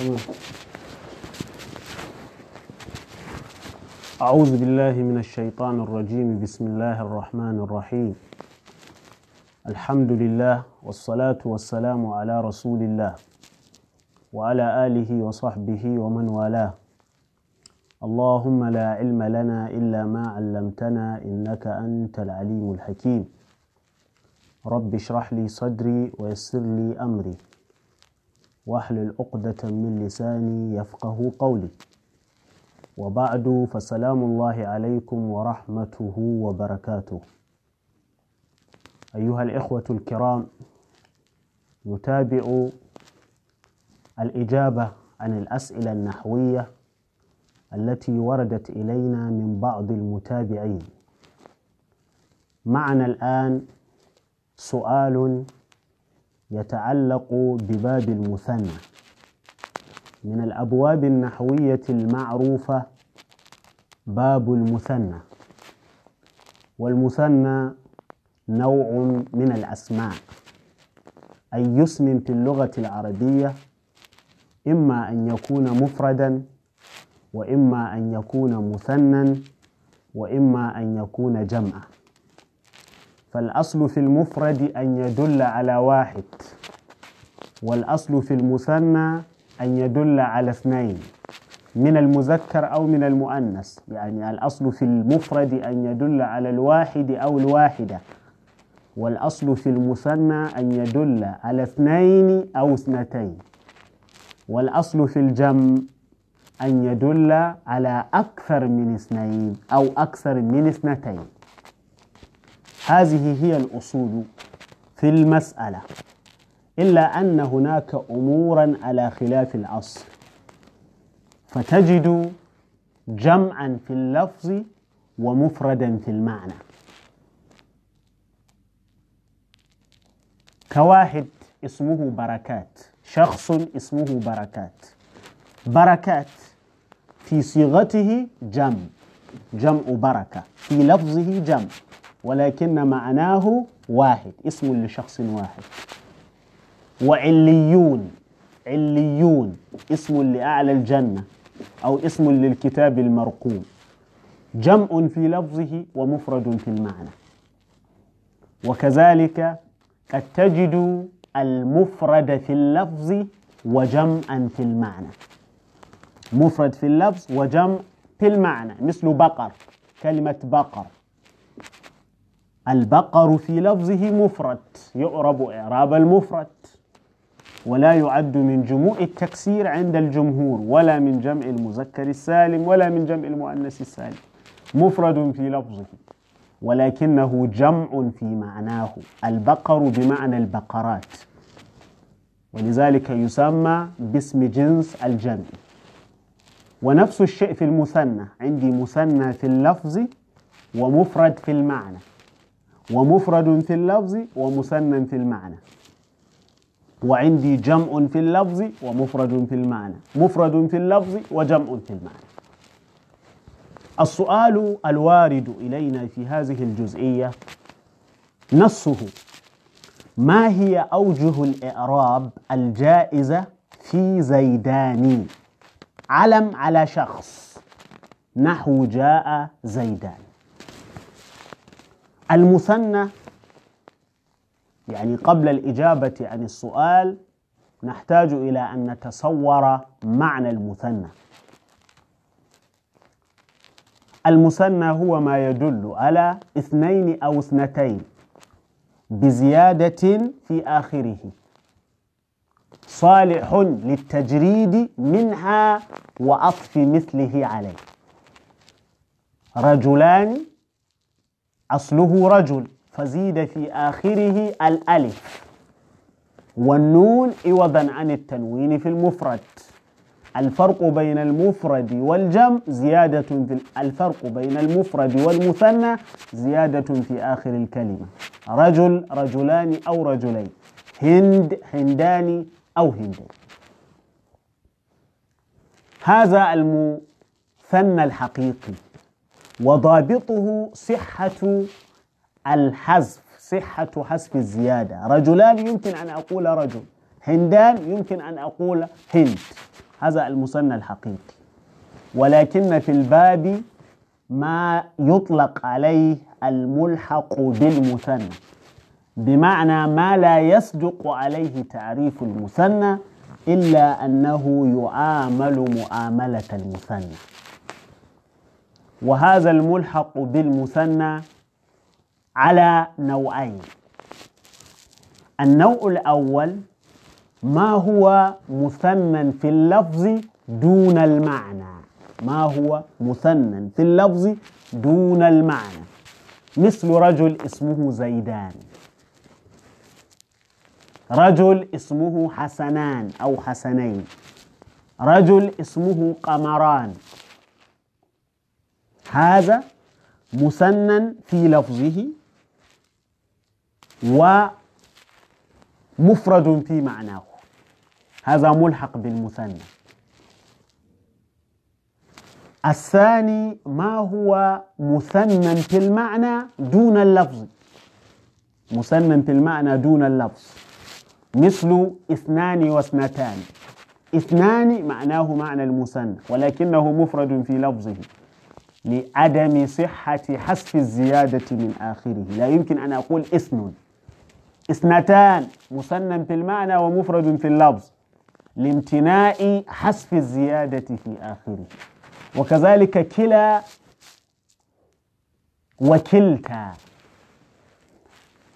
تمام أعوذ بالله من الشيطان الرجيم. بسم الله الرحمن الرحيم. الحمد لله والصلاة والسلام على رسول الله وعلى آله وصحبه ومن والاه. اللهم لا علم لنا إلا ما علمتنا إنك أنت العليم الحكيم. رب اشرح لي صدري ويسر لي أمري. واحلل عقدة من لساني يفقه قولي. وبعد فسلام الله عليكم ورحمته وبركاته. أيها الإخوة الكرام نتابع الإجابة عن الأسئلة النحوية التي وردت إلينا من بعض المتابعين. معنا الآن سؤال يتعلق بباب المثنى من الأبواب النحوية المعروفة باب المثنى. والمثنى نوع من الأسماء أي اسم في اللغة العربية إما أن يكون مفردا وإما أن يكون مثنى وإما أن يكون جمعا. فالأصل في المفرد أن يدل على واحد والأصل في المثنى أن يدل على اثنين من المذكر أو من المؤنث. يعني الأصل في المفرد أن يدل على الواحد أو الواحدة والأصل في المثنى أن يدل على اثنين أو اثنتين والأصل في الجمع أن يدل على أكثر من اثنين أو أكثر من اثنتين. هذه هي الأصول في المسألة. إلا أن هناك أمورا على خلاف الأصل. فتجد جمعا في اللفظ ومفردا في المعنى. كواحد اسمه بركات شخص اسمه بركات. بركات في صيغته جمع جمع بركة في لفظه جمع. ولكن معناه واحد اسم لشخص واحد. وعليون عليون اسم لأعلى الجنة أو اسم للكتاب المرقوم. جمع في لفظه ومفرد في المعنى. وكذلك قد تجد المفرد في اللفظ وجمعا في المعنى. مفرد في اللفظ وجمع في المعنى مثل بقر كلمة بقر. البقر في لفظه مفرد يعرب إعراب المفرد ولا يعد من جموع التكسير عند الجمهور ولا من جمع المذكر السالم ولا من جمع المؤنث السالم. مفرد في لفظه ولكنه جمع في معناه البقر بمعنى البقرات. ولذلك يسمى باسم جنس الجمع. ونفس الشيء في المثنى عندي مثنى في اللفظ ومفرد في المعنى. ومفرد في اللفظ ومثنى في المعنى. وعندي جمع في اللفظ ومفرد في المعنى. مفرد في اللفظ وجمع في المعنى. السؤال الوارد إلينا في هذه الجزئية نصه ما هي أوجه الإعراب الجائزة في زيدان؟ علم على شخص نحو جاء زيدان. المثنى يعني قبل الإجابة عن السؤال نحتاج إلى أن نتصور معنى المثنى. المثنى هو ما يدل على اثنين أو اثنتين بزيادة في آخره. صالح للتجريد منها وعطف مثله عليه. رجلان أصله رجل فزيد في آخره الألف. والنون عوضا عن التنوين في المفرد. الفرق بين المفرد والجمع زيادة في الفرق بين المفرد والمثنى زيادة في آخر الكلمة. رجل رجلان أو رجلين. هند هندان أو هندين هذا المثنى الحقيقي. وضابطه صحة الحذف صحة حذف الزيادة. رجلان يمكن أن أقول رجل هندان يمكن أن أقول هند. هذا المثنى الحقيقي. ولكن في الباب ما يطلق عليه الملحق بالمثنى. بمعنى ما لا يصدق عليه تعريف المثنى إلا أنه يعامل مؤاملة المثنى. وهذا الملحق بالمثنى على نوعين. النوع الأول ما هو مثنى في اللفظ دون المعنى. ما هو مثنى في اللفظ دون المعنى. مثل رجل اسمه زيدان. رجل اسمه حسنان أو حسنين. رجل اسمه قمران. هذا مثنى في لفظه ومفرد في معناه. هذا ملحق بالمثنى الثاني ما هو مثنى في المعنى دون اللفظ؟ مثنى في المعنى دون اللفظ. مثل اثنان واثنتان. اثنان معناه معنى المثنى ولكنه مفرد في لفظه. لعدم صحة حذف الزيادة من آخره. لا يمكن أن أقول اثن اثنتان مثنى في المعنى ومفرد في اللفظ لامتناء حذف الزيادة في آخره. وكذلك كلا وكلتا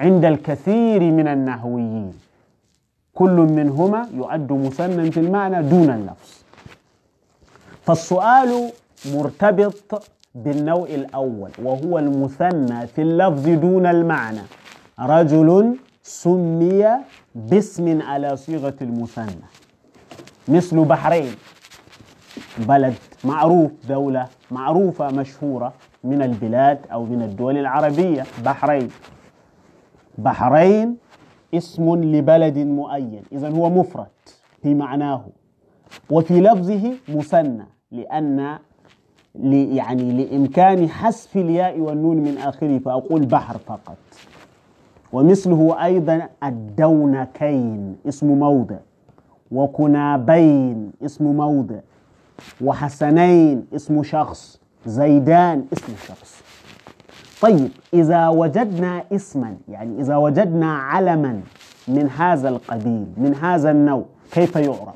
عند الكثير من النحويين. كل منهما يعد مثنى في المعنى دون اللفظ. فالسؤال مرتبط بالنوع الأول وهو المثنى في اللفظ دون المعنى. رجل سمي باسم على صيغة المثنى. مثل بحرين بلد معروف دولة معروفة مشهورة من البلاد أو من الدول العربية بحرين. بحرين اسم لبلد معين إذا هو مفرد في معناه. وفي لفظه مثنى لأن يعني لإمكان حذف الياء والنون من آخره فأقول بحر فقط. ومثله أيضا الدونكين اسم موضع. وكنابين اسم موضع. وحسنين اسم شخص. زيدان اسم شخص. طيب إذا وجدنا اسما يعني إذا وجدنا علما من هذا القبيل من هذا النوع كيف يعرب؟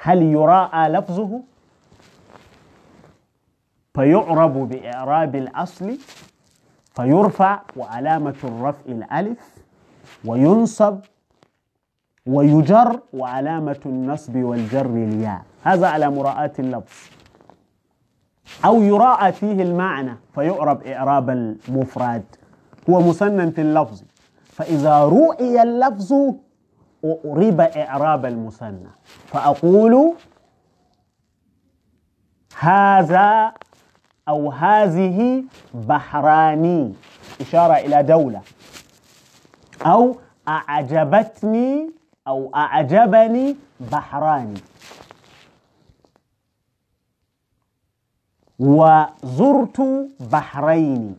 هل يراءى لفظه؟ فيعرب بإعراب الأصل فيرفع وعلامة الرفع الألف وينصب ويجر وعلامة النصب والجر الياء. هذا على مراءاة اللفظ. أو يراءى فيه المعنى فيعرب إعراب المفرد هو مثنى في اللفظ. فإذا رؤي اللفظ أعرب إعراب المثنى. فأقول هذا أو هذه بحراني. إشارة إلى دولة. أو أعجبتني أو أعجبني بحراني. وزرت بحرين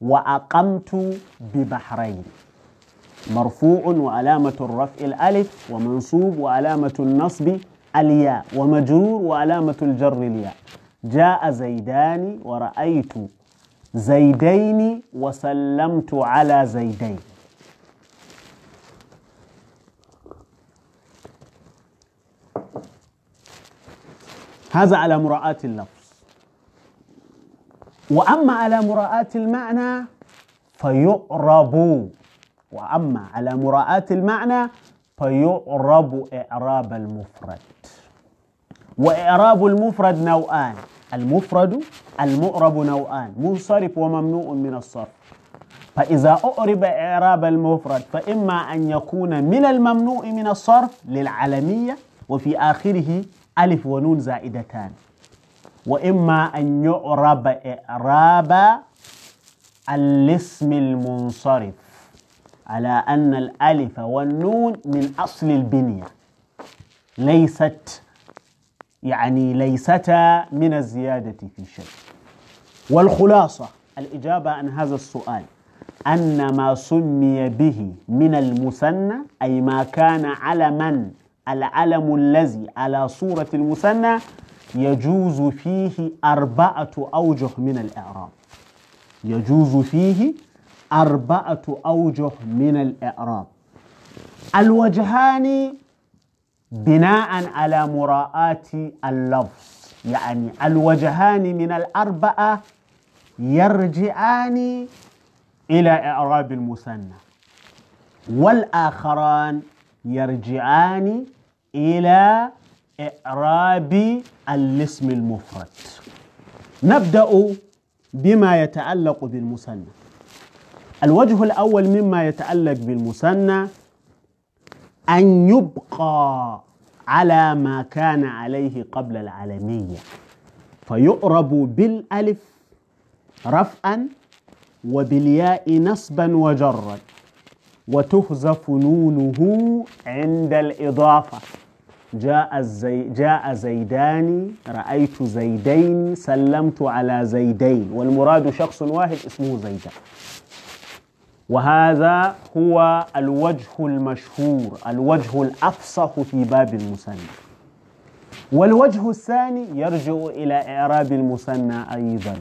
وأقمت ببحرين. مرفوع وعلامة الرفع الألف ومنصوب وعلامة النصب الياء ومجرور وعلامة الجر الياء. جاء زيدان ورأيت زيدين وسلمت على زيدين. هذا على مراعاة اللفظ. وأما على مراعاة المعنى فيعرب. وأما على مراعاة المعنى فيعرب إعراب المفرد. وإعراب المفرد نوعان. المفرد المعرب نوعان. منصرف وممنوع من الصرف. فإذا أعرب إعراب المفرد فإما أن يكون من الممنوع من الصرف للعلمية وفي آخره ألف ونون زائدتان. وإما أن يعرب إعراب الاسم المنصرف على أن الألف والنون من أصل البنية. ليست يعني ليستا من الزيادة في شيء. والخلاصة الإجابة عن هذا السؤال أن ما سمي به من المثنى أي ما كان علما العلم الذي على صورة المثنى يجوز فيه أربعة أوجه من الإعراب. يجوز فيه أربعة أوجه من الإعراب. الوجهان بناء على مراءاة اللفظ. يعني الوجهان من الأربعة يرجعان إلى إعراب المثنى والآخران يرجعان إلى إعراب الاسم المفرد. نبدأ بما يتعلق بالمثنى. الوجه الأول مما يتعلق بالمثنى أن يبقى على ما كان عليه قبل العالمية. فيؤرب بالألف رفعا وبالياء نصبا وجرا وتحذف نونه عند الإضافة. جاء الزي جاء زيدان رأيت زيدين سلمت على زيدين والمراد شخص واحد اسمه زيدان. وهذا هو الوجه المشهور الوجه الأفصح في باب المثنى. والوجه الثاني يرجع إلى إعراب المثنى أيضا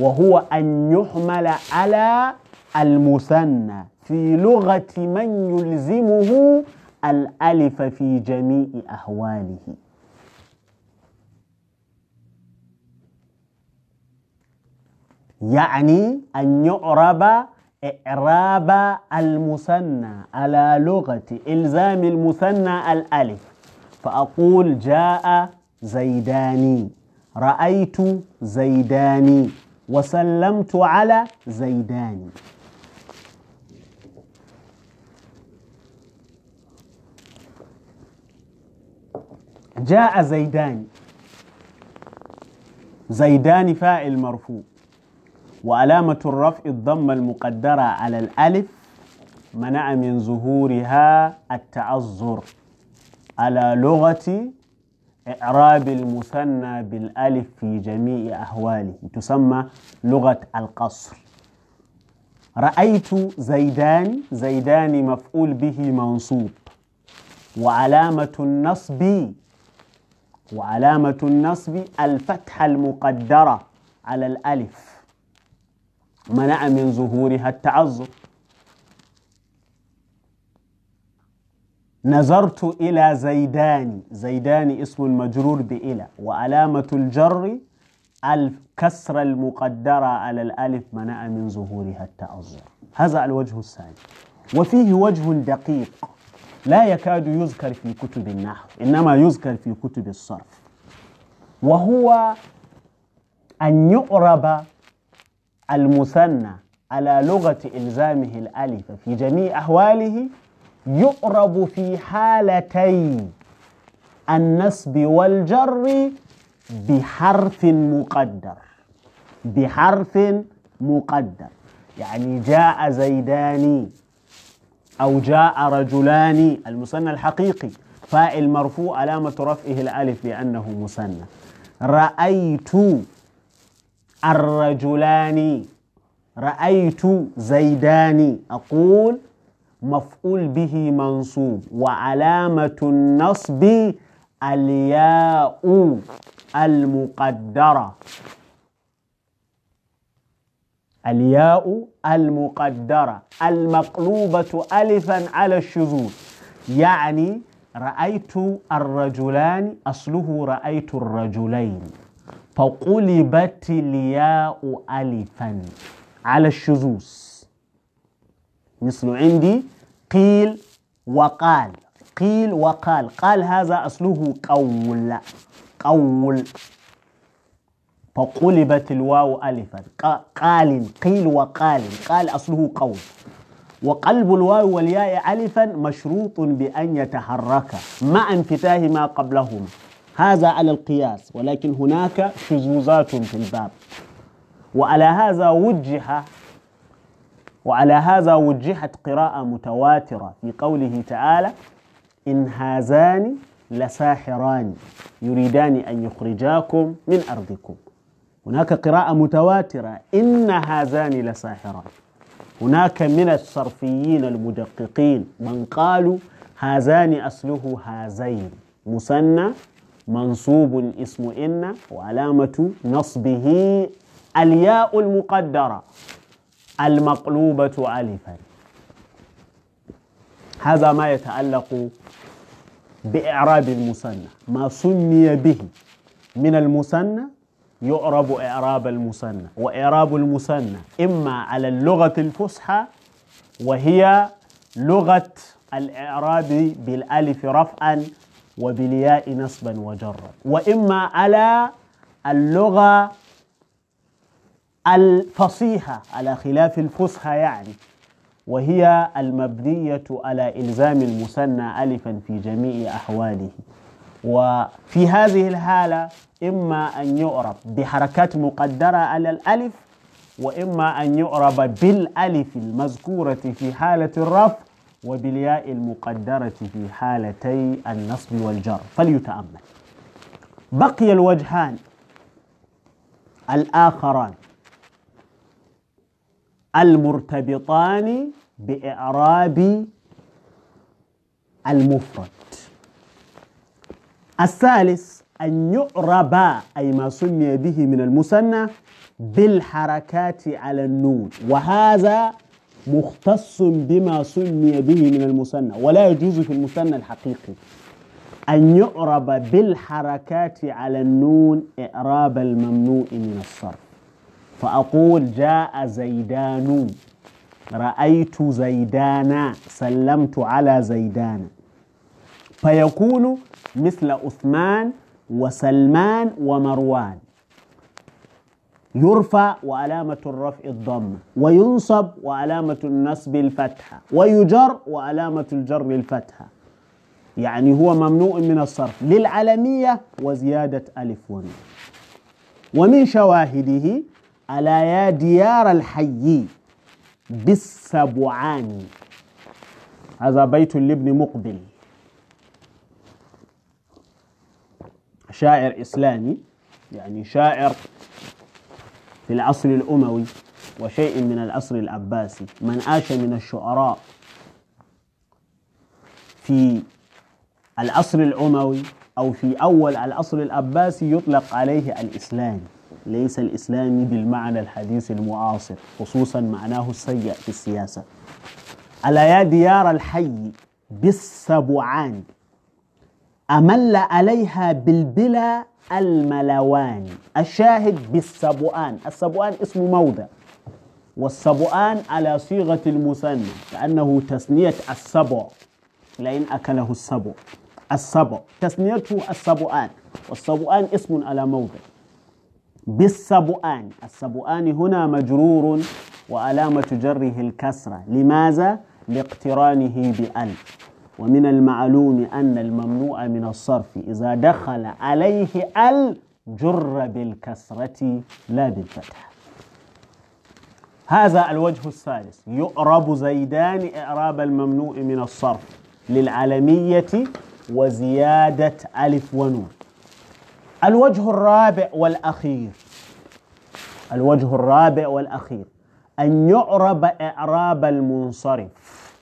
وهو أن يحمل على المثنى في لغة من يلزمه الألف في جميع أحواله. يعني أن يعرب إعراب المثنى على لغة إلزام المثنى الألف فأقول جاء زيداني رأيت زيداني وسلمت على زيداني. جاء زيدان زيدان فاعل مرفوع. وعلامة الرفع الضمة المقدرة على الألف منع من ظهورها التعذر. على لغة إعراب المثنى بالألف في جميع أحواله تسمى لغة القصر. رأيت زيدان زيدان مفعول به منصوب. وعلامة النصب وعلامة النصب الفتحة المقدرة على الألف. منع من ظهورها التعذر. نظرت إلى زيدان. زيدان اسم المجرور بإلى. وعلامة الجر الكسر المقدرة على الألف منع من ظهورها التعذر. هذا الوجه الثاني. وفيه وجه دقيق. لا يكاد يذكر في كتب النحو. إنما يذكر في كتب الصرف. وهو أن يعرب المثنى على لغة إلزامه الألف في جميع أحواله يعرب في حالتي النصب والجر بحرف مقدر. بحرف مقدر. يعني جاء زيداني أو جاء رجلان المثنى الحقيقي فاعل مرفوع علامة رفعه الألف لأنه مثنى. رأيت الرجلان رأيت زيدان. أقول مفعول به منصوب وعلامة النصب الياء المقدرة. الياء المقدرة. المقلوبة ألفا على الشذوذ. يعني رأيت الرجلان أصله رأيت الرجلين. فقلبت الياء ألفا على الشذوذ. مثل عندي قيل وقال. قيل وقال. قال هذا أصله قول. قول. فقلبت الواو ألفا. قال. قيل وقال. قال أصله قول. وقلب الواو والياء ألفا مشروط بأن يتحرك مع انفتاح ما قبلهما هذا على القياس ولكن هناك شذوذات في الباب. وعلى هذا وجه وعلى هذا وجهت قراءة متواترة في قوله تعالى إن هذان لساحران يريدان أن يخرجاكم من أرضكم. هناك قراءة متواترة إن هذان لساحران. هناك من الصرفيين المدققين من قالوا هذان أصله هذين مثنى منصوب اسم إن وعلامة نصبه الياء المقدرة المقلوبة ألفا. هذا ما يتعلق بإعراب المثنى. ما سمي به من المثنى يعرب إعراب المثنى وإعراب المثنى إما على اللغة الفصحى وهي لغة الإعراب بالألف رفعا وبالياء نصبا وجرا. وإما على اللغة الفصيحة على خلاف الفصحى يعني. وهي المبنية على إلزام المثنى ألفا في جميع أحواله. وفي هذه الحالة إما أن يعرب بحركات مقدرة على الألف وإما أن يعرب بالألف المذكورة في حالة الرفع وبالياء المقدرة في حالتي النصب والجر. فليتأمل. بقي الوجهان الآخران المرتبطان بإعراب المفرد. الثالث أن يعرب أي ما سمي به من المثنى بالحركات على النون. وهذا مختص بما سمي به من المثنى ولا يجوز في المثنى الحقيقي. أن يعرب بالحركات على النون إعراب الممنوع من الصرف. فأقول جاء زيدان رأيت زيدانا سلمت على زيدان. فيكون مثل عثمان وسلمان ومروان. يرفع وعلامة الرفع الضمة وينصب وعلامة النصب الفتحة ويجر وعلامة الجر الفتحة. يعني هو ممنوع من الصرف. للعلمية وزيادة ألف ونون ومن شواهده على يا ديار الحي بالسبعان. هذا بيت لابن مقبل. شاعر إسلامي يعني شاعر في العصر الأموي وشيء من العصر العباسي. من عاش من الشعراء في العصر الأموي أو في أول العصر العباسي يطلق عليه الإسلام. ليس الإسلامي بالمعنى الحديث المعاصر خصوصا معناه السيء في السياسة. على يا ديار الحي بالسبعان أمل عليها بالبلا الملوان. الشاهد بالسبؤان. السبؤان اسم موضع. والسبؤان على صيغة المثنى كأنه تثنية السبع. لئن أكله السبع. السبع. تثنيته السبؤان. والسبؤان اسم على موضع. بالسبؤان. السبؤان هنا مجرور وعلامة جره الكسرة. لماذا؟ لاقترانه بأل ومن المعلوم أن الممنوع من الصرف إذا دخل عليه ال جر بالكسرة لا بالفتح. هذا الوجه الثالث. يعرب زيدان إعراب الممنوع من الصرف للعلمية وزيادة ألف ونون. الوجه الرابع والأخير. الوجه الرابع والأخير. أن يعرب إعراب المنصرف.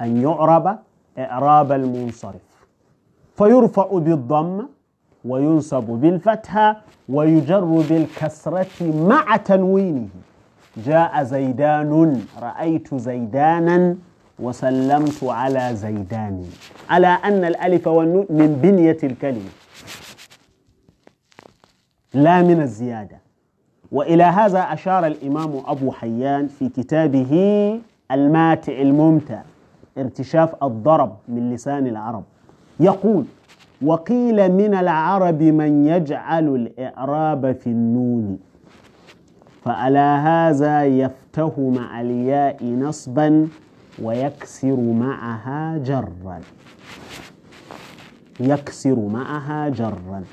أن يعرب إعراب المنصرف. فيرفع بالضمة وينصب بالفتحة ويجر بالكسرة مع تنوينه. جاء زيدان رأيت زيدانا وسلمت على زيدان. على أن الألف والنون من بنية الكلمة. لا من الزيادة. وإلى هذا أشار الإمام أبو حيان في كتابه الماتع الممتع. ارتشاف الضرب من لسان العرب. يقول وقيل من العرب من يجعل الإعراب في النون. فعلى هذا يفتح مع الياء نصبا ويكسر معها جرا. يكسر معها جرا.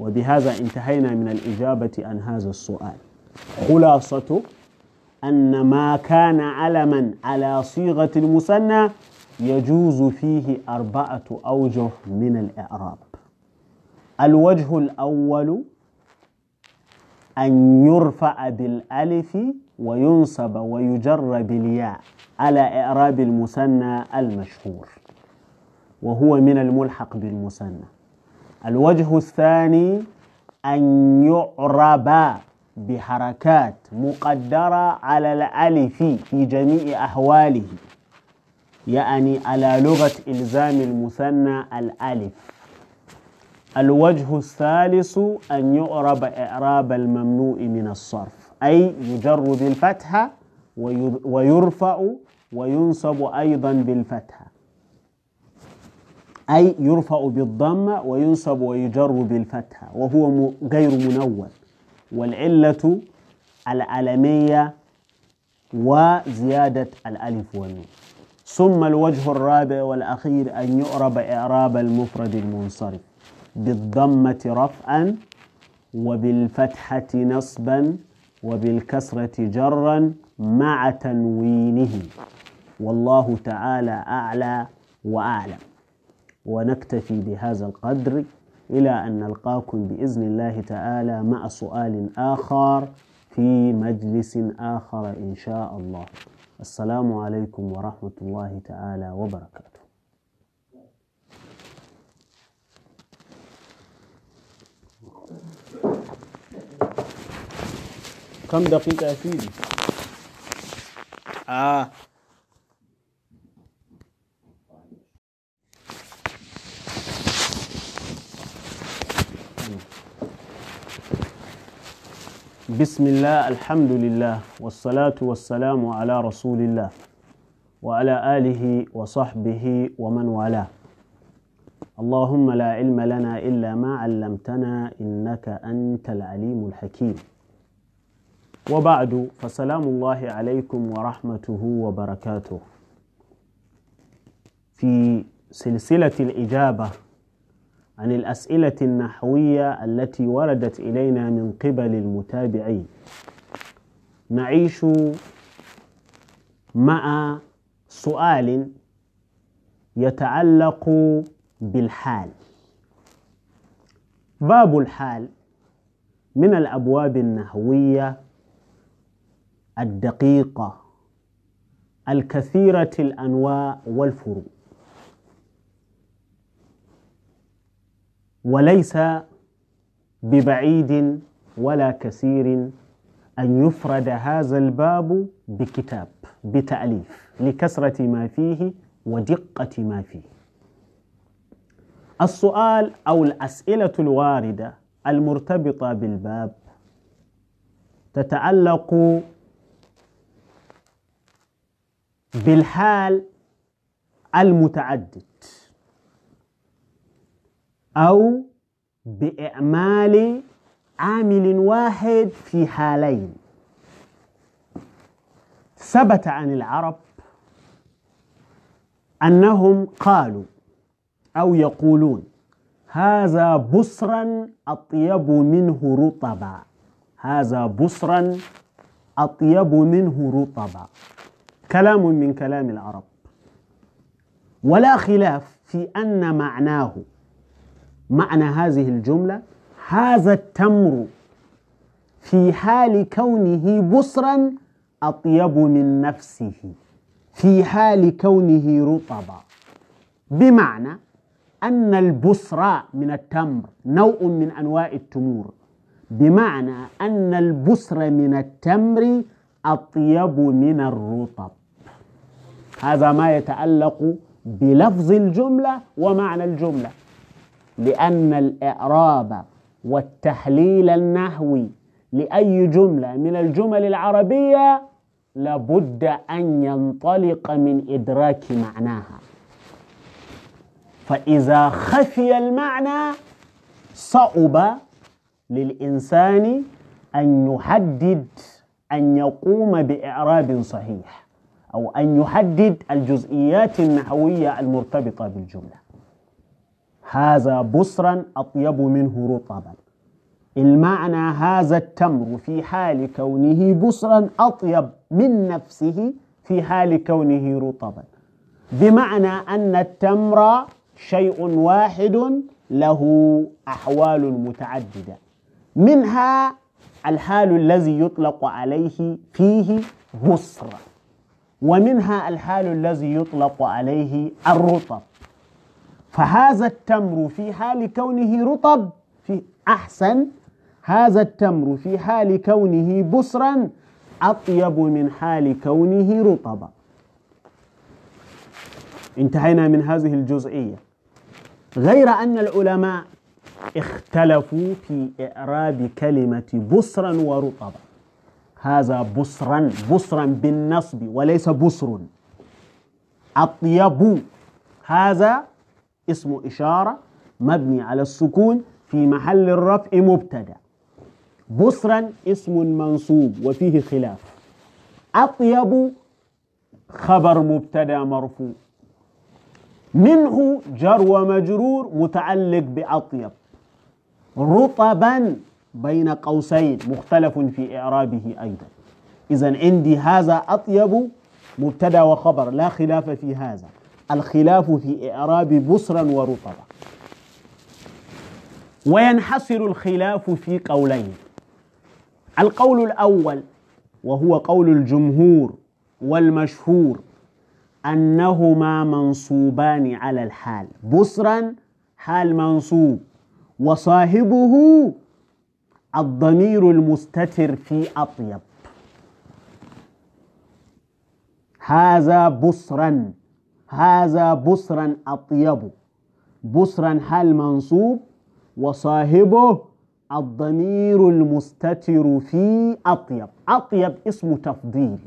وبهذا انتهينا من الإجابة عن هذا السؤال. خلاصة أن ما كان علما على صيغة المثنى يجوز فيه أربعة أوجه من الإعراب. الوجه الأول أن يرفع بالألف وينصب ويجر بالياء على إعراب المثنى المشهور وهو من الملحق بالمثنى. الوجه الثاني أن يعرب بحركات مقدرة على الألف في جميع أحواله يعني على لغة إلزام المثنى الألف. الوجه الثالث أن يعرب إعراب الممنوع من الصرف أي يجر بالفتحة ويرفع وينصب أيضا بالفتحة. أي يرفع بالضمة وينصب ويجر بالفتحة وهو غير منون والعلة العلمية وزيادة الألف والنون. ثم الوجه الرابع والأخير أن يعرب إعراب المفرد المنصرف بالضمة رفعا وبالفتحة نصبا وبالكسرة جرا مع تنوينه. والله تعالى أعلى وأعلم. ونكتفي بهذا القدر. إلى أن نلقاكم بإذن الله تعالى مع سؤال آخر في مجلس آخر إن شاء الله. السلام عليكم ورحمة الله تعالى وبركاته. كم دقيقة يا سيدي؟ آه. بسم الله الحمد لله والصلاة والسلام على رسول الله وعلى آله وصحبه ومن والاه. اللهم لا علم لنا إلا ما علمتنا إنك أنت العليم الحكيم. وبعد فسلام الله عليكم ورحمته وبركاته. في سلسلة الإجابة عن الأسئلة النحوية التي وردت إلينا من قبل المتابعين. نعيش مع سؤال يتعلق بالحال. باب الحال من الأبواب النحوية الدقيقة الكثيرة الأنواع والفروع وليس ببعيد ولا كثير أن يفرد هذا الباب بكتاب بتأليف لكثرة ما فيه ودقة ما فيه. السؤال أو الأسئلة الواردة المرتبطة بالباب تتعلق بالحال المتعدد. أو بإعمال عامل واحد في حالين. ثبت عن العرب أنهم قالوا أو يقولون هذا بصرا أطيب منه رطبا. هذا بصرا أطيب منه رطبا. كلام من كلام العرب. ولا خلاف في أن معناه معنى هذه الجملة هذا التمر في حال كونه بصرا أطيب من نفسه في حال كونه رطبا. بمعنى أن البصر من التمر نوع من أنواع التمور. بمعنى أن البصر من التمر أطيب من الرطب. هذا ما يتعلق بلفظ الجملة ومعنى الجملة. لأن الإعراب والتحليل النحوي لأي جملة من الجمل العربية لابد أن ينطلق من إدراك معناها. فإذا خفي المعنى صعب للإنسان أن يحدد أن يقوم بإعراب صحيح أو أن يحدد الجزئيات النحوية المرتبطة بالجملة. هذا بصرا أطيب منه رطبا. المعنى هذا التمر في حال كونه بصرا أطيب من نفسه في حال كونه رطبا. بمعنى أن التمر شيء واحد له أحوال متعددة. منها الحال الذي يطلق عليه فيه بصر ومنها الحال الذي يطلق عليه الرطب. فهذا التمر في حال كونه رطب في أحسن. هذا التمر في حال كونه بصرا أطيب من حال كونه رطبا. انتهينا من هذه الجزئية. غير أن العلماء اختلفوا في إعراب كلمة بصرا ورطبا. هذا بصرا بصرا بالنصب وليس بصر. أطيب. هذا اسم إشارة مبني على السكون في محل الرفع مبتدأ. بصرا اسم منصوب وفيه خلاف. أطيب خبر مبتدأ مرفوع. منه جر ومجرور متعلق بأطيب. رطبا بين قوسين مختلف في إعرابه أيضا. إذا عندي هذا أطيب مبتدأ وخبر لا خلاف في هذا. الخلاف في إعراب بصرا ورطبا. وينحصر الخلاف في قولين. القول الأول وهو قول الجمهور والمشهور أنهما منصوبان على الحال. بصرا حال منصوب. وصاحبه الضمير المستتر في أطيب. هذا بصرا هذا بصرا أطيب. بصرا حال منصوب؟ وصاحبه الضمير المستتر في أطيب. أطيب اسم تفضيل.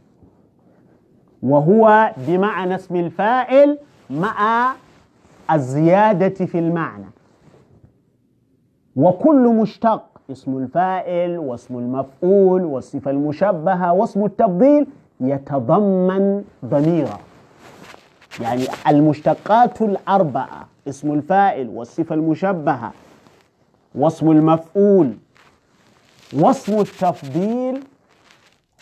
وهو بمعنى اسم الفاعل مع الزيادة في المعنى. وكل مشتق اسم الفاعل واسم المفعول والصفة المشبهة واسم التفضيل يتضمن ضميرا يعني المشتقات الأربعة اسم الفاعل والصفة المشبهة واسم المفعول واسم التفضيل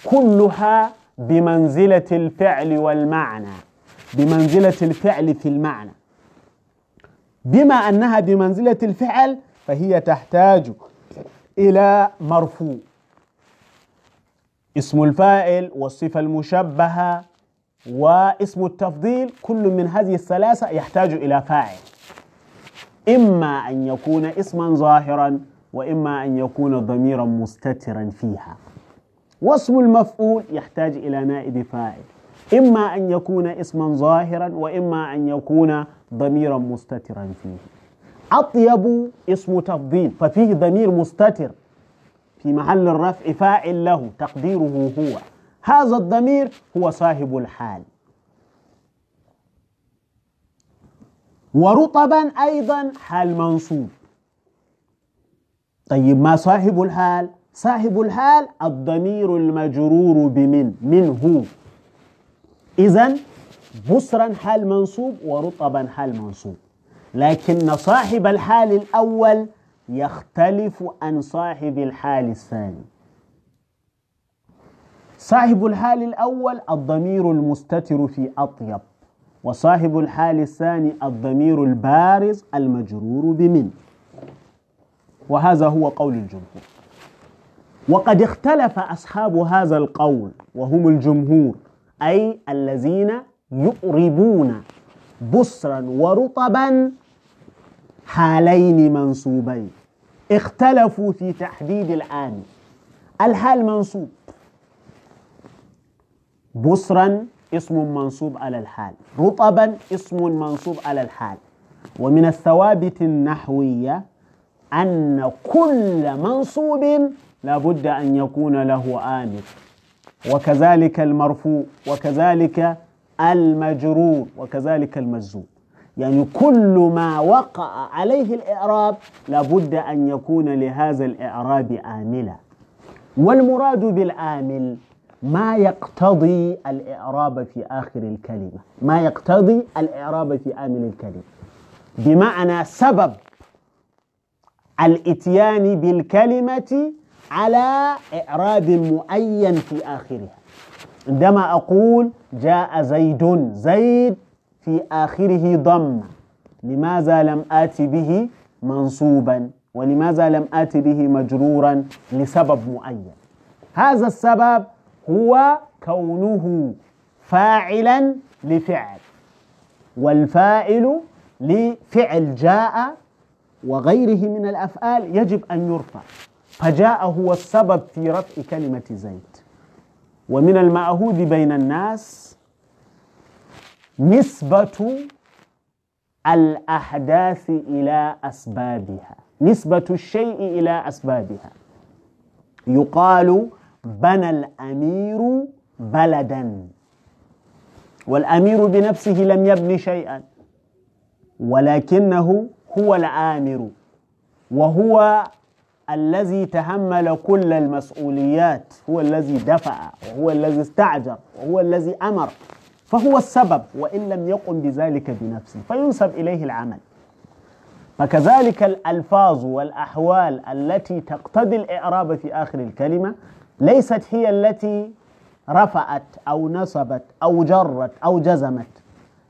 كلها بمنزلة الفعل والمعنى بمنزلة الفعل في المعنى. بما أنها بمنزلة الفعل فهي تحتاج إلى مرفوع. اسم الفاعل والصفة المشبهة واسم التفضيل كل من هذه الثلاثة يحتاج إلى فاعل. إما أن يكون اسما ظاهرا وإما أن يكون ضميرا مستترا فيها. واسم المفعول يحتاج إلى نائب فاعل. إما أن يكون اسما ظاهرا وإما أن يكون ضميرا مستترا فيه. أطيب اسم تفضيل ففيه ضمير مستتر في محل الرفع فاعل له تقديره هو. هذا الضمير هو صاحب الحال. ورطبا أيضا حال منصوب. طيب ما صاحب الحال؟ صاحب الحال الضمير المجرور بمن؟ منه إذا بصرا حال منصوب ورطبا حال منصوب. لكن صاحب الحال الأول يختلف عن صاحب الحال الثاني. صاحب الحال الأول الضمير المستتر في أطيب وصاحب الحال الثاني الضمير البارز المجرور بمن. وهذا هو قول الجمهور. وقد اختلف أصحاب هذا القول وهم الجمهور أي الذين يؤربون بصرا ورطبا حالين منصوبين. اختلفوا في تحديد العامل الحال منصوب. بصرا اسم منصوب على الحال. رطبا اسم منصوب على الحال. ومن الثوابت النحوية أن كل منصوب لابد أن يكون له آمر. وكذلك المرفوع وكذلك المجرور وكذلك المجزوم. يعني كل ما وقع عليه الإعراب لابد أن يكون لهذا الإعراب آملا. والمراد بالآمل ما يقتضي الإعراب في آخر الكلمة. ما يقتضي الإعراب في آمل الكلمة. بمعنى سبب الإتيان بالكلمة على إعراب معين في آخرها. عندما أقول جاء زيد زيد في آخره ضم. لماذا لم آت به منصوبا؟ ولماذا لم آت به مجرورا؟ لسبب معين هذا السبب هو كونه فاعلا لفعل والفاعل لفعل جاء وغيره من الأفعال يجب أن يرفع. فجاء هو السبب في رفع كلمة زيد. ومن المعهود بين الناس نسبة الأحداث إلى أسبابها. نسبة الشيء إلى أسبابها. يقال بنى الأمير بلدا. والأمير بنفسه لم يبني شيئا ولكنه هو العامر وهو الذي تحمل كل المسؤوليات هو الذي دفع وهو الذي استعجر وهو الذي أمر فهو السبب وإن لم يقم بذلك بنفسه فينسب إليه العمل. فكذلك الألفاظ والأحوال التي تقتضي الإعراب في آخر الكلمة ليست هي التي رفعت أو نصبت أو جرت أو جزمت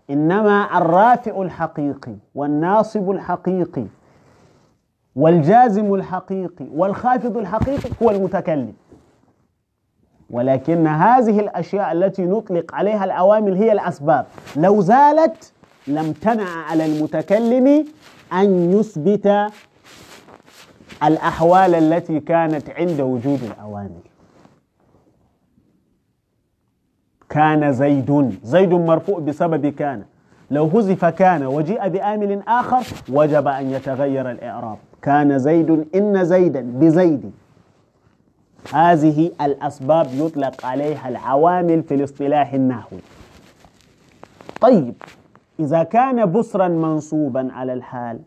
إنما الرافع الحقيقي والناصب الحقيقي والجازم الحقيقي والخافض الحقيقي هو المتكلم. ولكن هذه الأشياء التي نطلق عليها العوامل هي الأسباب. لو زالت لم تنع على المتكلم أن يثبت الأحوال التي كانت عند وجود العوامل كان زيد. زيد مرفوع بسبب كان. لو هزف كان وجيء بآمل آخر وجب أن يتغير الإعراب. كان زيد إن زيدا بزيد. هذه الأسباب يطلق عليها العوامل في الاصطلاح النحوي. طيب إذا كان بصرا منصوبا على الحال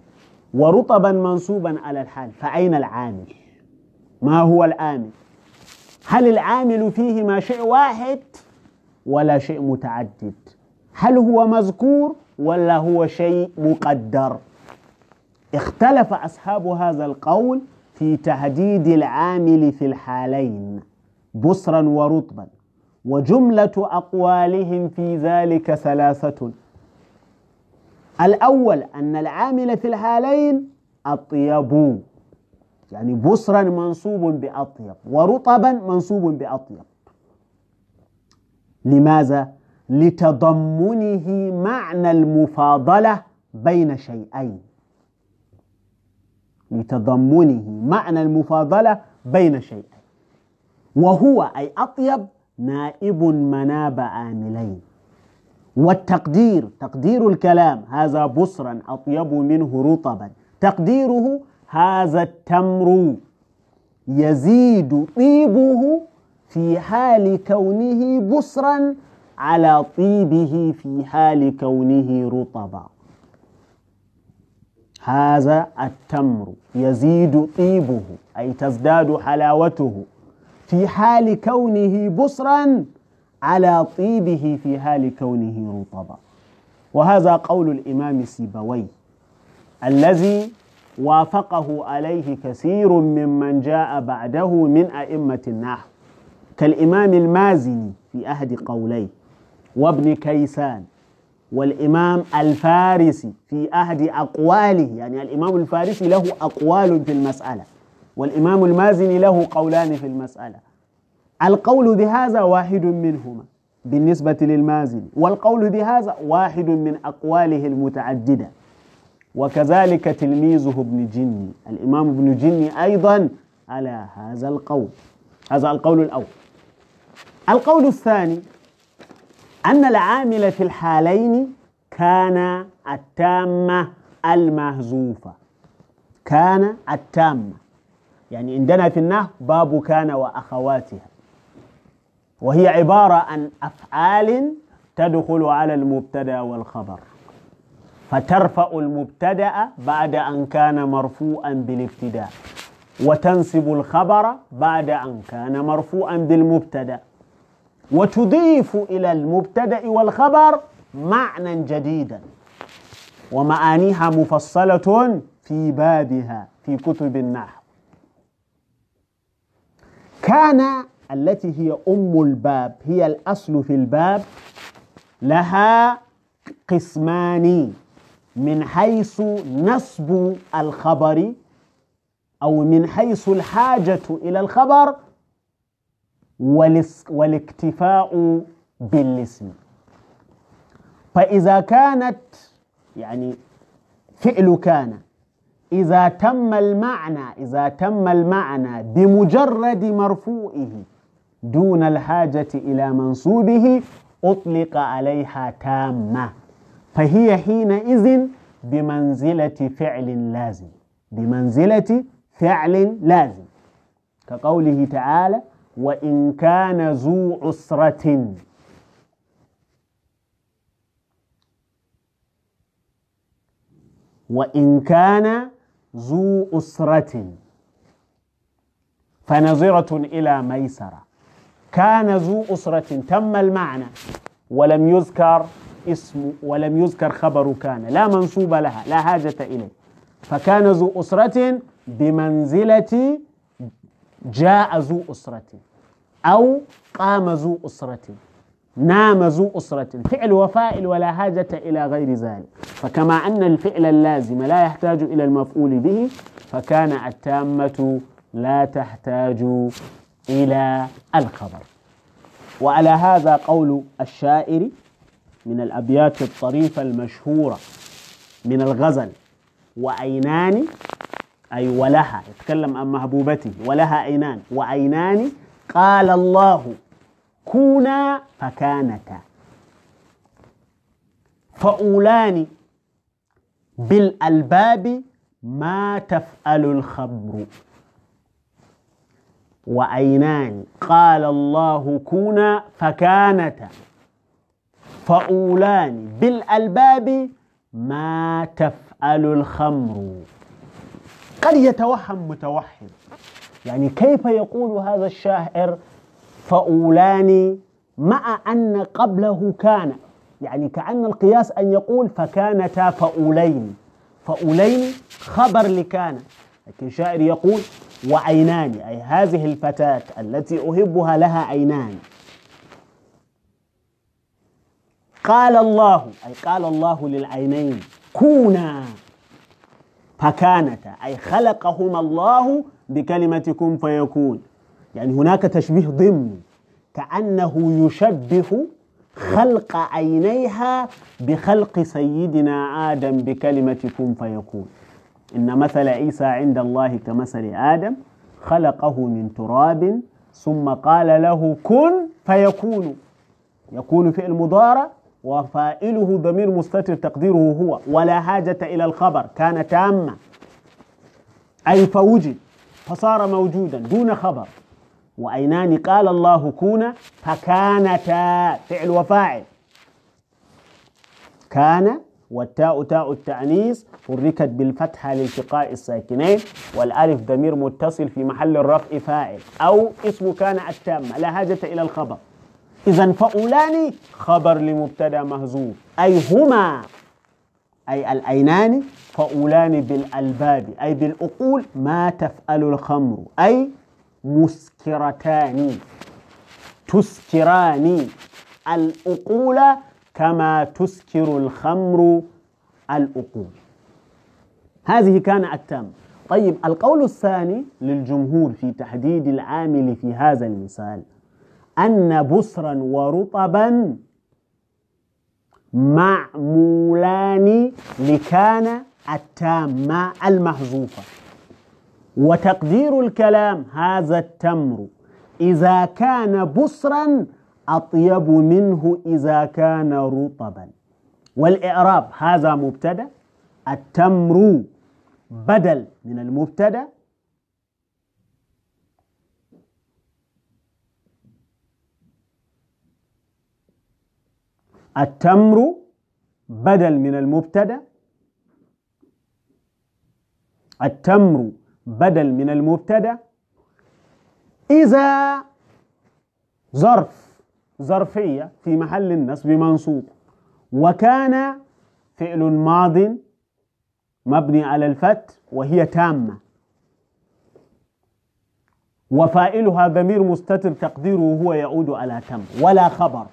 ورطبا منصوبا على الحال فأين العامل؟ ما هو العامل؟ هل العامل فيهما شيء واحد؟ ولا شيء متعدد. هل هو مذكور ولا هو شيء مقدر؟ اختلف أصحاب هذا القول في تهديد العامل في الحالين بصرا ورطبا وجملة أقوالهم في ذلك ثلاثة. الأول أن العامل في الحالين أطيب يعني بصرا منصوب بأطيب ورطبا منصوب بأطيب. لماذا؟ لتضمنه معنى المفاضلة بين شيئين. لتضمنه معنى المفاضلة بين شيئين. وهو أي أطيب نائب مناب عاملين والتقدير تقدير الكلام هذا بصرا أطيب منه رطبا. تقديره هذا التمر يزيد طيبه في حال كونه بصرا على طيبه في حال كونه رطبا. هذا التمر يزيد طيبه أي تزداد حلاوته. في حال كونه بصرا على طيبه في حال كونه رطبا. وهذا قول الإمام سيبوي الذي وافقه عليه كثير ممن جاء بعده من أئمة النحو. كالإمام المازني في أحد قوليه وابن كيسان والإمام الفارسي في أحد أقواله يعني الإمام الفارسي له أقوال في المسألة والإمام المازني له قولان في المسألة. القول بهذا واحد منهما بالنسبة للمازني والقول بهذا واحد من أقواله المتعددة. وكذلك تلميذه ابن جني الإمام ابن جني أيضا على هذا القول هذا القول الأول. القول الثاني أن العامل في الحالين كان التامة المهزوفة. كان التامة. يعني عندنا في النحو باب كان وأخواتها. وهي عبارة عن أفعال تدخل على المبتدأ والخبر. فترفع المبتدأ بعد أن كان مرفوعا بالابتداء. وتنصب الخبر بعد أن كان مرفوعا بالمبتدأ. وتضيف إلى المبتدأ والخبر معنى جديدا. ومعانيها مفصلة في بابها في كتب النحو. كان التي هي أم الباب هي الأصل في الباب لها قسمان من حيث نصب الخبر أو من حيث الحاجة إلى الخبر والاكتفاء بالاسم. فإذا كانت يعني فعل كان إذا تم المعنى إذا تم المعنى بمجرد مرفوعه دون الحاجة إلى منصوبه أطلق عليها تامة. فهي حينئذ بمنزلة فعل لازم. بمنزلة فعل لازم. كقوله تعالى وإن كان ذو عسرة. وإن كان ذو أسرة فنظرة إلى ميسرة. كان ذو أسرة تم المعنى. ولم يذكر اسم ولم يذكر خبر كان. لا منصوب لها لا حاجة إليه. فكان ذو أسرة بمنزلة جاء ذو أسرة أو قام ذو أسرة نام ذو أسرة فعل وفائل ولا حاجة إلى غير ذلك. فكما أن الفعل اللازم لا يحتاج إلى المفعول به فكان التامة لا تحتاج إلى الخبر. وعلى هذا قول الشاعر من الأبيات الطريفة المشهورة من الغزل وعينان أي ولها يتكلم عن محبوبته ولها عينان. وعينان قال الله كونا فكانتا. فأولان بالألباب ما تفعل الخبر. وعينان قال الله كونا فكانتا. فأولان بالألباب ما تفعل الخمر. قد يتوهم متوهم يعني كيف يقول هذا الشاعر فأولان مع أن قبله كان. يعني كأن القياس أن يقول فكانتا فأولين. فأولين خبر لكان. لكن شاعر يقول وعينان. أي هذه الفتاة التي أحبها لها عينان. قال الله أي قال الله للعينين كونا. فكانتا أي خلقهما الله بكلمة كن فيكون. يعني هناك تشبيه ضمني كأنه يشبه خلق عينيها بخلق سيدنا آدم بكلمة كن فيكون. إن مثل عيسى عند الله كمثل آدم خلقه من تراب ثم قال له كن فيكون. يكون فعل مضارع وفائله ضمير مستتر تقديره هو ولا حاجة إلى الخبر كان تاما. أي فوجد فصار موجودا دون خبر. وأينان قال الله كونا فكانتا فعل وفاعل. كان والتاء تاء التأنيث حركت بالفتحة لالتقاء الساكنين والألف ضمير متصل في محل الرفع فاعل أو اسم كان التامة لا حاجة إلى الخبر. إذا فأولان خبر لمبتدأ مهزوم. أي هما؟ أي الأينان فأولان بالألباب. أي بالأقول ما تفعل الخمر. أي مسكرتان. تسكران. الأقول كما تسكر الخمر الأقول. هذه كان التام. طيب القول الثاني للجمهور في تحديد العامل في هذا المثال. أن بسرا ورطبا معمولان لكان التامة المحذوفة. وتقدير الكلام هذا التمر إذا كان بسرا أطيب منه إذا كان رطبا. والإعراب هذا مبتدأ التمر بدل من المبتدأ التمر بدل من المبتدأ. التمر بدل من المبتدأ. إذا ظرف ظرفية في محل النصب منصوب وكان فعل ماض مبني على الفتح وهي تامة. وفائلها ضمير مستتر تقديره هو يعود على تم ولا خبر.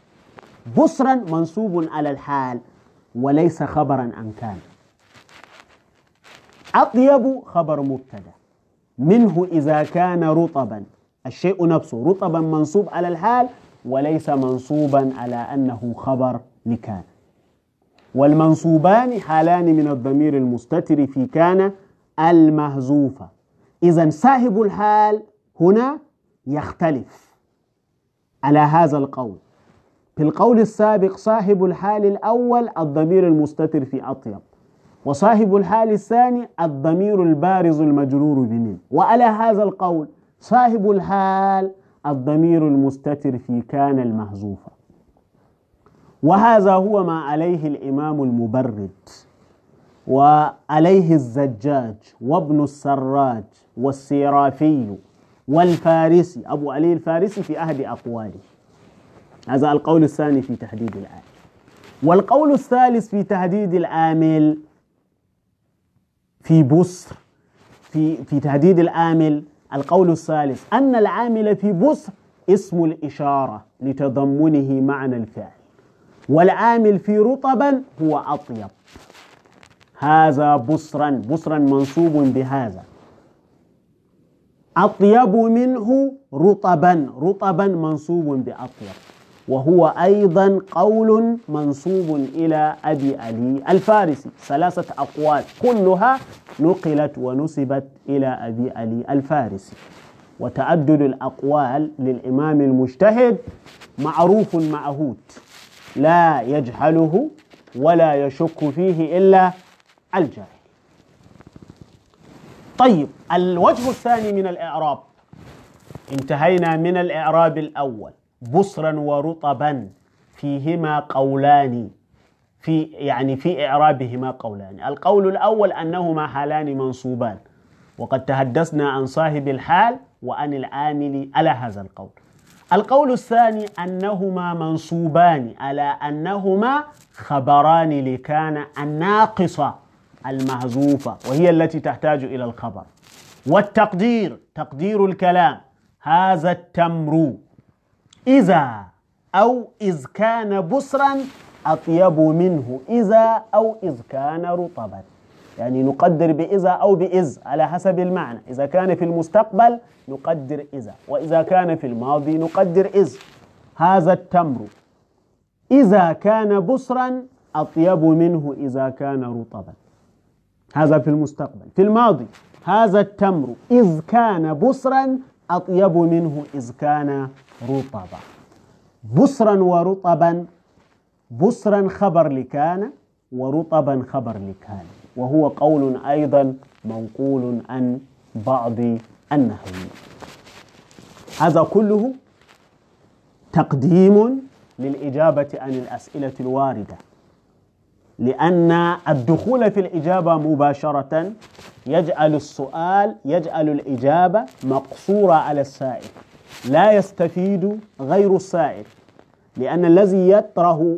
بصرا منصوب على الحال وليس خبرا عن كان. أطيب خبر مبتدأ. منه إذا كان رطبا. الشيء نفسه رطبا منصوب على الحال وليس منصوبا على أنه خبر لكان. والمنصوبان حالان من الضمير المستتر في كان المهزوفة إذا صاحب الحال هنا يختلف. على هذا القول. في القول السابق صاحب الحال الأول الضمير المستتر في أطيب وصاحب الحال الثاني الضمير البارز المجرور بمن وعلى هذا القول صاحب الحال الضمير المستتر في كان المحذوفة وهذا هو ما عليه الإمام المبرد وعليه الزجاج وابن السراج والسيرافي والفارسي أبو علي الفارسي في أحد أقواله. هذا القول الثاني في تحديد العامل. والقول الثالث في تحديد العامل في بصر في في تهديد العامل القول الثالث أن العامل في بصر اسم الإشارة لتضمنه معنى الفعل. والعامل في رطبا هو أطيب. هذا بصرا بصرا منصوب بهذا. أطيب منه رطبا رطبا منصوب بأطيب. وهو أيضا قول منصوب إلى أبي علي الفارسي. ثلاثة أقوال كلها نقلت ونسبت إلى أبي علي الفارسي. وتعدد الأقوال للإمام المجتهد معروف معهود. لا يجهله ولا يشك فيه إلا الجاهل. طيب الوجه الثاني من الإعراب. انتهينا من الإعراب الأول. بصرا ورطبا. فيهما قولان. في يعني في إعرابهما قولان. القول الأول أنهما حالان منصوبان. وقد تحدثنا عن صاحب الحال وعن العامل على هذا القول. القول الثاني أنهما منصوبان على أنهما خبران لكان الناقصة المحذوفة وهي التي تحتاج إلى الخبر. والتقدير تقدير الكلام. هذا التمر. إذا أو إذ كان بصرا أطيب منه. إذا أو إذ كان رطبا. يعني نقدر بإذا أو بإذ على حسب المعنى. إذا كان في المستقبل نقدر إذا وإذا كان في الماضي نقدر إذ. هذا التمر. إذا كان بصرا أطيب منه. إذا كان رطبا. هذا في المستقبل. في الماضي. هذا التمر. إذ كان بصرا أطيب منه. إذ كان رطبا. بصرا ورطبا بصرا خبر لكان ورطبا خبر لكان. وهو قول أيضا منقول عن بعض النحويين هذا كله تقديم للإجابة عن الأسئلة الواردة. لأن الدخول في الإجابة مباشرة يجعل السؤال يجعل الإجابة مقصورة على السائل. لا يستفيد غير السائل لأن الذي يطرح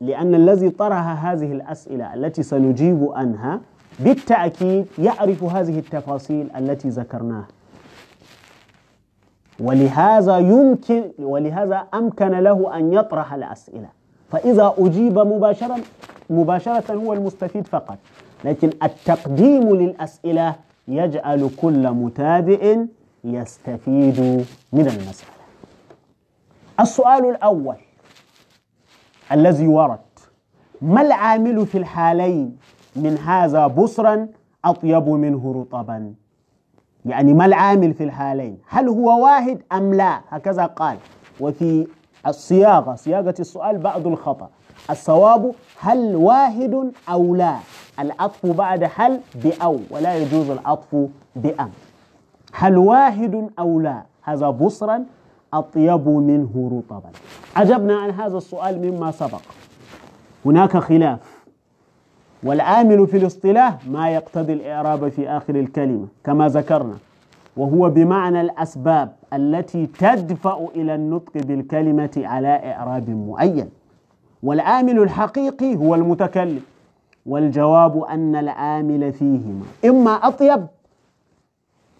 لأن الذي طرح هذه الأسئلة التي سنجيب عنها بالتأكيد يعرف هذه التفاصيل التي ذكرناها. ولهذا يمكن ولهذا أمكن له أن يطرح الأسئلة. فإذا أجيب مباشرة مباشرة هو المستفيد فقط لكن التقديم للأسئلة يجعل كل متابع يستفيد من المسألة. السؤال الأول الذي ورد ما العامل في الحالين؟ من هذا بصرا أطيب منه رطبا. يعني ما العامل في الحالين؟ هل هو واحد أم لا؟ هكذا قال. وفي الصياغة صياغة السؤال بعض الخطأ. الصواب هل واحد أو لا؟ العطف بعد هل بأو ولا يجوز العطف بأم. هل واحد أو لا؟ هذا بصرا أطيب منه رطبا. عجبنا عن هذا السؤال مما سبق. هناك خلاف. والعامل في الاصطلاح ما يقتضي الإعراب في آخر الكلمة كما ذكرنا وهو بمعنى الأسباب التي تدفع إلى النطق بالكلمة على إعراب معين. والعامل الحقيقي هو المتكلم والجواب أن العامل فيهما. إما أطيب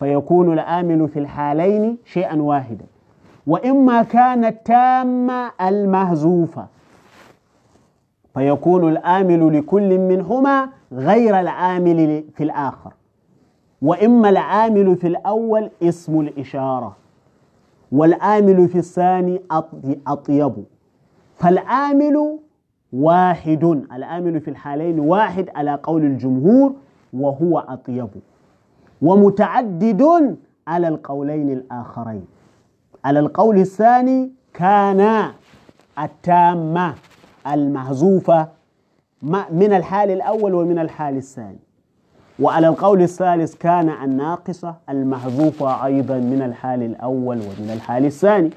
فيكون العامل في الحالين شيئا واحدا. وإما كانت تامة المهزوفة فيكون العامل لكل منهما غير العامل في الآخر. وإما العامل في الأول اسم الإشارة والعامل في الثاني أطيب. فالعامل واحد العامل في الحالين واحد على قول الجمهور وهو أطيب. ومتعدد على القولين الآخرين. على القول الثاني كان التامة المحذوفة من الحال الأول ومن الحال الثاني. وعلى القول الثالث كان الناقصة المحذوفة أيضا من الحال الأول ومن الحال الثاني.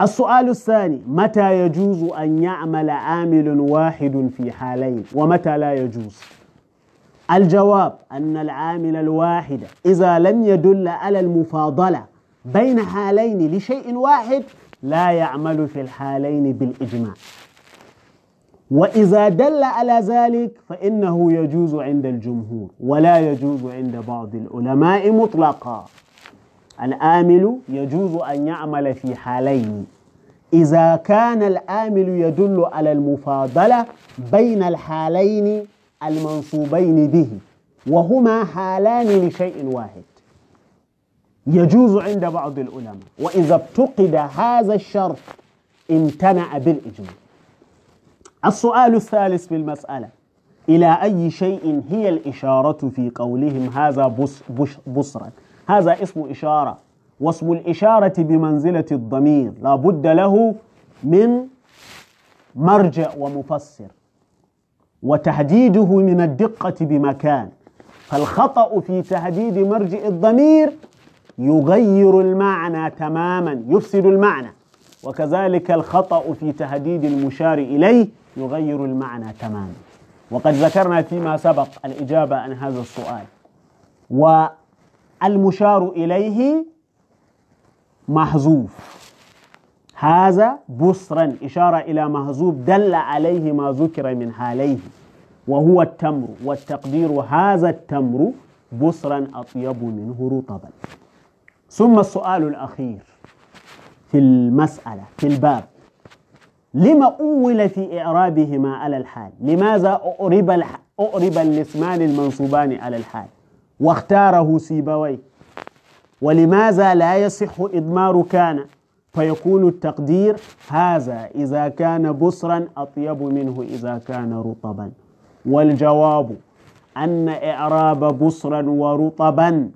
السؤال الثاني متى يجوز أن يعمل عامل واحد في حالين؟ ومتى لا يجوز؟ الجواب أن العامل الواحد إذا لم يدل على المفاضلة بين حالين لشيء واحد لا يعمل في الحالين بالإجماع. وإذا دل على ذلك فإنه يجوز عند الجمهور ولا يجوز عند بعض العلماء مطلقا. الآمل يجوز أن يعمل في حالين. إذا كان الآمل يدل على المفاضلة بين الحالين المنصوبين به وهما حالان لشيء واحد. يجوز عند بعض العلماء وإذا افتقد هذا الشرط امتنع بالإجماع. السؤال الثالث في المسألة إلى أي شيء هي الإشارة في قولهم هذا بص بش بصرا هذا اسم إشارة واسم الإشارة بمنزلة الضمير لا بد له من مرجع ومفسر. وتحديده من الدقة بمكان. فالخطأ في تحديد مرجع الضمير يغير المعنى تماما يفسد المعنى. وكذلك الخطأ في تهديد المشار إليه يغير المعنى تماما. وقد ذكرنا فيما سبق الإجابة عن هذا السؤال. والمشار إليه محذوف. هذا بصرا إشارة إلى محذوف دل عليه ما ذكر من حاليه وهو التمر والتقدير هذا التمر بصرا أطيب منه رطبا. ثم السؤال الأخير في المسألة في الباب. لما أول في إعرابهما على الحال؟ لماذا أعرب, أعرب الاسمان المنصوبان على الحال؟ واختاره سيبوي ولماذا لا يصح إضمار كان؟ فيكون التقدير هذا إذا كان بصرا أطيب منه إذا كان رطبا والجواب أن إعراب بصرا ورطبا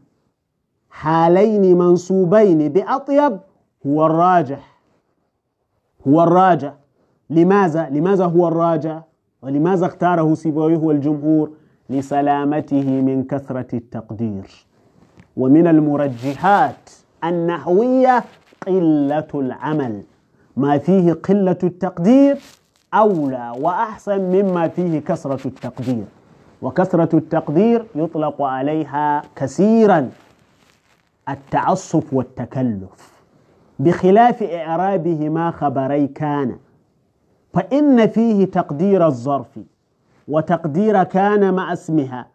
حالين منصوبين بأطيب هو الراجح هو الراجح لماذا؟ لماذا هو الراجح؟ ولماذا اختاره سيبويه والجمهور؟ لسلامته من كثرة التقدير ومن المرجحات النحوية قلة العمل. ما فيه قلة التقدير أولى وأحسن مما فيه كثرة التقدير. وكثرة التقدير يطلق عليها كثيرا التعصف والتكلف. بخلاف إعرابهما خبري كان. فإن فيه تقدير الظرف وتقدير كان مع اسمها.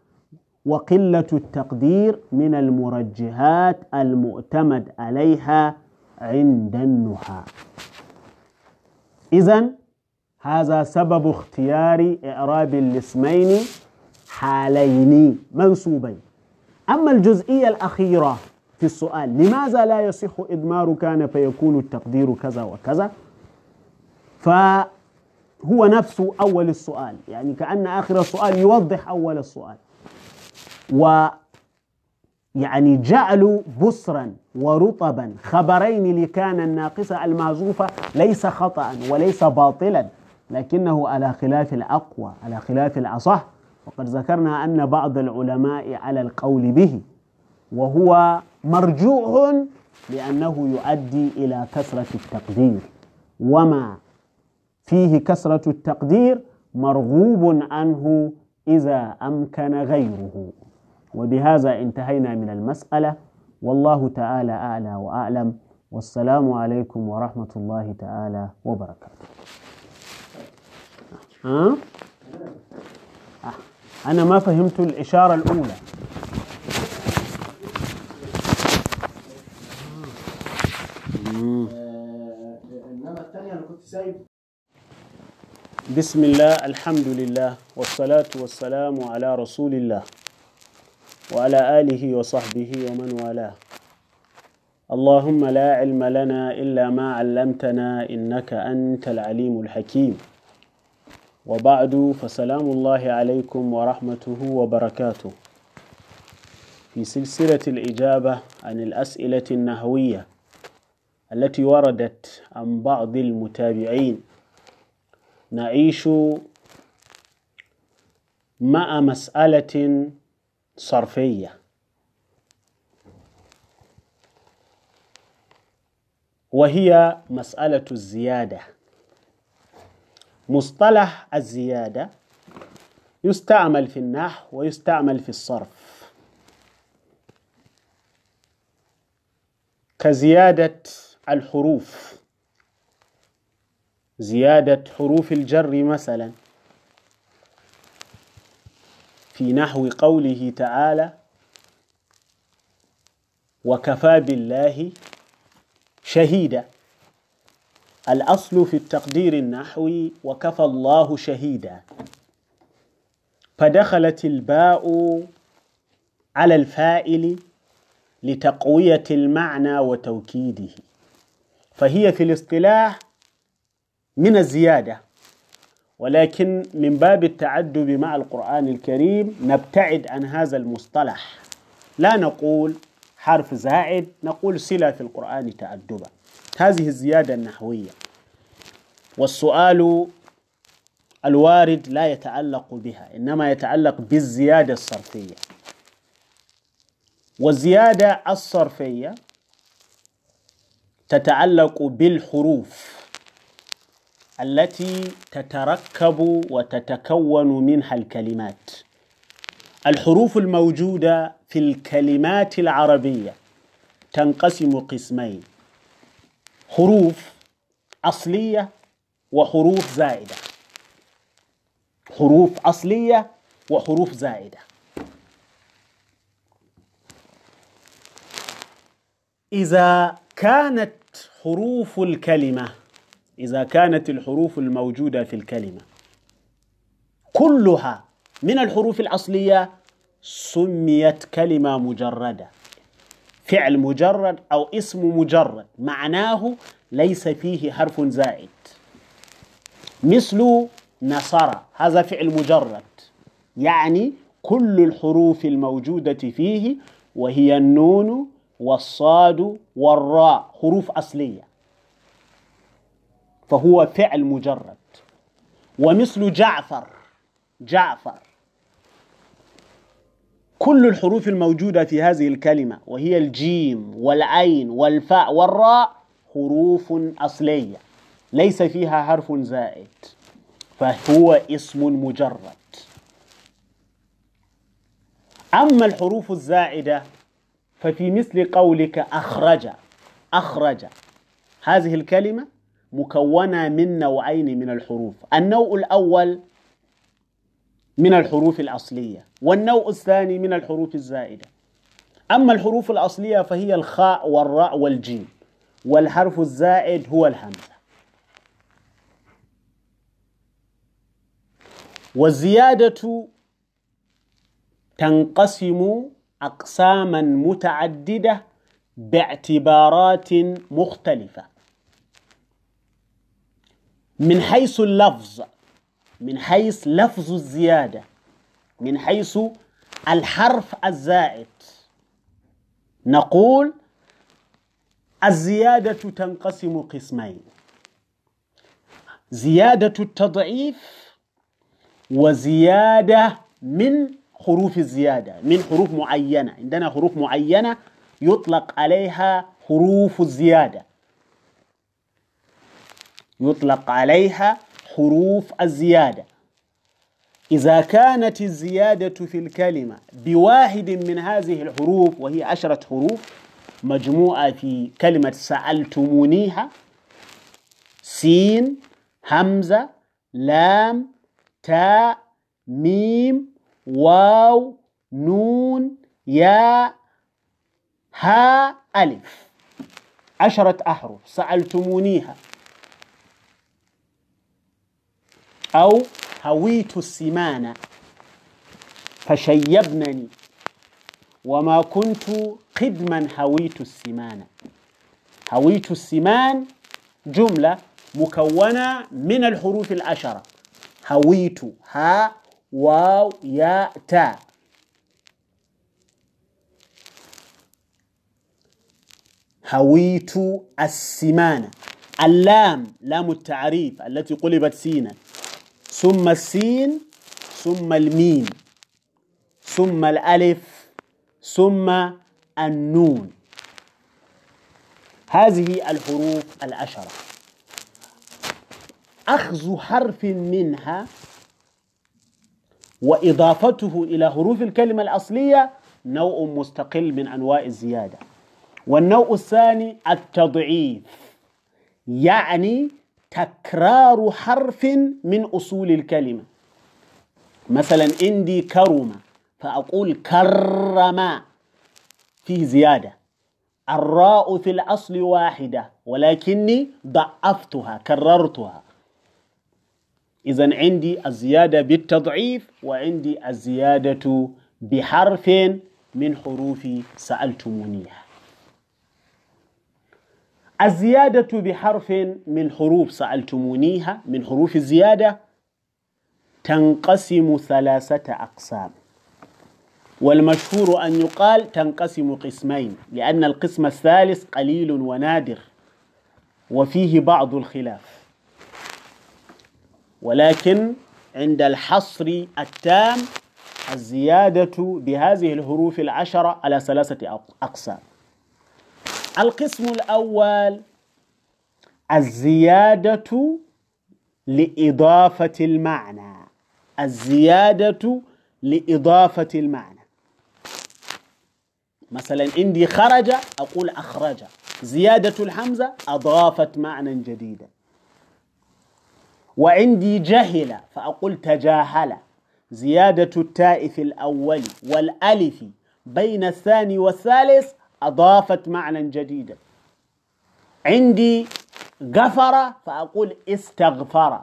وقلة التقدير من المرجحات المؤتمد عليها عند النحاة إذا هذا سبب اختيار إعراب الاسمين حالين منصوبين. أما الجزئية الأخيرة في السؤال لماذا لا يصح إدمار كان فيكون التقدير كذا وكذا؟ فهو نفس أول السؤال يعني كأن آخر السؤال يوضح أول السؤال. و يعني جعلوا بصرا ورطبا. خبرين لكان الناقصة المعزوفة ليس خطأ وليس باطلا لكنه على خلاف الأقوى على خلاف الأصح. وقد ذكرنا أن بعض العلماء على القول به وهو مرجوع لأنه يؤدي إلى كثرة التقدير. وما فيه كثرة التقدير مرغوب عنه إذا أمكن غيره. وبهذا انتهينا من المسألة. والله تعالى أعلى وأعلم. والسلام عليكم ورحمة الله تعالى وبركاته. ها؟ أنا ما فهمت الإشارة الأولى. انما الثانية أنا كنت سايب بسم الله الحمد لله والصلاة والسلام على رسول الله. وعلى آله وصحبه ومن والاه. اللهم لا علم لنا إلا ما علمتنا إنك أنت العليم الحكيم. وبعد فسلام الله عليكم ورحمته وبركاته. في سلسلة الإجابة عن الأسئلة النحوية التي وردت عن بعض المتابعين نعيش مع مسألة صرفية. وهي مسألة الزيادة. مصطلح الزيادة يستعمل في النحو ويستعمل في الصرف. كزيادة الحروف. زيادة حروف الجر مثلا. في نحو قوله تعالى وكفى بالله شهيدا. الأصل في التقدير النحوي وكفى الله شهيدا. فدخلت الباء على الفائل لتقوية المعنى وتوكيده. فهي في الاصطلاح من الزيادة. ولكن من باب التعدب مع القرآن الكريم نبتعد عن هذا المصطلح. لا نقول حرف زائد نقول صلة في القرآن تعدبا هذه الزيادة النحوية. والسؤال الوارد لا يتعلق بها إنما يتعلق بالزيادة الصرفية. والزيادة الصرفية تتعلق بالحروف. التي تتركب وتتكون منها الكلمات. الحروف الموجودة في الكلمات العربية تنقسم قسمين حروف أصلية وحروف زائدة. حروف أصلية وحروف زائدة. إذا كانت حروف الكلمة إذا كانت الحروف الموجودة في الكلمة. كلها من الحروف الأصلية سميت كلمة مجردة. فعل مجرد أو اسم مجرد. معناه ليس فيه حرف زائد. مثل نصر هذا فعل مجرد. يعني كل الحروف الموجودة فيه وهي النون والصاد والراء حروف أصلية. فهو فعل مجرد. ومثل جعفر جعفر. كل الحروف الموجودة في هذه الكلمة وهي الجيم والعين والفاء والراء حروف أصلية. ليس فيها حرف زائد. فهو اسم مجرد. أما الحروف الزائدة ففي مثل قولك أخرج أخرج. هذه الكلمة مكونة من نوعين من الحروف. النوع الأول من الحروف الأصلية والنوع الثاني من الحروف الزائدة. أما الحروف الأصلية فهي الخاء والراء والجيم والحرف الزائد هو الهمزة. والزيادة تنقسم أقساما متعددة باعتبارات مختلفة. من حيث اللفظ من حيث لفظ الزيادة من حيث الحرف الزائد. نقول الزيادة تنقسم قسمين زيادة التضعيف وزيادة من حروف الزيادة من حروف معينة. عندنا حروف معينة يطلق عليها حروف الزيادة. يطلق عليها حروف الزيادة. إذا كانت الزيادة في الكلمة بواحد من هذه الحروف وهي عشرة حروف مجموعة في كلمة سألتمونيها سين همزة لام تاء ميم واو نون ياء ها ألف. عشرة أحرف سألتمونيها. أو هويت السمان فشيبنني. وما كنت قدما هويت السمان هويت السمان جملة مكونة من الحروف العشرة. هويت ها واو ياء تاء هويت السمان اللام لام التعريف التي قلبت سينا. ثم السين ثم الميم ثم الألف ثم النون. هذه الحروف العشرة. أخذ حرف منها وإضافته إلى حروف الكلمة الأصلية نوع مستقل من أنواع الزيادة. والنوع الثاني التضعيف يعني تكرار حرف من أصول الكلمة. مثلا عندي كرم فأقول كرم فيه زيادة. الراء في الأصل واحدة ولكني ضعفتها كررتها. إذا عندي الزيادة بالتضعيف وعندي الزيادة بحرف من حروف سألتمونيها. الزيادة بحرف من حروف سألتمونيها من حروف الزيادة تنقسم ثلاثة أقسام. والمشهور أن يقال تنقسم قسمين لأن القسم الثالث قليل ونادر وفيه بعض الخلاف. ولكن عند الحصر التام الزيادة بهذه الحروف العشرة على ثلاثة أقسام. القسم الأول الزيادة لإضافة المعنى. الزيادة لإضافة المعنى. مثلا عندي خرج أقول أخرج. زيادة الحمزة أضافت معنى جديدا. وعندي جهل فأقول تجاهل. زيادة التاء في الأول والألف بين الثاني والثالث أضافت معنى جديدا. عندي غفر فأقول استغفر.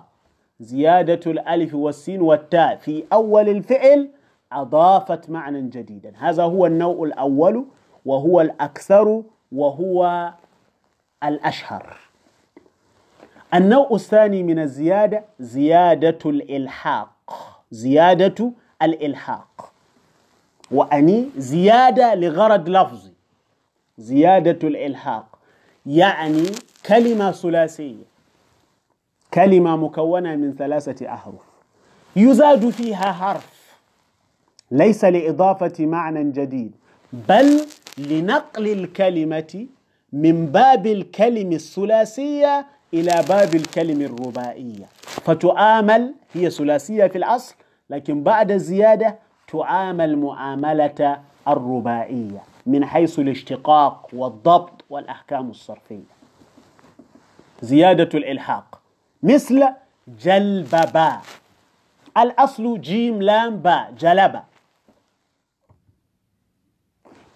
زيادة الألف والسين والتاء في أول الفعل أضافت معنى جديدا. هذا هو النوع الأول وهو الأكثر وهو الأشهر. النوع الثاني من الزيادة زيادة الإلحاق. زيادة الإلحاق. وأني زيادة لغرض لفظي. زيادة الإلحاق. يعني كلمة ثلاثية. كلمة مكونة من ثلاثة أحرف. يزاد فيها حرف. ليس لإضافة معنى جديد بل لنقل الكلمة من باب الكلمة الثلاثية إلى باب الكلمة الرباعية. فتعامل هي ثلاثية في الأصل لكن بعد الزيادة تعامل معاملة الرباعية. من حيث الاشتقاق والضبط والأحكام الصرفية. زيادة الإلحاق. مثل جلببا. الأصل جيم لام باء جلب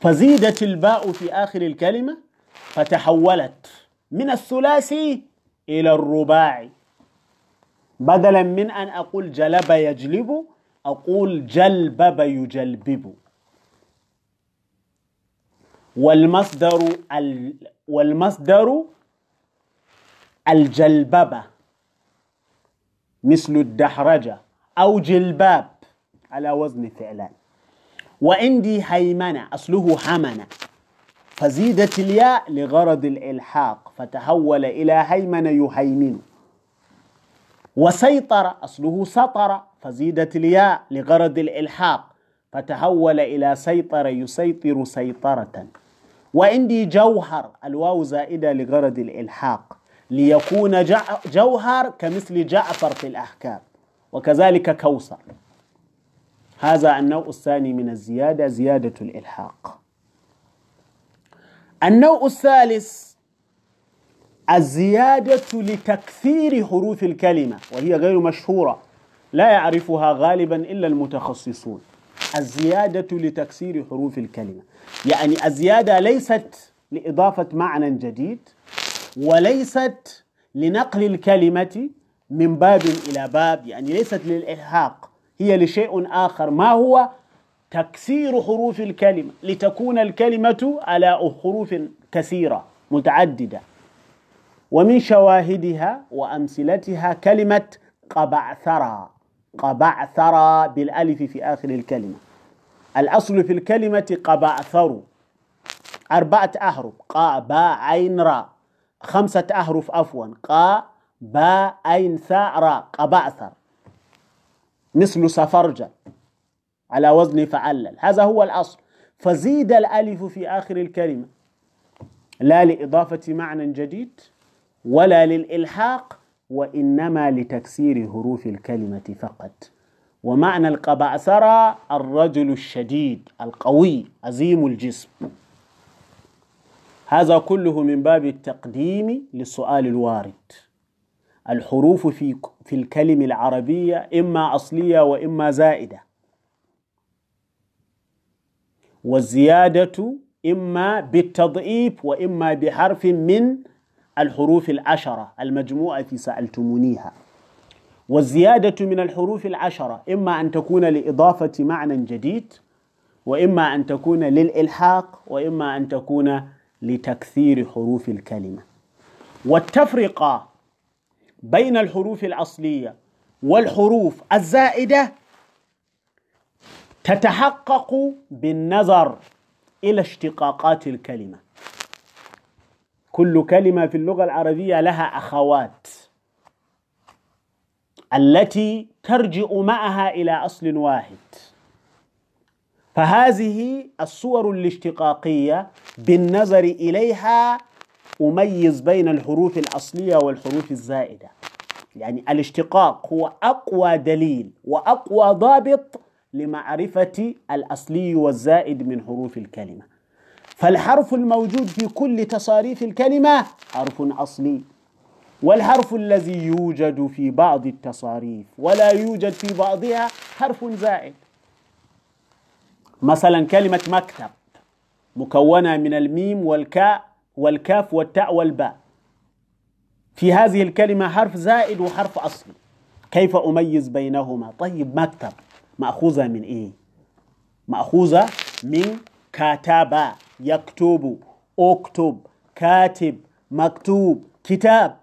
فزيدت الباء في آخر الكلمة فتحولت من الثلاثي إلى الرباعي. بدلا من أن أقول جلب يجلب أقول جلبب يجلبب. والمصدر ال والمصدر الجلببة مثل الدحرجة أو جلباب على وزن فعلان. وعندي هيمنة أصله حمنة فزيدت الياء لغرض الإلحاق فتحول إلى هيمن يهيمن. وسيطر أصله سطر فزيدت الياء لغرض الإلحاق فتحول إلى سيطر يسيطر سيطرة. وعندي جوهر الواو زائدة لغرض الإلحاق ليكون جوهر كمثل جعفر في الأحكام وكذلك كوثر. هذا النوع الثاني من الزيادة زيادة الإلحاق. النوع الثالث الزيادة لتكثير حروف الكلمة وهي غير مشهورة لا يعرفها غالبا إلا المتخصصون. الزيادة لتكسير حروف الكلمة. يعني الزيادة ليست لإضافة معنى جديد وليست لنقل الكلمة من باب إلى باب يعني ليست للإلحاق. هي لشيء آخر. ما هو؟ تكسير حروف الكلمة. لتكون الكلمة على حروف كثيرة متعددة. ومن شواهدها وأمثلتها كلمة قبعثرة قبعثرة بالألف في آخر الكلمة. الأصل في الكلمة قبعثر. أربعة أحرف قا باء عين را. خمسة أحرف عفوا. قا باء عين ثاء را. قبعثر. مثل سفرجة على وزن فعلل. هذا هو الأصل. فزيد الألف في آخر الكلمة. لا لإضافة معنى جديد ولا للإلحاق وإنما لتكسير حروف الكلمة فقط. ومعنى القبعثرة الرجل الشديد القوي عظيم الجسم. هذا كله من باب التقديم للسؤال الوارد. الحروف في في الكلمة العربية إما أصلية وإما زائدة. والزيادة إما بالتضعيف وإما بحرف من الحروف العشرة المجموعة سألتمونيها. والزيادة من الحروف العشرة إما أن تكون لإضافة معنى جديد وإما أن تكون للإلحاق وإما أن تكون لتكثير حروف الكلمة. والتفرقة بين الحروف الأصلية والحروف الزائدة تتحقق بالنظر إلى اشتقاقات الكلمة. كل كلمة في اللغة العربية لها أخوات التي ترجع معها إلى أصل واحد. فهذه الصور الاشتقاقية بالنظر إليها أميز بين الحروف الأصلية والحروف الزائدة. يعني الاشتقاق هو أقوى دليل وأقوى ضابط لمعرفة الأصلي والزائد من حروف الكلمة. فالحرف الموجود في كل تصاريف الكلمة حرف أصلي والحرف الذي يوجد في بعض التصاريف ولا يوجد في بعضها حرف زائد. مثلا كلمة مكتب مكونة من الميم والكاء والكاف والتاء والباء. في هذه الكلمة حرف زائد وحرف أصلي. كيف أميز بينهما؟ طيب مكتب مأخوذة من إيه؟ مأخوذة من كتب يكتب اكتب كاتب مكتوب كتاب.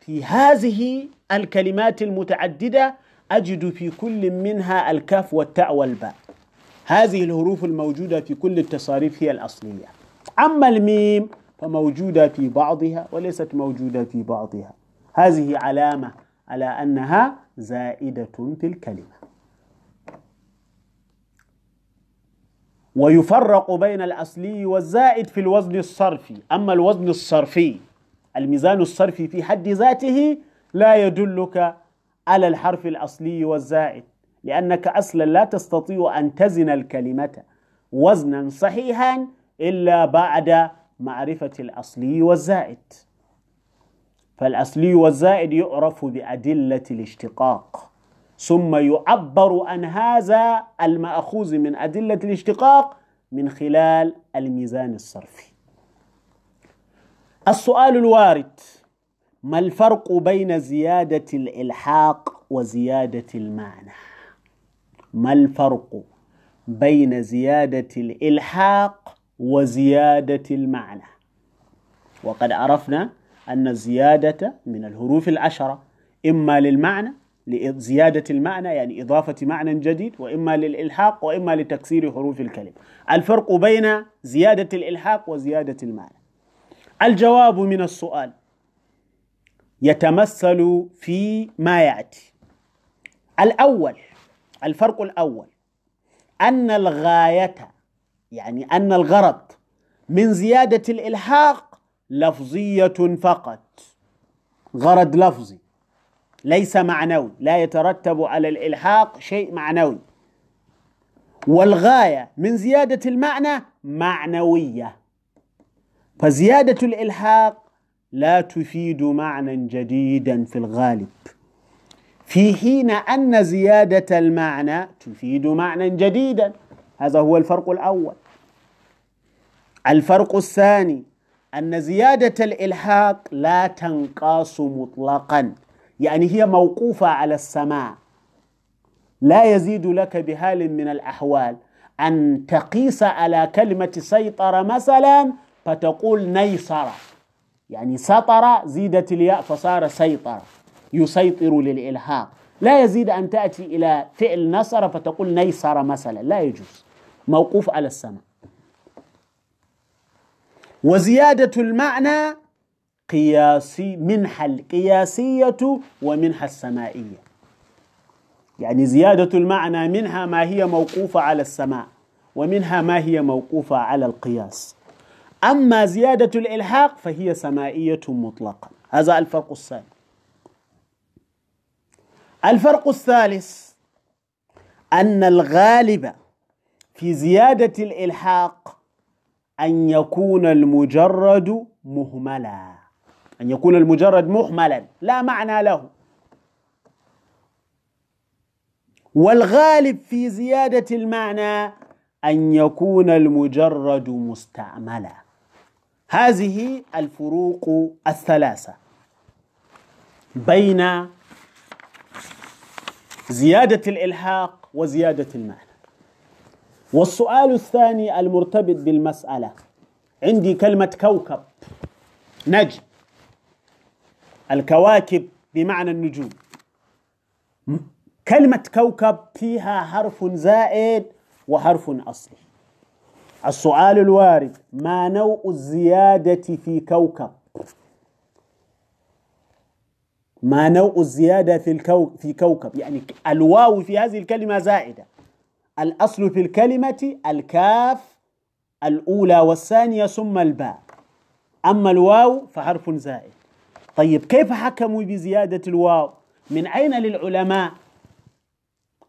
في هذه الكلمات المتعددة أجد في كل منها الكاف والتاء والباء. هذه الحروف الموجودة في كل التصاريف هي الأصلية. أما الميم فموجودة في بعضها وليست موجودة في بعضها. هذه علامة على أنها زائدة في الكلمة. ويفرق بين الأصلي والزائد في الوزن الصرفي. أما الوزن الصرفي الميزان الصرفي في حد ذاته لا يدلك على الحرف الأصلي والزائد لأنك أصلا لا تستطيع أن تزن الكلمة وزنا صحيحا إلا بعد معرفة الأصلي والزائد. فالأصلي والزائد يعرف بأدلة الاشتقاق. ثم يعبر عن هذا المأخوذ من أدلة الاشتقاق من خلال الميزان الصرفي. السؤال الوارد ما الفرق بين زيادة الإلحاق وزيادة المعنى ما الفرق بين زيادة الإلحاق وزيادة المعنى وقد عرفنا أن الزيادة من الحروف العشرة إما للمعنى لزيادة المعنى يعني إضافة معنى جديد وإما للإلحاق وإما لتكسير حروف الكلمة الفرق بين زيادة الإلحاق وزيادة المعنى. الجواب من السؤال يتمثل في ما يأتي. الأول الفرق الأول أن الغاية يعني أن الغرض من زيادة الإلحاق لفظية فقط. غرض لفظي. ليس معنوي لا يترتب على الإلحاق شيء معنوي والغاية من زيادة المعنى معنوية. فزيادة الإلحاق لا تفيد معنى جديدا في الغالب. في حين أن زيادة المعنى تفيد معنى جديدا. هذا هو الفرق الأول. الفرق الثاني أن زيادة الإلحاق لا تنقاس مطلقا. يعني هي موقوفة على السماع لا يزيد لك بحال من الأحوال. أن تقيس على كلمة سيطر مثلا فتقول نيصر يعني سطر زيدت الياء فصار سيطر. يسيطر للإلحاق لا يزيد أن تأتي إلى فعل نصر فتقول نيصر مثلا. لا يجوز. موقوف على السماء. وزيادة المعنى قياسي منها القياسية ومنها السمائية. يعني زيادة المعنى منها ما هي موقوفة على السماء ومنها ما هي موقوفة على القياس. أما زيادة الإلحاق فهي سمائية مطلقا هذا الفرق الثاني الفرق الثالث أن الغالب في زيادة الإلحاق أن يكون المجرد مهملا. أن يكون المجرد مهملا. لا معنى له. والغالب في زيادة المعنى أن يكون المجرد مستعملا. هذه الفروق الثلاثة. بين زيادة الإلحاق وزيادة المعنى. والسؤال الثاني المرتبط بالمسألة. عندي كلمة كوكب. نجم الكواكب بمعنى النجوم. كلمة كوكب فيها حرف زائد وحرف أصلي السؤال الوارد ما نوع الزيادة في كوكب؟ ما نوع الزيادة في الكو في كوكب؟ يعني الواو في هذه الكلمة زائدة. الأصل في الكلمة الكاف الأولى والثانية ثم الباء. أما الواو فحرف زائد. طيب كيف حكموا بزيادة الواو؟ من أين للعلماء؟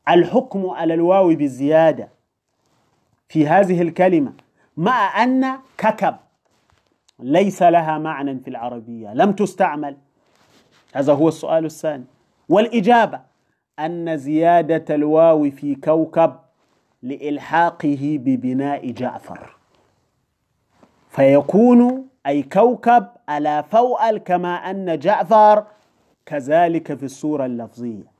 الحكم على الواو بالزيادة في هذه الكلمة مع أن ككب ليس لها معنى في العربية لم تستعمل. هذا هو السؤال الثاني. والإجابة أن زيادة الواو في كوكب لإلحاقه ببناء جعفر. فيكون أي كوكب على فوأل كما أن جعفر كذلك في الصورة اللفظية.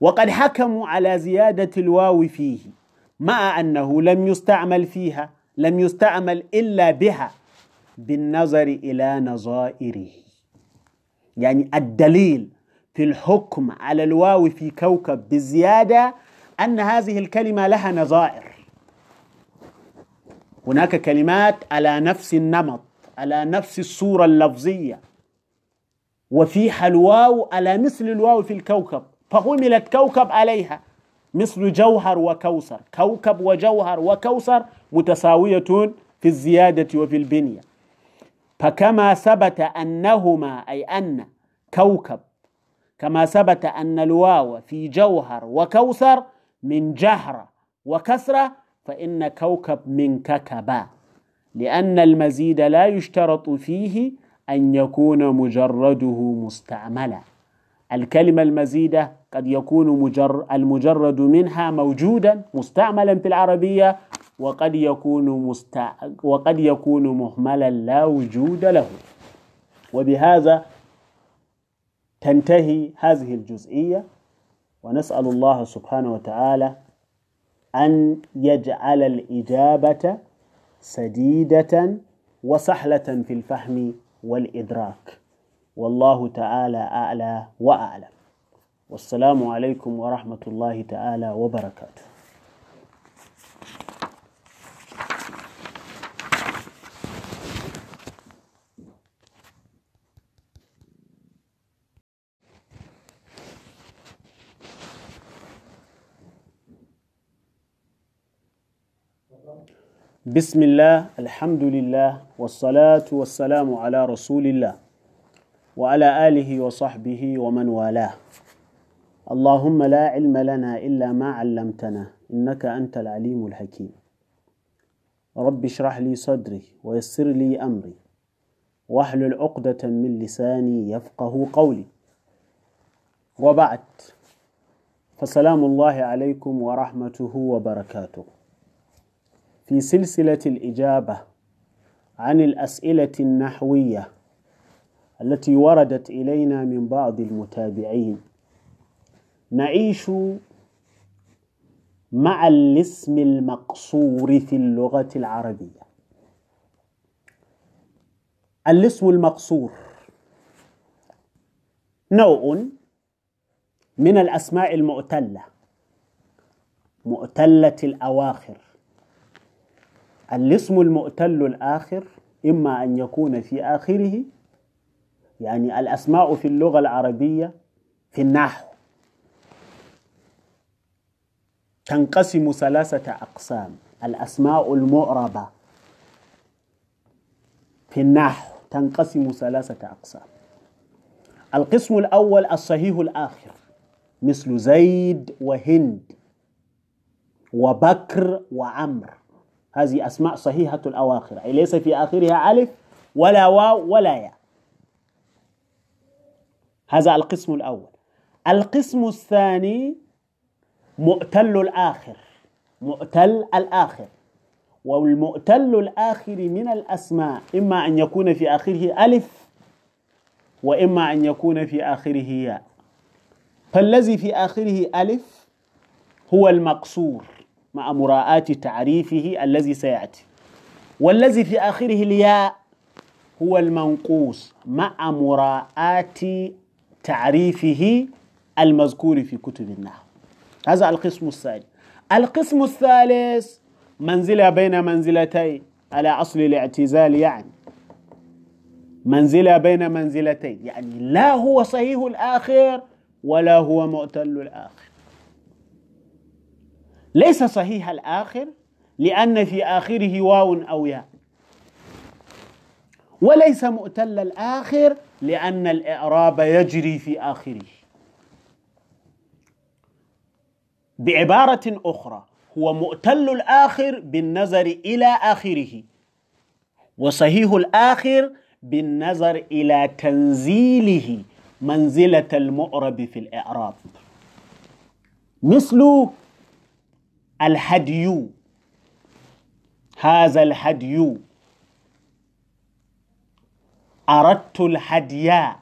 وقد حكموا على زيادة الواو فيه مع أنه لم يستعمل فيها لم يستعمل إلا بها بالنظر إلى نظائره. يعني الدليل في الحكم على الواو في كوكب بالزيادة أن هذه الكلمة لها نظائر. هناك كلمات على نفس النمط. على نفس الصورة اللفظية. وفيها الواو على مثل الواو في الكوكب. فحملت كوكب عليها. مثل جوهر وكوثر كوكب وجوهر وكوثر متساوية في الزيادة وفي البنية. فكما ثبت أنهما أي أن كوكب كما ثبت أن الواو في جوهر وكوثر من جهرة وكسرة فإن كوكب من ككبا لأن المزيد لا يشترط فيه أن يكون مجرده مستعملا. الكلمة المزيدة قد يكون مجر المجرد منها موجودا مستعملا في العربية وقد يكون مستع... وقد يكون مهملا لا وجود له. وبهذا تنتهي هذه الجزئية. ونسأل الله سبحانه وتعالى أن يجعل الإجابة سديدة وسهلة في الفهم والإدراك. والله تعالى أعلى وأعلم. والسلام عليكم ورحمة الله تعالى وبركاته. بسم الله الحمد لله والصلاة والسلام على رسول الله وعلى آله وصحبه ومن والاه اللهم لا علم لنا إلا ما علمتنا إنك أنت العليم الحكيم رب اشرح لي صدري ويسر لي أمري واحلل عقدة من لساني يفقه قولي وبعد فسلام الله عليكم ورحمته وبركاته في سلسلة الإجابة عن الأسئلة النحوية التي وردت إلينا من بعض المتابعين. نعيش مع الاسم المقصور في اللغة العربية. الاسم المقصور نوع من الأسماء المؤتلة مؤتلة الأواخر. الاسم المؤتل الآخر إما أن يكون في آخره يعني الأسماء في اللغة العربية في النحو. تنقسم ثلاثة أقسام الأسماء المعربة في النحو تنقسم ثلاثة أقسام. القسم الأول الصحيح الآخر مثل زيد وهند وبكر وعمر هذه أسماء صحيحة الأواخر أي ليس في آخرها ألف ولا واو ولا ياء. هذا القسم الأول. القسم الثاني مؤتل الآخر مؤتل الآخر. والمؤتل الآخر من الأسماء إما أن يكون في آخره ألف وإما أن يكون في آخره ياء. فالذي في آخره ألف هو المقصور. مع مراعاة تعريفه الذي سيأتي. والذي في آخره الياء هو المنقوص مع مراعاة تعريفه المذكور في كتب النحو. هذا القسم الثاني. القسم الثالث منزلة بين منزلتين على أصل الاعتزال يعني. منزلة بين منزلتين يعني لا هو صحيح الآخر ولا هو مؤتل الآخر. ليس صحيح الآخر لأن في آخره واو أو ياء. وليس مؤتل الآخر لأن الإعراب يجري في آخره. بعبارة أخرى هو مؤتل الآخر بالنظر إلى آخره. وصحيح الآخر بالنظر إلى تنزيله منزلة المعرب في الإعراب. مثل الهدي. هذا الهدي. أردت الهدي.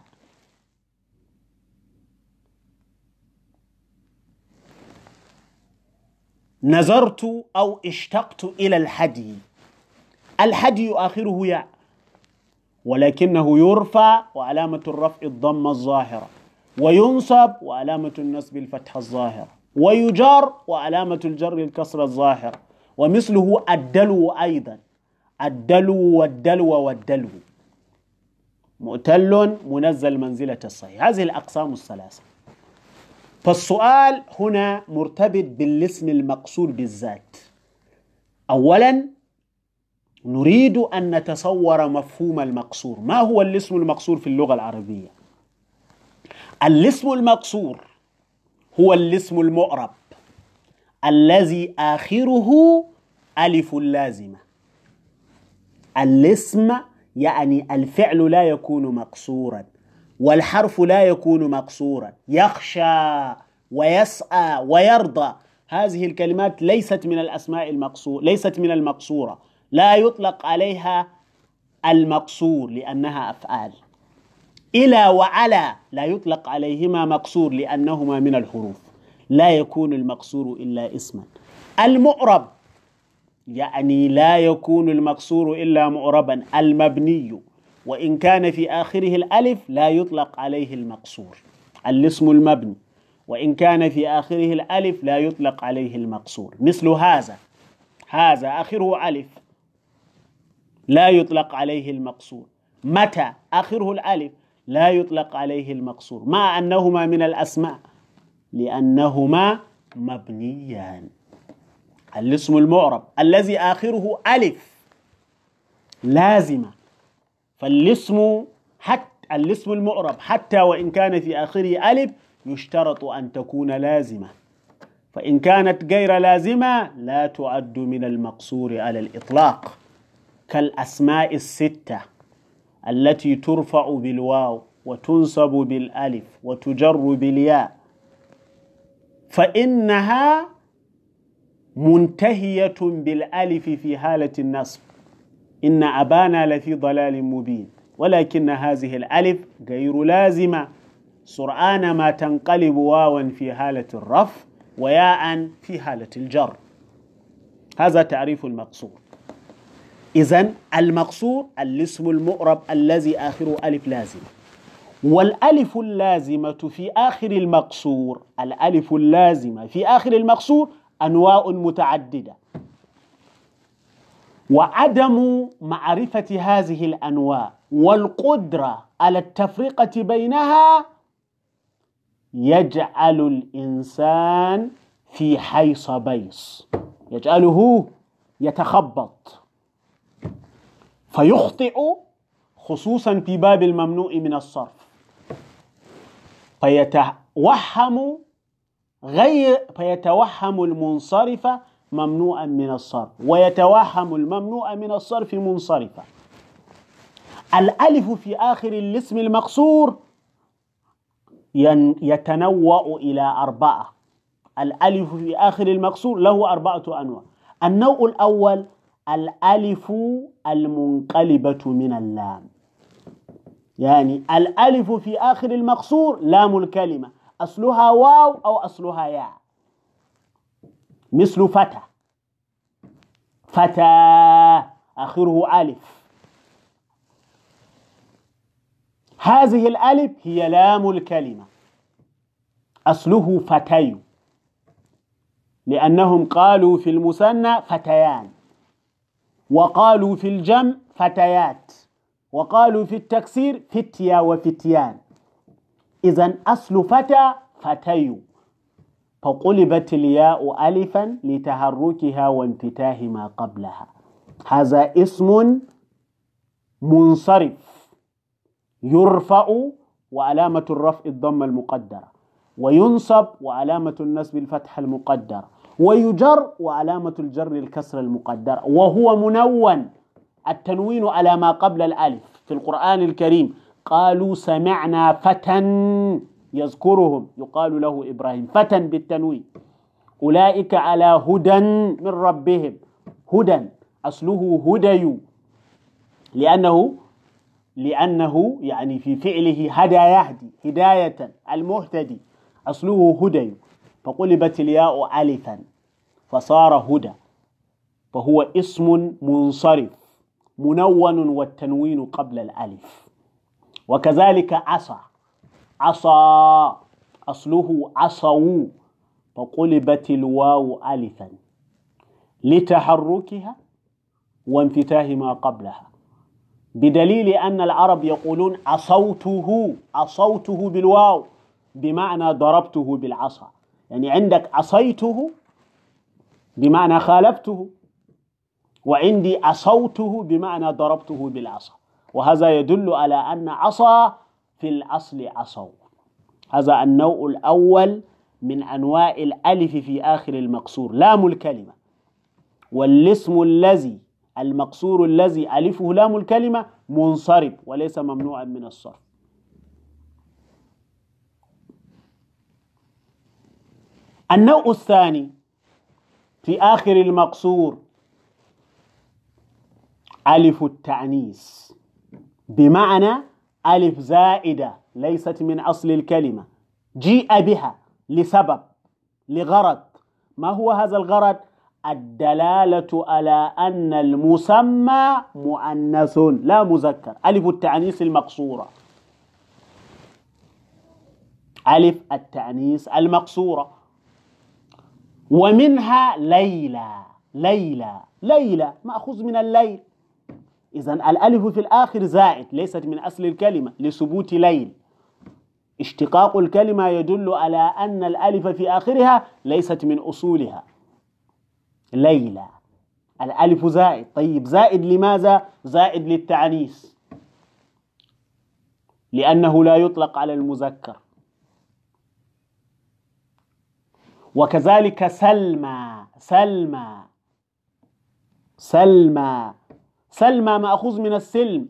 نظرت أو اشتقت إلى الهدي. الهدي آخره ياء ولكنه يرفع وعلامة الرفع الضمة الظاهرة وينصب وعلامة النصب الفتحة الظاهرة. ويجر وعلامة الجر الكسرة الظاهرة ومثله الدلو أيضا. الدلو والدلو والدلو. مؤتل منزل منزلة الصحيح. هذه الأقسام الثلاثة. فالسؤال هنا مرتبط بالاسم المقصور بالذات. أولا نريد أن نتصور مفهوم المقصور. ما هو الاسم المقصور في اللغة العربية؟ الاسم المقصور هو الاسم المعرب الذي آخره ألف لازمة. الاسم يعني الفعل لا يكون مقصورا والحرف لا يكون مقصورا. يخشى ويسعى ويرضى. هذه الكلمات ليست من الأسماء المقصور ليست من المقصورة. لا يطلق عليها المقصور لأنها أفعال. إلى وعلى لا يطلق عليهما مقصور لأنهما من الحروف. لا يكون المقصور إلا اسما. المعرب يعني لا يكون المقصور إلا معربا المبني. وإن كان في آخره الألف لا يطلق عليه المقصور الاسم المبني. وإن كان في آخره الألف لا يطلق عليه المقصور. مثل هذا هذا آخره ألف لا يطلق عليه المقصور. متى آخره الألف؟ لا يطلق عليه المقصور. مع أنهما من الأسماء؟ لأنهما مبنيان. الاسم المعرب الذي آخره ألف. لازمة. فالاسم حتى الاسم المعرب حتى وإن كان في آخره ألف يشترط أن تكون لازمة. فإن كانت غير لازمة لا تعد من المقصور على الإطلاق. كالأسماء الستة. التي ترفع بالواو وتنصب بالألف وتجر بالياء. فإنها منتهية بالألف في حالة النصب. إن أبانا لفي ضلال مبين. ولكن هذه الألف غير لازمة. سرعان ما تنقلب واوا في حالة الرف وياء في حالة الجر. هذا تعريف المقصور إذا المقصور الاسم المؤرب الذي آخره ألف لازمة. والألف اللازمة في آخر المقصور الألف اللازمة في آخر المقصور أنواع متعددة. وعدم معرفة هذه الأنواع والقدرة على التفرقة بينها يجعل الإنسان في حيص بيص. يجعله يتخبط. فيخطئ خصوصا في باب الممنوع من الصرف. فيتوهم غير فيتوهم المنصرف ممنوعا من الصرف. ويتوهم الممنوع من الصرف منصرفا. الألف في آخر الاسم المقصور يتنوع إلى أربعة. الألف في آخر المقصور له أربعة أنواع. النوع الأول الألف المنقلبة من اللام. يعني الألف في آخر المقصور لام الكلمة. أصلها واو أو أصلها ياء. مثل فتى. فتى آخره ألف. هذه الألف هي لام الكلمة. أصله فتي لأنهم قالوا في المثنى فتيان. وقالوا في الجمع فتيات وقالوا في التكسير فتيا وفتيان. إذا أصل فتى فتي فقلبت الياء ألفا لتحركها وانفتاح ما قبلها. هذا اسم منصرف يرفع وعلامة الرفع الضمة المقدرة وينصب وعلامة النصب الفتح المقدر ويجر وعلامة الجر الكسر المقدرة وهو منون. التنوين على ما قبل الألف في القرآن الكريم قالوا سمعنا فتى يذكرهم يقال له إبراهيم فتى بالتنوين. أولئك على هدى من ربهم. هدى أصله هدي. لأنه لأنه يعني في فعله هدى يهدي هداية المهتدي أصله هدي. فقلبت الياء ألفا. فصار هدى. فهو اسم منصرف منون والتنوين قبل الألف. وكذلك عصى. عصى أصله عصوا فقلبت الواو ألفا. لتحركها وانفتاح ما قبلها. بدليل أن العرب يقولون عصوته عصوته بالواو بمعنى ضربته بالعصا. يعني عندك عصيته بمعنى خالفته وعندي عصوته بمعنى ضربته بالعصا. وهذا يدل على أن عصا في الأصل عصوا هذا النوع الأول من أنواع الألف في آخر المقصور. لام الكلمة. والاسم الذي المقصور الذي ألفه لام الكلمة منصرف وليس ممنوعا من الصرف. النوع الثاني في آخر المقصور ألف التعنيس. بمعنى ألف زائدة ليست من أصل الكلمة. جيء بها لسبب لغرض. ما هو هذا الغرض؟ الدلالة على أن المسمى مؤنث لا مذكر. ألف التعنيس المقصورة. ألف التعنيس المقصورة. ومنها ليلى ليلى ليلى مأخوذ من الليل. إذا الألف في الآخر زائد ليست من أصل الكلمة لثبوت ليل. اشتقاق الكلمة يدل على أن الألف في آخرها ليست من أصولها. ليلى. الألف زائد. طيب زائد لماذا؟ زائد للتعنيس. لأنه لا يطلق على المذكر. وكذلك سلمى سلمى سلمى سلمى مأخوذ من السلم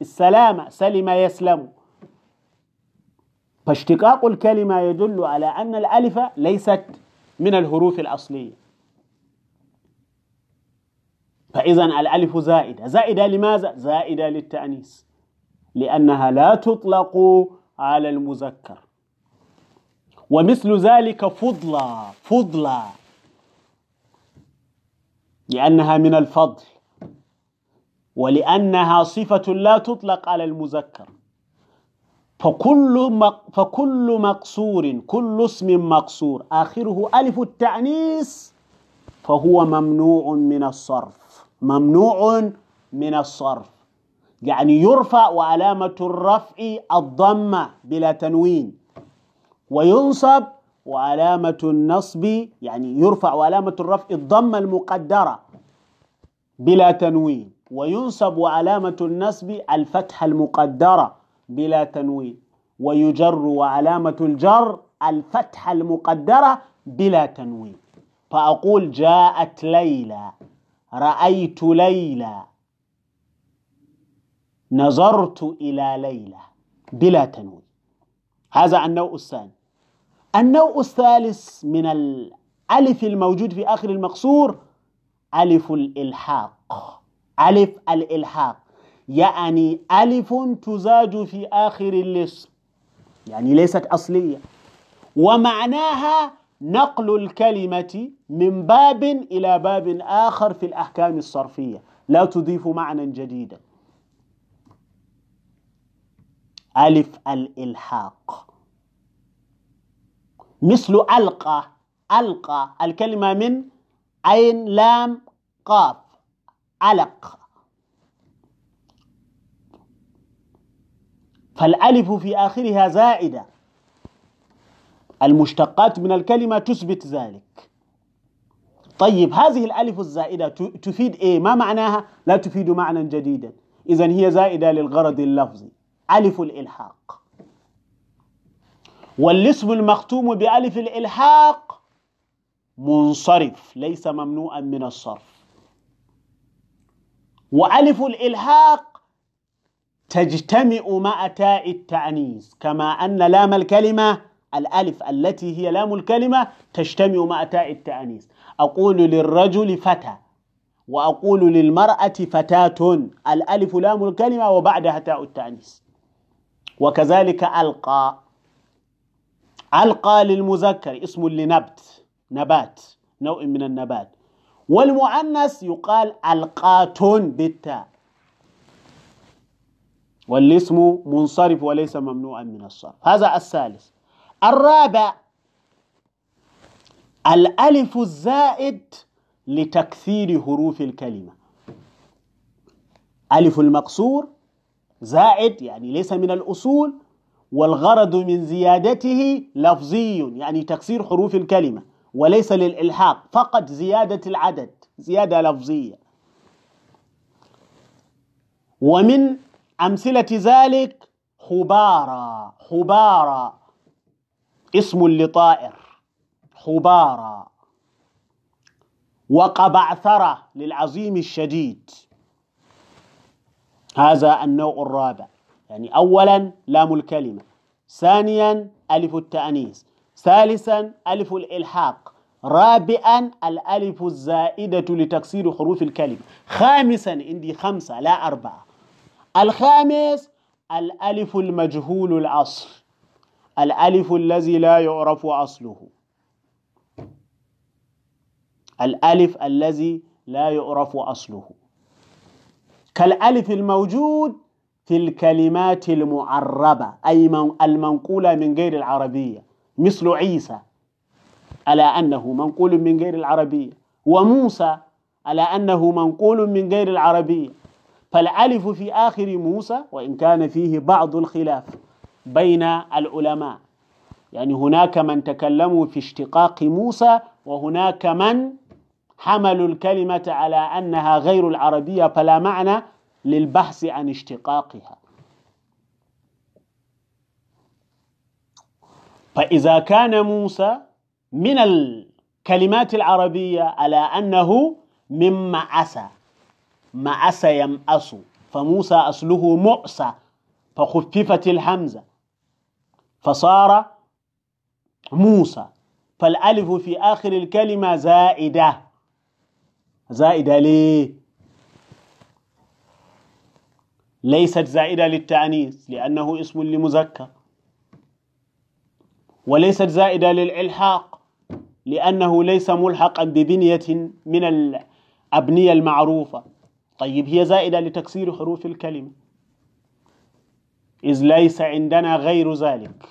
السلامة سلم يسلم. فاشتقاق الكلمة يدل على أن الألف ليست من الحروف الأصلية. فإذا الألف زائدة. زائدة لماذا؟ زائدة للتأنيس لأنها لا تطلق على المذكر. ومثل ذلك فضلا فضلا. لأنها من الفضل ولأنها صفة لا تطلق على المذكر. فكل فكل مقصور كل اسم مقصور. آخره ألف التأنيث فهو ممنوع من الصرف. ممنوع من الصرف. يعني يرفع وعلامة الرفع الضمة بلا تنوين. وينصب وعلامة النصب يعني يرفع وعلامة الرفع الضمة المقدرة بلا تنوين وينصب وعلامة النصب الفتحة المقدرة بلا تنوين ويجر وعلامة الجر الفتحة المقدرة بلا تنوين. فأقول جاءت ليلى رأيت ليلى نظرت إلى ليلى بلا تنوين. هذا النوع الثاني. النوع الثالث من الألف الموجود في آخر المقصور ألف الإلحاق. ألف الإلحاق. يعني ألف تزاد في آخر الاسم. يعني ليست أصلية. ومعناها نقل الكلمة من باب إلى باب آخر في الأحكام الصرفية. لا تضيف معنى جديدا. ألف الإلحاق. مثل ألقى ألقى الكلمة من عين لام قاف علق. فالألف في آخرها زائدة. المشتقات من الكلمة تثبت ذلك. طيب هذه الألف الزائدة تفيد إيه؟ ما معناها؟ لا تفيد معنى جديدا. إذا هي زائدة للغرض اللفظي. ألف الإلحاق. والاسم المختوم بألف الإلحاق منصرف ليس ممنوعا من الصرف. وألف الإلحاق تجتمع مع تاء التأنيث كما أن لام الكلمة الألف التي هي لام الكلمة تجتمع مع تاء التأنيث. أقول للرجل فتى وأقول للمرأة فتاة الألف لام الكلمة وبعدها تاء التأنيث. وكذلك ألقى. ألقى للمذكر اسم لنبت نبات نوع من النبات. والمؤنث يقال ألقات بالتاء. والاسم منصرف وليس ممنوعا من الصرف. هذا الثالث. الرابع. الألف الزائد لتكثير حروف الكلمة. ألف المقصور زائد يعني ليس من الأصول والغرض من زيادته لفظي يعني تكسير حروف الكلمة وليس للإلحاق فقط زيادة العدد زيادة لفظية. ومن أمثلة ذلك حبارا حبارا اسم لطائر حبارا وقبعثرة للعظيم الشديد. هذا النوع الرابع. يعني أولا لام الكلمة ثانيا ألف التأنيث ثالثا ألف الإلحاق رابعا الألف الزائدة لتكسير حروف الكلمة خامسا عندي خمسة لا أربعة الخامس الألف المجهول الأصل الألف الذي لا يعرف أصله الألف الذي لا يعرف أصله كالألف الموجود في الكلمات المعربة أي المنقولة من غير العربية. مثل عيسى على أنه منقول من غير العربية. وموسى على أنه منقول من غير العربية. فالألف في آخر موسى وإن كان فيه بعض الخلاف بين العلماء. يعني هناك من تكلموا في اشتقاق موسى وهناك من حملوا الكلمة على أنها غير العربية. فلا معنى للبحث عن اشتقاقها. فإذا كان موسى من الكلمات العربية على أنه من معسى معسى يمأس فموسى أصله مؤسى فخففت الهمزة فصار موسى. فالألف في آخر الكلمة زائدة. زائدة ليه؟ ليست زائدة للتأنيث لأنه اسم لمذكر. وليست زائدة للإلحاق لأنه ليس ملحقا ببنية من الأبنية المعروفة. طيب هي زائدة لتكسير حروف الكلمة. إذ ليس عندنا غير ذلك.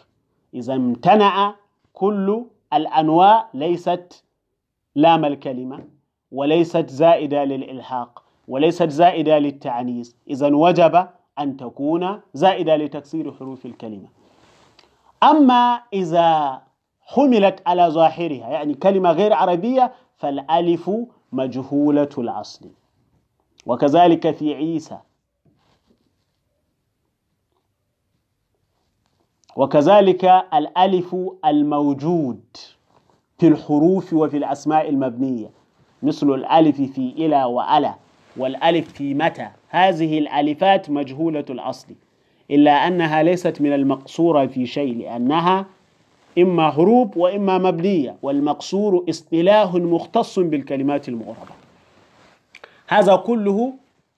إذا امتنع كل الأنواع ليست لام الكلمة وليست زائدة للإلحاق. وليست زائدة للتعنيس. إذا وجب أن تكون زائدة لتكسير حروف الكلمة. أما إذا حملت على ظاهرها يعني كلمة غير عربية فالألف مجهولة الأصل. وكذلك في عيسى. وكذلك الألف الموجود في الحروف وفي الأسماء المبنية. مثل الألف في إلى وألا. والألف في متى؟ هذه الألفات مجهولة الأصل إلا أنها ليست من المقصورة في شيء لأنها إما حروف وإما مبنية والمقصور اصطلاح مختص بالكلمات المعربة هذا كله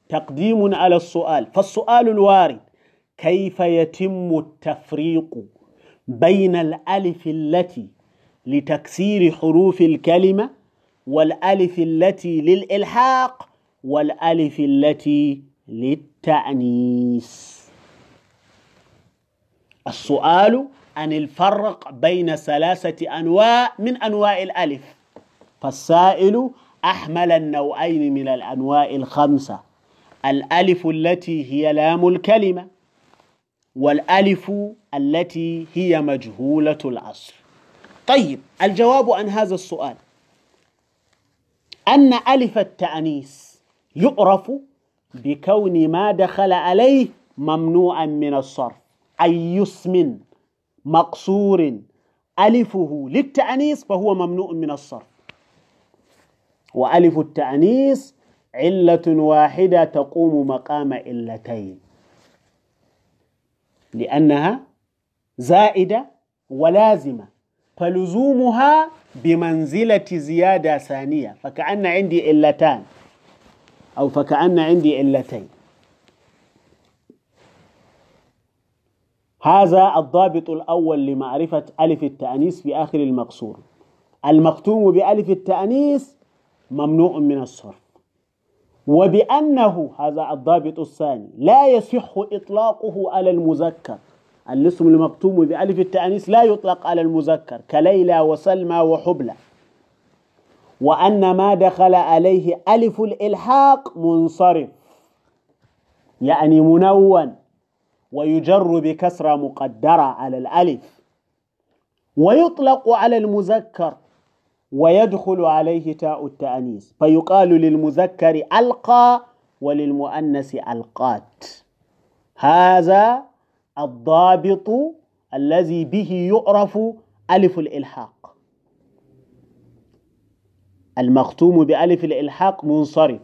تقديم على السؤال. فالسؤال الوارد كيف يتم التفريق بين الألف التي لتكسير حروف الكلمة والألف التي للإلحاق والألف التي للتأنيث. السؤال أن الفرق بين ثلاثة أنواع من أنواع الألف. فالسائل أحمل النوعين من الأنواع الخمسة. الألف التي هي لام الكلمة والألف التي هي مجهولة الأصل. طيب الجواب عن هذا السؤال. أن ألف التأنيث يعرف بكون ما دخل عليه ممنوعا من الصرف أي اسم مقصور ألفه للتأنيث فهو ممنوع من الصرف. وألف التأنيث علة واحدة تقوم مقام علتين. لأنها زائدة ولازمة فلزومها بمنزلة زيادة ثانية فكأن عندي علتان. أو فكأن عندي علتين. هذا الضابط الأول لمعرفة ألف التأنيث في آخر المقصور. المختوم بألف التأنيث ممنوع من الصرف. وبأنه هذا الضابط الثاني لا يصح إطلاقه على المذكر. الاسم المكتوم بألف التأنيث لا يطلق على المذكر كليلى وسلمى وحبلى. وأن ما دخل عليه ألف الإلحاق منصرف يعني منون ويجر بكسرة مقدرة على الألف ويطلق على المذكر ويدخل عليه تاء التأنيث فيقال للمذكر ألقى وللمؤنث ألقات. هذا الضابط الذي به يعرف ألف الإلحاق. المختوم بألف الإلحاق منصرف.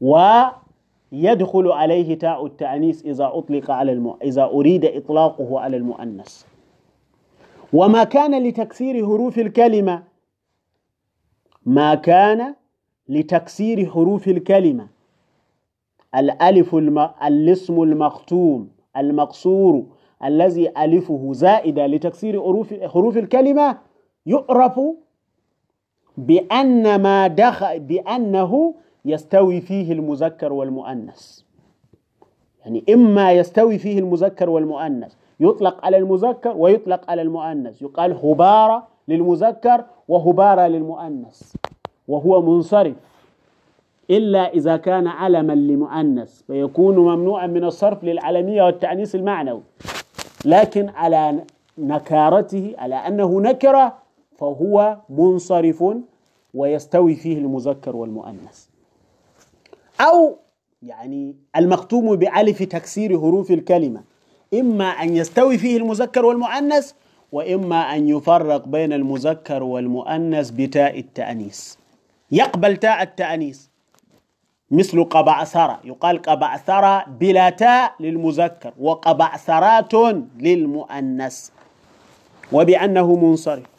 ويدخل عليه تاء التأنيث إذا أطلق على الم... إذا أريد إطلاقه على المؤنث. وما كان لتكسير حروف الكلمة ما كان لتكسير حروف الكلمة. الألف الم... الاسم المختوم المقصور الذي ألفه زائدة لتكسير حروف حروف الكلمة يعرف بأن ما دخل بأنه يستوي فيه المذكر والمؤنث. يعني إما يستوي فيه المذكر والمؤنث يطلق على المذكر ويطلق على المؤنث. يقال هبارة للمذكر وهبارة للمؤنث وهو منصرف. إلا إذا كان علما لمؤنث فيكون ممنوعا من الصرف للعلمية والتأنيث المعنوي. لكن على نكارته على أنه نكرة فهو منصرف ويستوي فيه المذكر والمؤنث. أو يعني المختوم بألف تكسير حروف الكلمة. إما أن يستوي فيه المذكر والمؤنث وإما أن يفرق بين المذكر والمؤنث بتاء التأنيث. يقبل تاء التأنيث. مثل قبعثرة يقال قبعثرة بلا تاء للمذكر وقبعثرات للمؤنث. وبأنه منصرف.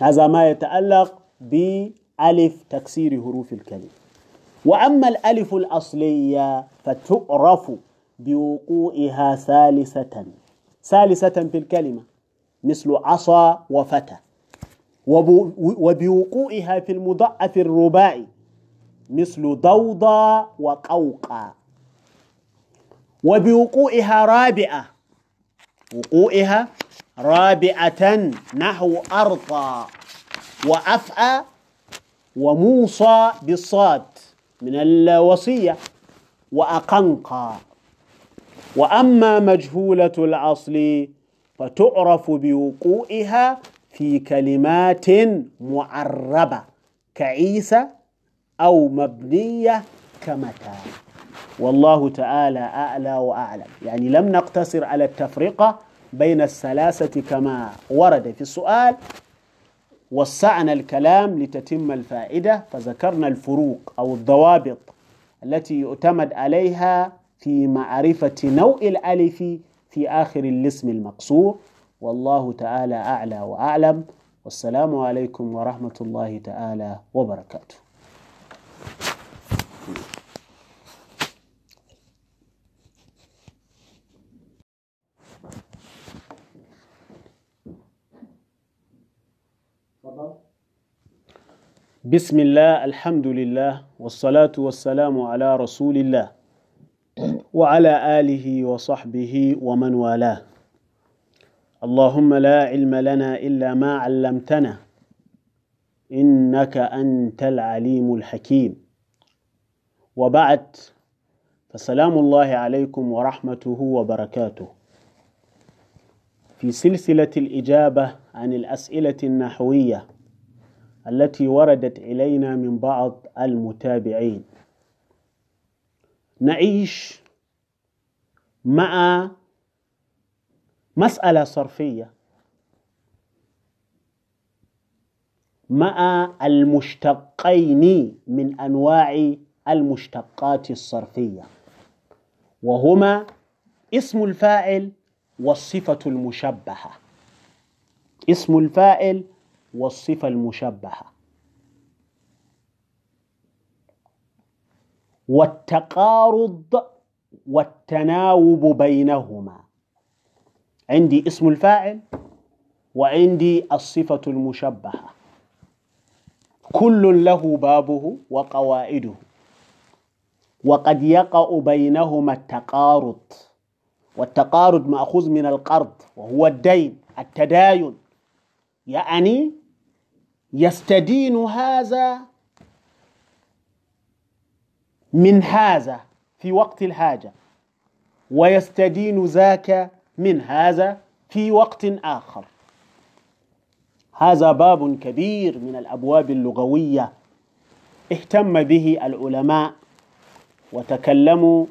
هذا ما يتعلق بألف تكسير حروف الكلمة. وأما الألف الأصلية فتعرف بوقوعها ثالثة. ثالثة في الكلمة مثل عصا وفتى. وبو- وبوقوعها في المضاعف الرباعي مثل ضوضى وقوقى. وبوقوعها رابعة وقوعها رابعة نحو أرطى وأفعى وموصى بالصاد من الوصية وأقنقى. وأما مجهولة الأصل فتعرف بوقوعها في كلمات معربة كعيسى أو مبنية كمتى. والله تعالى أعلى وأعلم. يعني لم نقتصر على التفرقة بين الثلاثة كما ورد في السؤال وسعنا الكلام لتتم الفائدة فذكرنا الفروق أو الضوابط التي يعتمد عليها في معرفة نوع الألف في آخر الاسم المقصور. والله تعالى أعلى وأعلم. والسلام عليكم ورحمة الله تعالى وبركاته. بسم الله الحمد لله والصلاة والسلام على رسول الله وعلى آله وصحبه ومن والاه. اللهم لا علم لنا إلا ما علمتنا إنك أنت العليم الحكيم. وبعد فسلام الله عليكم ورحمته وبركاته. في سلسلة الإجابة عن الأسئلة النحوية التي وردت إلينا من بعض المتابعين. نعيش مع مسألة صرفية مع المشتقين من أنواع المشتقات الصرفية وهما اسم الفاعل والصفة المشبهة. اسم الفاعل والصفة المشبهة. والتقارض والتناوب بينهما. عندي اسم الفاعل وعندي الصفة المشبهة. كل له بابه وقوائده. وقد يقع بينهما التقارض. والتقارض مأخوذ من القرض وهو الدين التداين. يعني يستدين هذا من هذا في وقت الحاجة ويستدين ذاك من هذا في وقت آخر. هذا باب كبير من الأبواب اللغوية. اهتم به العلماء وتكلموا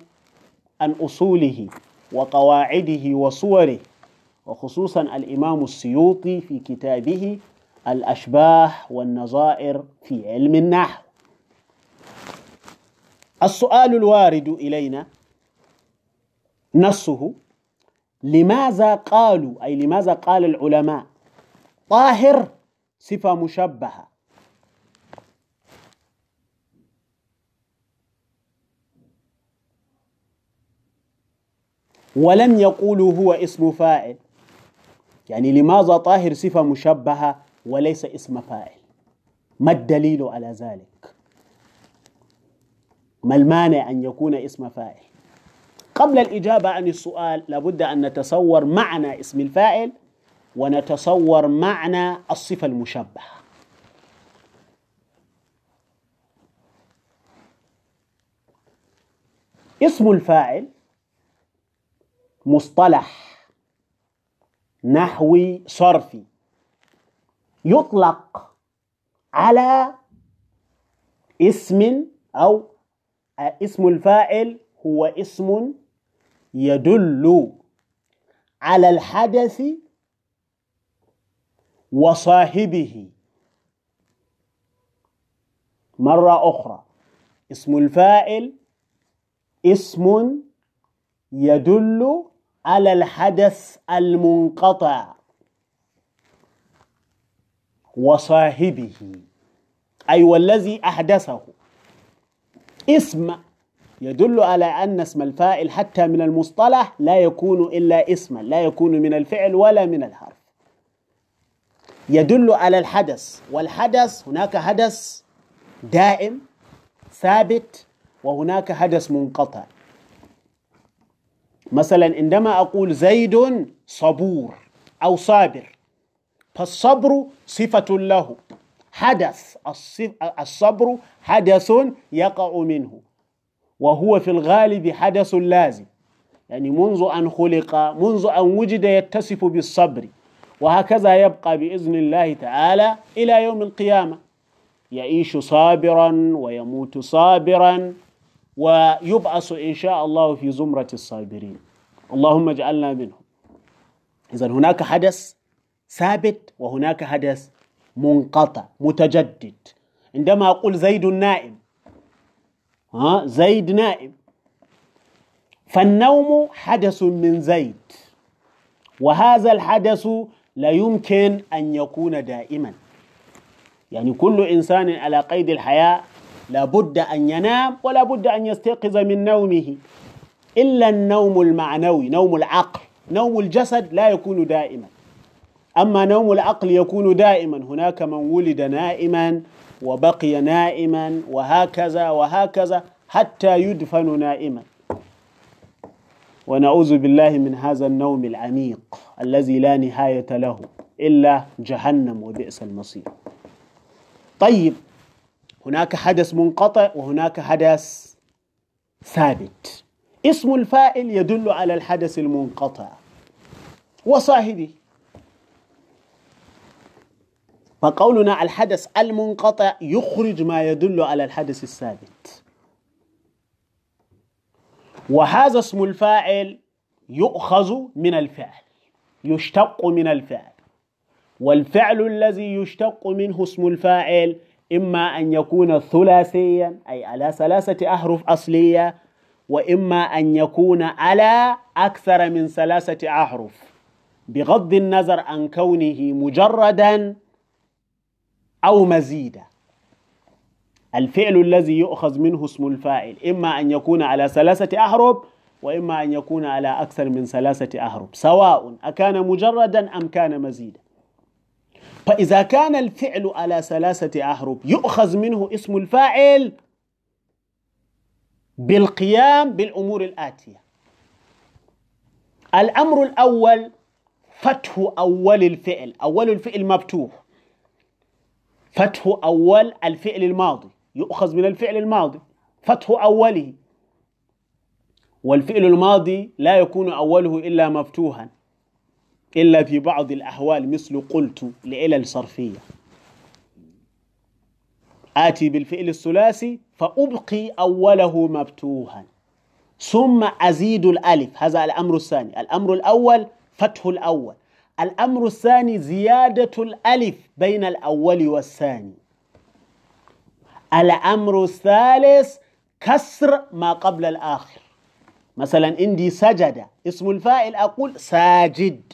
عن أصوله. وقواعده وصوره. وخصوصا الإمام السيوطي في كتابه الأشباه والنظائر في علم النحو. السؤال الوارد إلينا نصه لماذا قالوا أي لماذا قال العلماء طاهر صفة مشبهة؟ ولم يقولوا هو اسم فاعل. يعني لماذا طاهر صفة مشبهة وليس اسم فاعل؟ ما الدليل على ذلك؟ ما المانع أن يكون اسم فاعل؟ قبل الإجابة عن السؤال لابد أن نتصور معنى اسم الفاعل ونتصور معنى الصفة المشبهة. اسم الفاعل مصطلح نحوي صرفي يطلق على اسم أو اسم الفاعل هو اسم يدل على الحدث وصاحبه. مرة أخرى اسم الفاعل اسم يدل على الحدث المنقطع. وصاحبه أي والذي أحدثه. اسم يدل على أن اسم الفاعل حتى من المصطلح لا يكون إلا اسما لا يكون من الفعل ولا من الحرف. يدل على الحدث والحدث هناك حدث دائم ثابت وهناك حدث منقطع. مثلا عندما أقول زيد صبور أو صابر فالصبر صفة له. حدث الصبر حدث يقع منه. وهو في الغالب حدث لازم. يعني منذ أن خلق منذ أن وجد يتصف بالصبر. وهكذا يبقى بإذن الله تعالى إلى يوم القيامة. يعيش صابرا ويموت صابرا. ويبعث إن شاء الله في زمرة الصابرين. اللهم اجعلنا منهم. إذا هناك حدث ثابت وهناك حدث منقطع متجدد. عندما أقول زيد نائم ها زيد نائم فالنوم حدث من زيد وهذا الحدث لا يمكن أن يكون دائما. يعني كل إنسان على قيد الحياة لابد أن ينام ولا بد أن يستيقظ من نومه. إلا النوم المعنوي نوم العقل نوم الجسد لا يكون دائما. أما نوم العقل يكون دائما هناك من ولد نائما وبقي نائما وهكذا وهكذا حتى يدفن نائما. ونعوذ بالله من هذا النوم العميق الذي لا نهاية له إلا جهنم وبئس المصير. طيب هناك حدث منقطع وهناك حدث ثابت. اسم الفاعل يدل على الحدث المنقطع. وصاحبه. فقولنا الحدث المنقطع يخرج ما يدل على الحدث الثابت. وهذا اسم الفاعل يؤخذ من الفعل يشتق من الفعل. والفعل الذي يشتق منه اسم الفاعل إما أن يكون ثلاثيا أي على ثلاثة أحرف أصلية وإما أن يكون على أكثر من ثلاثة أحرف. بغض النظر عن كونه مجردا أو مزيدا. الفعل الذي يؤخذ منه اسم الفاعل إما أن يكون على ثلاثة أحرف وإما أن يكون على أكثر من ثلاثة أحرف سواء أكان مجردا أم كان مزيدا. فإذا كان الفعل على ثلاثة أحرف يؤخذ منه اسم الفاعل بالقيام بالأمور الآتية. الأمر الأول فتح أول الفعل. أول الفعل مفتوح. فتح أول الفعل الماضي. يؤخذ من الفعل الماضي. فتح أوله. والفعل الماضي لا يكون أوله إلا مفتوحا. إلا في بعض الأحوال مثل قلت لعلل صرفية آتي بالفعل الثلاثي فأبقي أوله مفتوحا ثم أزيد الألف. هذا الأمر الثاني. الأمر الأول فتح الأول. الأمر الثاني زيادة الألف بين الأول والثاني. الأمر الثالث كسر ما قبل الآخر. مثلا عندي سجد. اسم الفاعل أقول ساجد.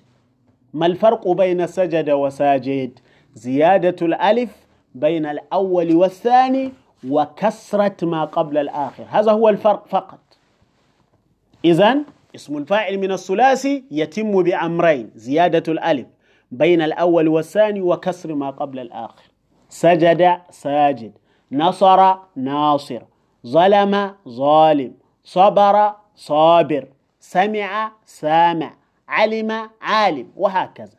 ما الفرق بين سجد وساجد؟ زيادة الألف بين الأول والثاني وكسرة ما قبل الآخر. هذا هو الفرق فقط. إذا اسم الفاعل من الثلاثي يتم بأمرين زيادة الألف بين الأول والثاني وكسر ما قبل الآخر. سجد ساجد نصر ناصر ظلم ظالم صبر صابر سمع سامع. علم عالم وهكذا.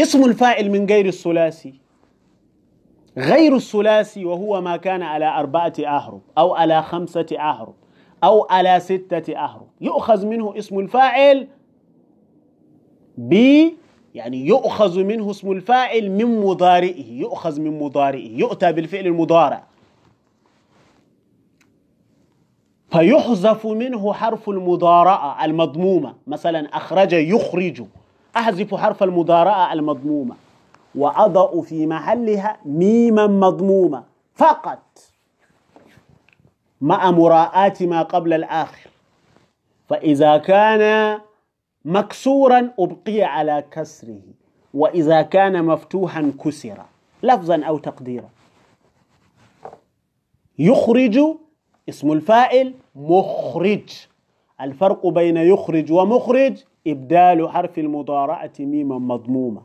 اسم الفاعل من غير الثلاثي. غير الثلاثي وهو ما كان على أربعة أحرف أو على خمسة أحرف أو على ستة أحرف يؤخذ منه اسم الفاعل ب يعني يؤخذ منه اسم الفاعل من مضارئه يؤخذ من مضارئه يؤتى بالفعل المضارع. فيحذف منه حرف المضارعة المضمومة. مثلا أخرج يخرج. أحذف حرف المضارعة المضمومة. وأضع في محلها ميما مضمومة. فقط. مع مراعاة ما قبل الآخر. فإذا كان مكسورا أبقي على كسره. وإذا كان مفتوحا كسر. لفظا أو تقديرا. يخرج اسم الفاعل مخرج. الفرق بين يخرج ومخرج إبدال حرف المضارعة ميما مضمومة.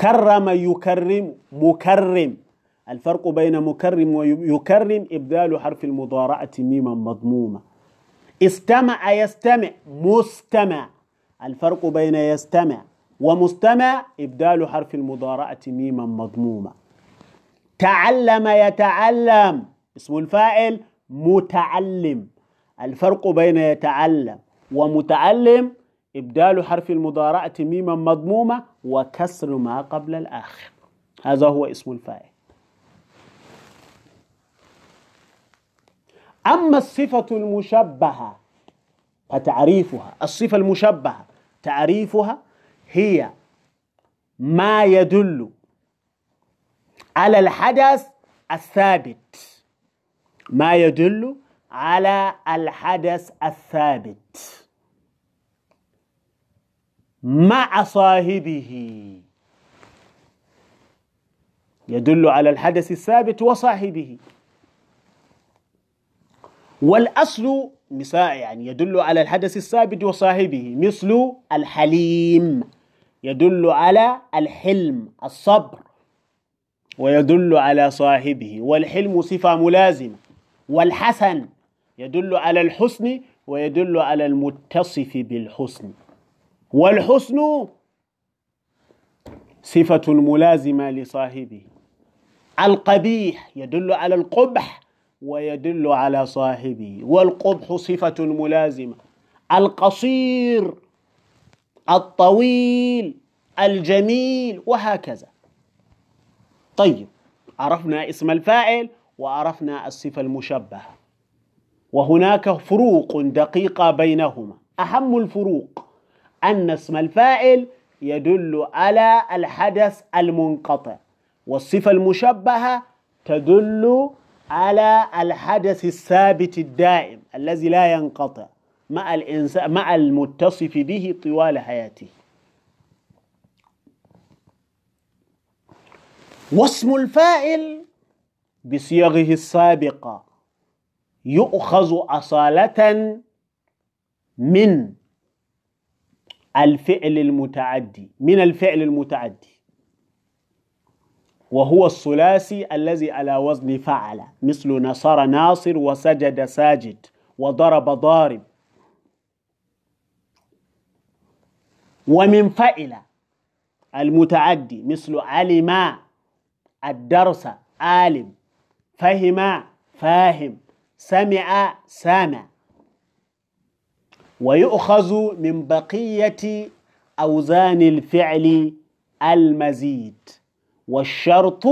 كرم يكرم مكرم. الفرق بين مكرم ويكرم إبدال حرف المضارعة ميما مضمومة. استمع يستمع مستمع. الفرق بين يستمع ومستمع إبدال حرف المضارعة ميما مضمومة. تعلم يتعلم. اسم الفاعل متعلم. الفرق بين يتعلم ومتعلم إبدال حرف المضارعة ميما مضمومة وكسر ما قبل الآخر. هذا هو اسم الفاعل. أما الصفة المشبهة فتعريفها الصفة المشبهة تعريفها هي ما يدل على الحدث الثابت. ما يدل على الحدث الثابت. مع صاحبه. يدل على الحدث الثابت وصاحبه. والأصل مثال يعني يدل على الحدث الثابت وصاحبه. مثل الحليم. يدل على الحلم الصبر. ويدل على صاحبه. والحلم صفة ملازمة. والحسن يدل على الحسن ويدل على المتصف بالحسن. والحسن صفة ملازمة لصاحبه. القبيح يدل على القبح ويدل على صاحبه. والقبح صفة ملازمة. القصير الطويل الجميل وهكذا. طيب عرفنا اسم الفاعل وعرفنا الصفة المشبهة. وهناك فروق دقيقة بينهما. أهم الفروق أن اسم الفاعل يدل على الحدث المنقطع والصفة المشبهة تدل على الحدث الثابت الدائم الذي لا ينقطع مع الإنسان مع المتصف به طوال حياته. واسم الفاعل بصيغه السابقة يؤخذ أصالة من الفعل المتعدي من الفعل المتعدي. وهو الثلاثي الذي على وزن فعل مثل نصر ناصر وسجد ساجد وضرب ضارب. ومن فعل المتعدي مثل علم الدرس عالم. فهم فاهم سمع سامع ويؤخذ من بقية أوزان الفعل المزيد والشرط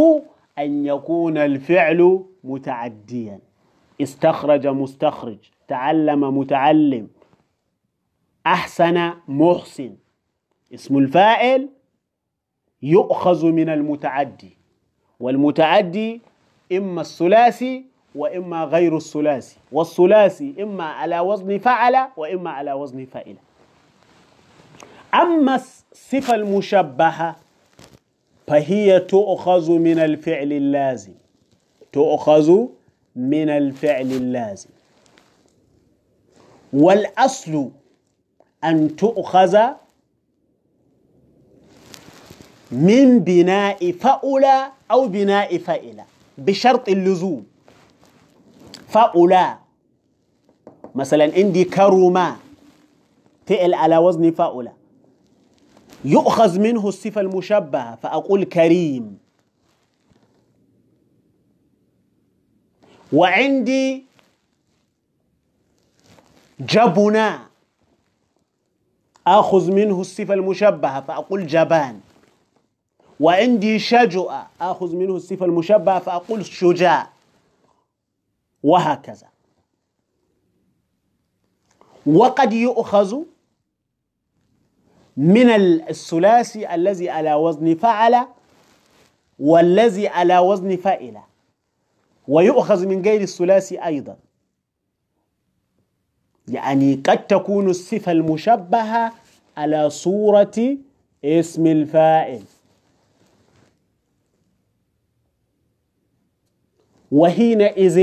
أن يكون الفعل متعديا. استخرج مستخرج تعلم متعلم. أحسن محسن اسم الفاعل يؤخذ من المتعدي. والمتعدي إما الثلاثي وإما غير الثلاثي والثلاثي إما على وزن فعل وإما على وزن فائل أما الصفة المشبهة فهي تؤخذ من الفعل اللازم تؤخذ من الفعل اللازم. والأصل أن تؤخذ من بناء فأولى أو بناء فائلة. بشرط اللزوم. فأولى مثلا عندي كرما فعل على وزن فأولى يؤخذ منه الصفة المشبهة فأقول كريم. وعندي جبنا آخذ منه الصفة المشبهة فأقول جبان. وعندي شجع آخذ منه الصفة المشبهة فأقول شجاع. وهكذا. وقد يؤخذ من الثلاثي الذي على وزن فعل والذي على وزن فائلة ويؤخذ من غير الثلاثي أيضا. يعني قد تكون الصفة المشبهة على صورة اسم الفاعل. وحينئذ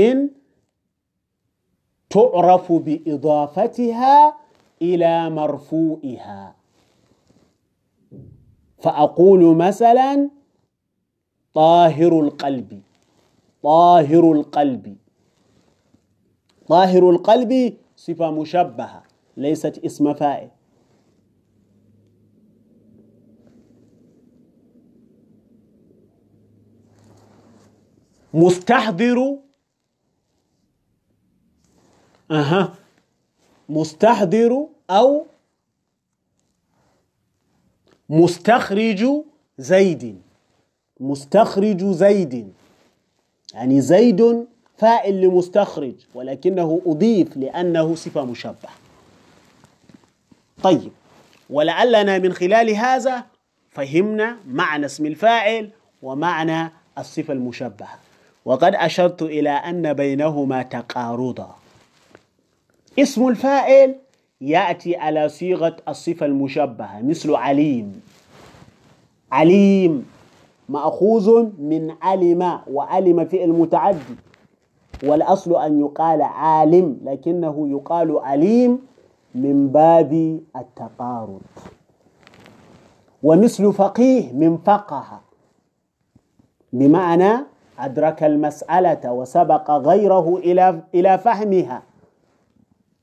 تعرف بإضافتها إلى مرفوئها فأقول مثلا طاهر القلب طاهر القلب. طاهر القلب صفة مشبهة ليست اسم فاعل. مستحضر. أها. مستحضر أو مستخرج زيد. مستخرج زيد. يعني زيد فاعل لمستخرج ولكنه أضيف لأنه صفة مشبهة. طيب. ولعلنا من خلال هذا فهمنا معنى اسم الفاعل ومعنى الصفة المشبهة. وقد أشرت إلى أن بينهما تقارضا. اسم الفاعل يأتي على صيغة الصفة المشبهة مثل عليم. عليم مأخوذ من علم وعلم فعل متعدي والأصل أن يقال عالم لكنه يقال عليم من باب التقارب ومثل فقيه من فقه بمعنى أدرك المسألة وسبق غيره إلى إلى فهمها.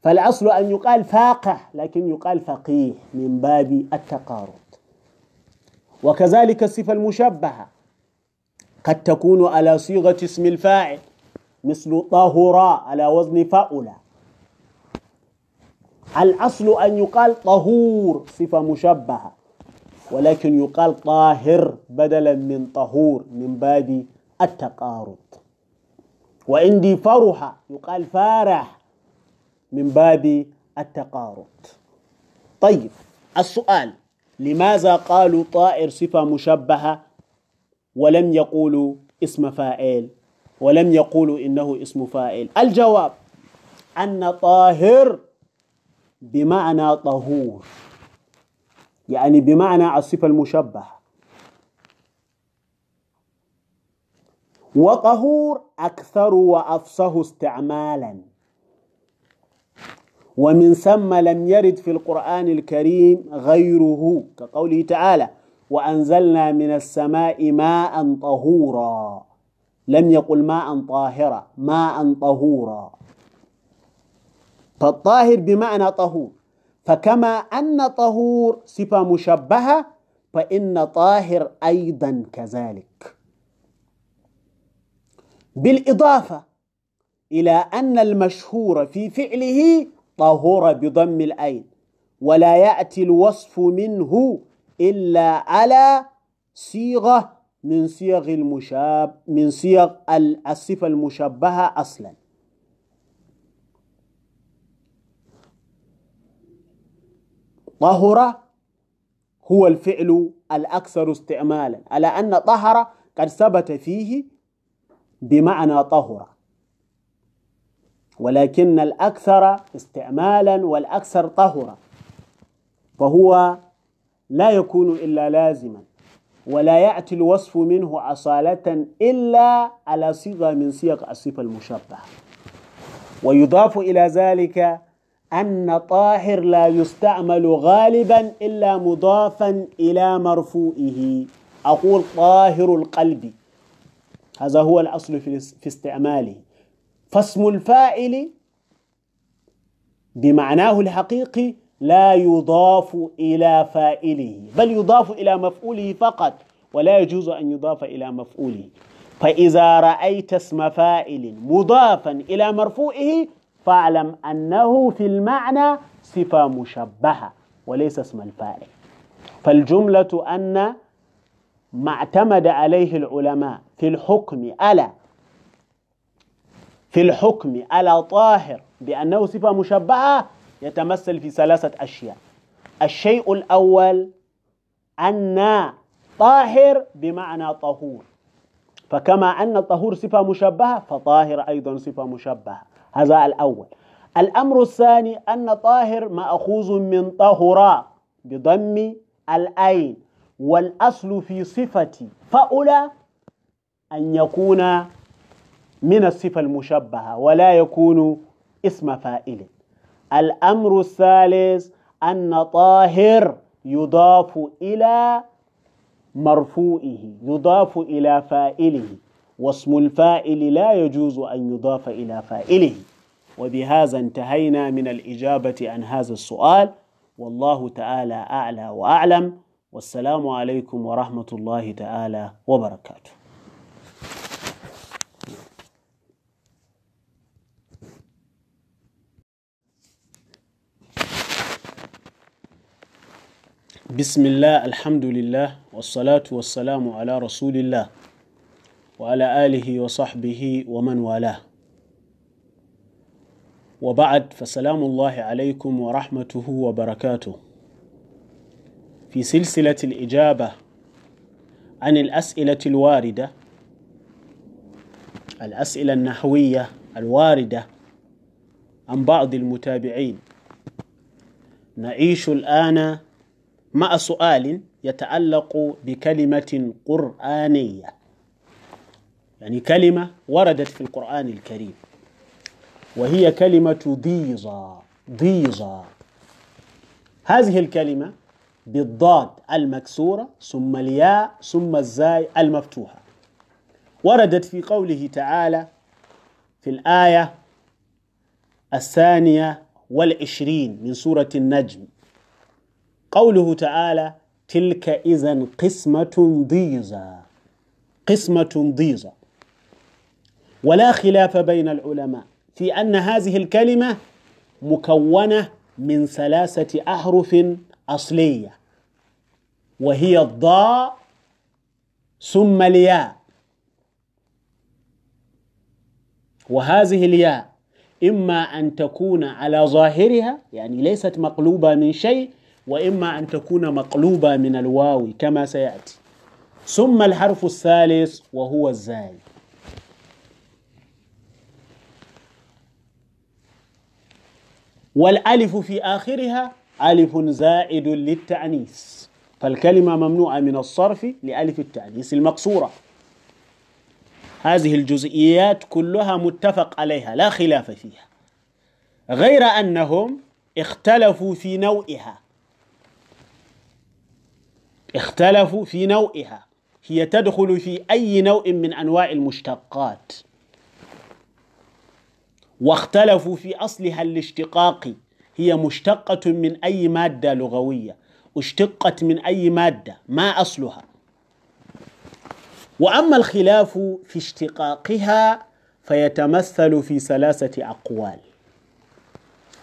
فالأصل أن يقال فاقه لكن يقال فقيه من باب التقارب. وكذلك الصفة المشبهة. قد تكون على صيغة اسم الفاعل مثل طهراء على وزن فأولى. الأصل أن يقال طهور صفة مشبهة. ولكن يقال طاهر بدلا من طهور من باب التقارب. وعندي فرح يقال فارح من باب التقارب. طيب السؤال لماذا قالوا طائر صفة مشبهة ولم يقولوا اسم فاعل ولم يقولوا إنه اسم فاعل؟ الجواب أن طاهر بمعنى طهور يعني بمعنى الصفة المشبهة. وطهور أكثر وأفصه استعمالا. ومن ثم لم يرد في القرآن الكريم غيره كقوله تعالى وأنزلنا من السماء ماء طهورا. لم يقل ماء طاهرا ماء طهورا. فالطاهر بمعنى طهور. فكما أن طهور صفة مشبهة فإن طاهر أيضا كذلك. بالإضافة إلى أن المشهور في فعله طهور بضم الأين ولا يأتي الوصف منه إلا على صيغة من صيغ المشاب من صيغ الصفة المشبهة أصلا. طهر هو الفعل الأكثر استعمالا على أن طهر قد ثبت فيه بمعنى طهر. ولكن الأكثر استعمالا والأكثر طهرا فهو لا يكون إلا لازما ولا يأتي الوصف منه أصالة إلا على صيغة من صيغ الصفة المشبهة. ويضاف إلى ذلك أن طاهر لا يستعمل غالبا إلا مضافا إلى مرفوئه أقول طاهر القلب. هذا هو الأصل في استعماله. فاسم الفاعل بمعناه الحقيقي لا يضاف إلى فاعله بل يضاف إلى مفعوله فقط ولا يجوز أن يضاف إلى مفعوله. فإذا رأيت اسم فاعل مضافا إلى مرفوعه فاعلم أنه في المعنى صفة مشبهة وليس اسم الفاعل. فالجملة أن ما اعتمد عليه العلماء في الحكم على في الحكم على طاهر بأنه صفة مشبهة يتمثل في ثلاثة أشياء. الشيء الأول أن طاهر بمعنى طهور. فكما أن طهور صفة مشبهة فطاهر أيضا صفة مشبهة. هذا الأول. الأمر الثاني أن طاهر مأخوذ من طهراء بضم الأين والأصل في صفة فأولى أن يكون من الصفة المشبهة ولا يكون اسم فاعل. الأمر الثالث أن طاهر يضاف إلى مرفوئه يضاف إلى فائله واسم الفاعل لا يجوز أن يضاف إلى فائله وبهذا انتهينا من الإجابة عن هذا السؤال. والله تعالى أعلى وأعلم. والسلام عليكم ورحمة الله تعالى وبركاته. بسم الله الحمد لله والصلاة والسلام على رسول الله وعلى آله وصحبه ومن والاه. وبعد فسلام الله عليكم ورحمته وبركاته. في سلسلة الإجابة عن الأسئلة الواردة الأسئلة النحوية الواردة عن بعض المتابعين. نعيش الآن مع سؤال يتعلق بكلمة قرآنية. يعني كلمة وردت في القرآن الكريم وهي كلمة ضيظة ضيظة هذه الكلمة بالضاد المكسورة ثم الياء ثم الزاي المفتوحة. وردت في قوله تعالى في الآية الثانية والعشرين من سورة النجم. قوله تعالى تلك إذا قسمة ضيزى. قسمة ضيزى. ولا خلاف بين العلماء في أن هذه الكلمة مكونة من ثلاثة أحرف أصلية. وهي الضاء ثم الياء. وهذه الياء إما أن تكون على ظاهرها يعني ليست مقلوبة من شيء وإما أن تكون مقلوبة من الواو كما سيأتي. ثم الحرف الثالث وهو الزاي والألف في آخرها ألف زائد للتأنيث. فالكلمة ممنوعة من الصرف لألف التأنيث المقصورة. هذه الجزئيات كلها متفق عليها لا خلاف فيها. غير أنهم اختلفوا في نوعها. اختلفوا في نوعها. هي تدخل في أي نوع من أنواع المشتقات. واختلفوا في أصلها الاشتقاقي هي مشتقة من أي مادة لغوية. اشتقت من أي مادة ما أصلها. وأما الخلاف في اشتقاقها فيتمثل في ثلاثة أقوال.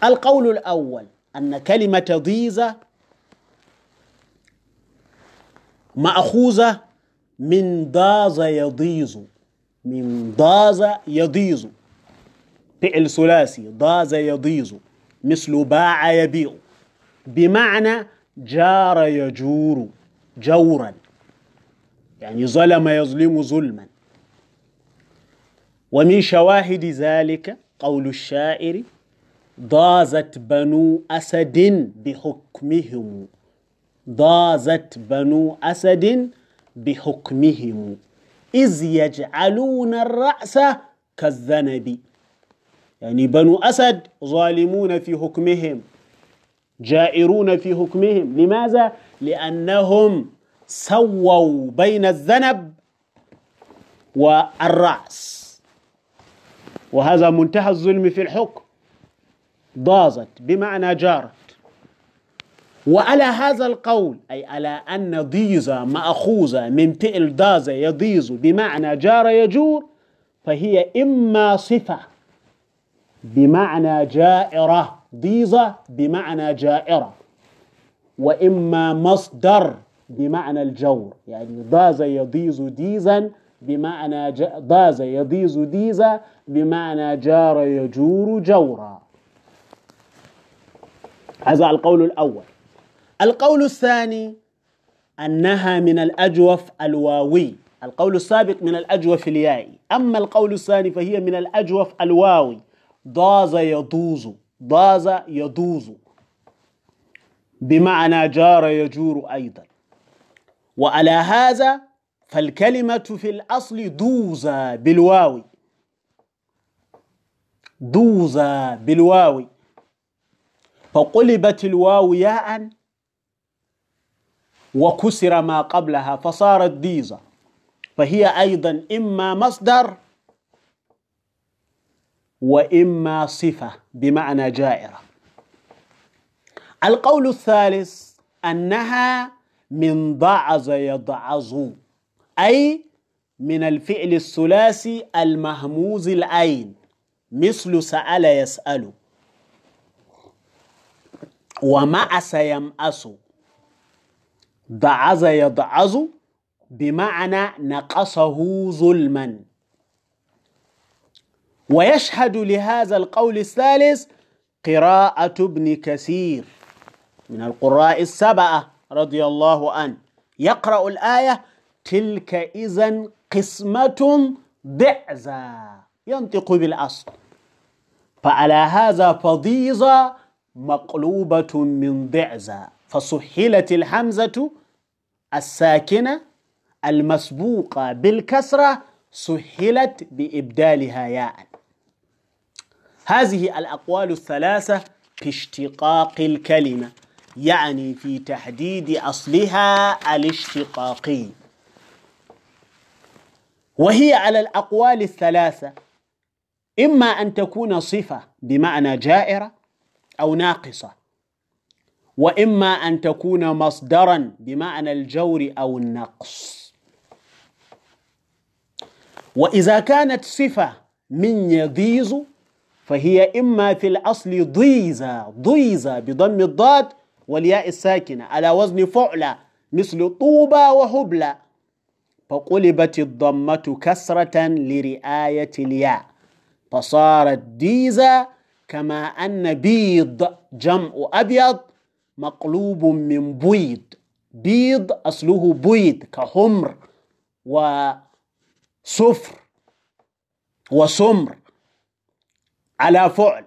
القول الأول أن كلمة ضيزة مأخوذة من ضاز يضيز. من ضاز يضيز. فعل ثلاثي ضاز يضيز. مثل باع يبيع. بمعنى جار يجور جورا. يعني ظلم يظلم ظلما. ومن شواهد ذلك قول الشاعر ضازت بنو أسد بحكمهم. ضازت بنو أسد بحكمهم. إذ يجعلون الرأس كالذنب. يعني بنو أسد ظالمون في حكمهم. جائرون في حكمهم. لماذا؟ لأنهم سووا بين الذنب والرأس. وهذا منتهى الظلم في الحكم. ضازت بمعنى جارت. وعلى هذا القول أي على أن ضيزة مأخوذة من فعل ضاز يضيز بمعنى جار يجور فهي إما صفة بمعنى جائرة. ضيزة بمعنى جائرة وإما مصدر بمعنى الجور يعني ضاز يضيز ديزا بمعنى ضاز يضيز ديزا بمعنى جار يجور جورا. هذا القول الأول. القول الثاني أنها من الأجوف الواوي القول السابق من الأجوف اليائي أما القول الثاني فهي من الأجوف الواوي ضاز يضوز. ضاز يضوز بمعنى جار يجور أيضا. وعلى هذا فالكلمة في الأصل دوزة بالواو. دوزا بالواو. فقلبت الواو ياء وكسر ما قبلها فصارت ديزا. فهي أيضا إما مصدر وإما صفة بمعنى جائرة. القول الثالث أنها من ضعز يضعز أي من الفعل الثلاثي المهموز العين مثل سأل يسأل. ومأس يمأس. ضعز يضعز بمعنى نقصه ظلما. ويشهد لهذا القول الثالث قراءة ابن كثير من القراء السبعة رضي الله عنه. يقرأ الآية تلك إذا قسمة ضعزى ينطق بالأصل. فعلى هذا فضيظة مقلوبة من ضعزى فسهلت الحمزة الساكنة المسبوقة بالكسرة سهلت بإبدالها ياء. هذه الأقوال الثلاثة في اشتقاق الكلمة يعني في تحديد أصلها الاشتقاقي. وهي على الأقوال الثلاثة إما أن تكون صفة بمعنى جائرة أو ناقصة وإما أن تكون مصدرا بمعنى الجور أو النقص. وإذا كانت صفة من يضيز فهي إما في الأصل ضيزة ضيزة بضم الضاد والياء الساكنة على وزن فعلة مثل طوبى وهبلة. فقلبت الضمة كسرة لرعاية الياء. فصارت ديزة كما أن بيض جمع أبيض مقلوب من بيض. بيض أصله بيض كحمر وصفر وسمر. على فعل.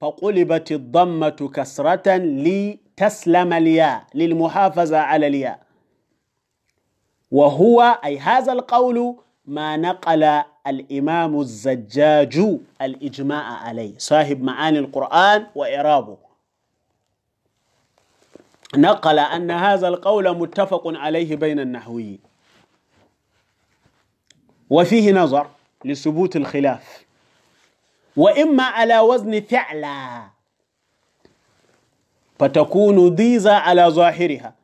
فقلبت الضمة كسرة لتسلم الياء للمحافظة على الياء. وهو أي هذا القول ما نقل الإمام الزجاج الإجماع عليه صاحب معاني القرآن وإعرابه. نقل أن هذا القول متفق عليه بين النحويين. وفيه نظر لثبوت الخلاف. وإما على وزن فعلا. فتكون ديزا على ظاهرها.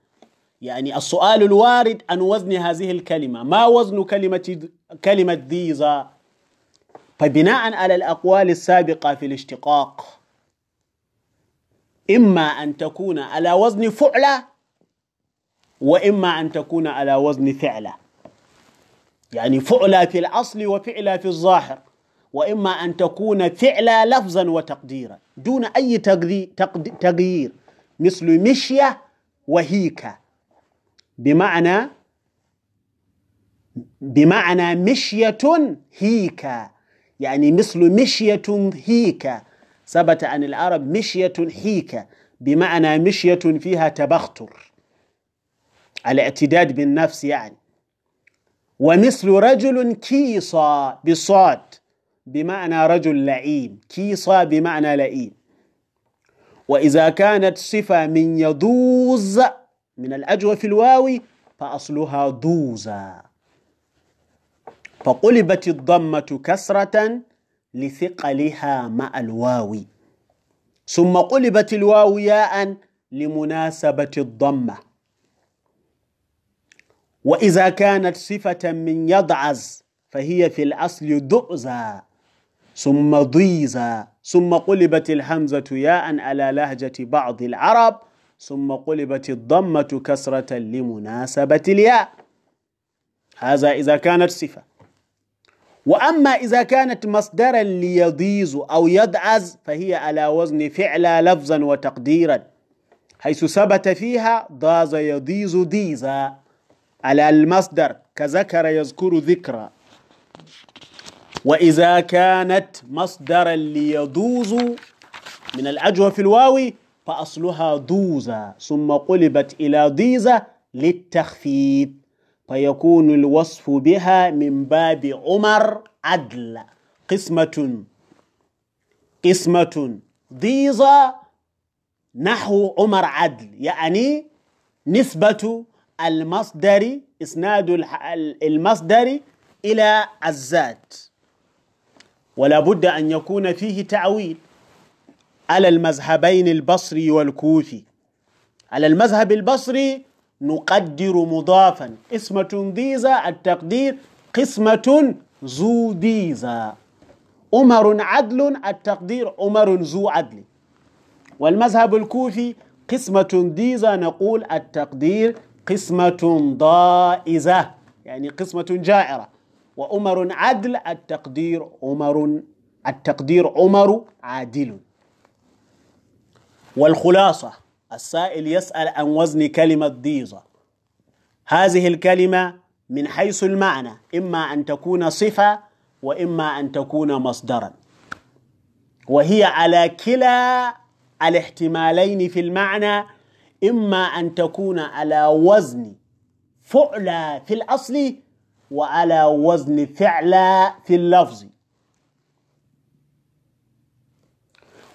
يعني السؤال الوارد عن وزن هذه الكلمة. ما وزن كلمة كلمة ديزا فبناء على الأقوال السابقة في الاشتقاق إما أن تكون على وزن فعلة وإما أن تكون على وزن فعلة. يعني فعلة في الأصل وفعلة في الظاهر. وإما أن تكون فعلة لفظا وتقديرا دون أي تغيير مثل مشية وهيكة. بمعنى بمعنى مشية هيكة. يعني مثل مشية هيكة. ثبت عن العرب مشية حيكة بمعنى مشية فيها تبختر. الاعتداد بالنفس يعني. ومثل رجل كيصى بصاد. بمعنى رجل لئيم كيصى بمعنى لئيم وإذا كانت صفة من يدوز من الأجوف الواو فأصلها دوزا فقلبت الضمة كسرة لثقلها مع الواو. ثم قلبت الواو ياء لمناسبة الضمة. وإذا كانت صفة من يضعز فهي في الأصل دؤزا ثم ضيزا ثم قلبت الحمزة ياء على لهجة بعض العرب ثم قلبت الضمة كسرة لمناسبة الياء. هذا إذا كانت صفة. وأما إذا كانت مصدرا ليضيز أو يدعز فهي على وزن فعل لفظا وتقديرا حيث ثبت فيها ضاز يضيز ديزا على المصدر كذكر يذكر ذكرى وإذا كانت مصدرا ليدوز من الأجوف الواو فأصلها دوزا ثم قلبت إلى ضيزة للتخفيف فيكون الوصف بها من باب عمر عدل. قسمة قسمة ضيزة نحو عمر عدل يعني نسبة المصدر إسناد المصدر إلى الذات. ولا بد أن يكون فيه تعويل. على المذهبين البصري والكوفي. على المذهب البصري نقدر مضافا. اسمة ضيزة التقدير قسمة ذو ضيزة عمر عدل التقدير عمر ذو عدل. والمذهب الكوفي قسمة ضيزة نقول التقدير قسمة ضائزة يعني قسمة جائرة. وعمر عدل التقدير عمر التقدير عمر عادل. والخلاصة السائل يسأل عن وزن كلمة ضيزة. هذه الكلمة من حيث المعنى إما أن تكون صفة وإما أن تكون مصدرا. وهي على كلا الاحتمالين في المعنى إما أن تكون على وزن فعلى في الأصل وعلى وزن فعلى في اللفظ.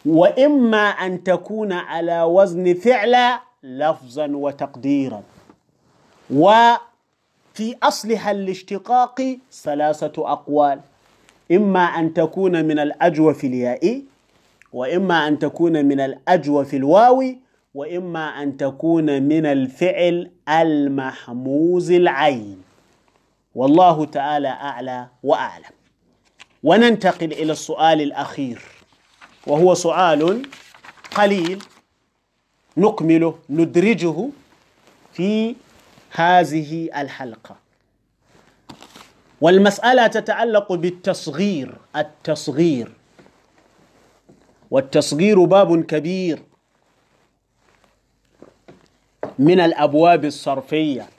وإما أن تكون على وزن فعل لفظا وتقديرا. وفي أصلها الاشتقاق ثلاثة أقوال. إما أن تكون من الأجوف الياء وإما أن تكون من الأجوف الواو وإما أن تكون من الفعل المحموز العين. والله تعالى أعلى وأعلم. وننتقل إلى السؤال الأخير وهو سؤال قليل نكمله ندرجه في هذه الحلقة. والمسألة تتعلق بالتصغير التصغير. والتصغير باب كبير من الأبواب الصرفية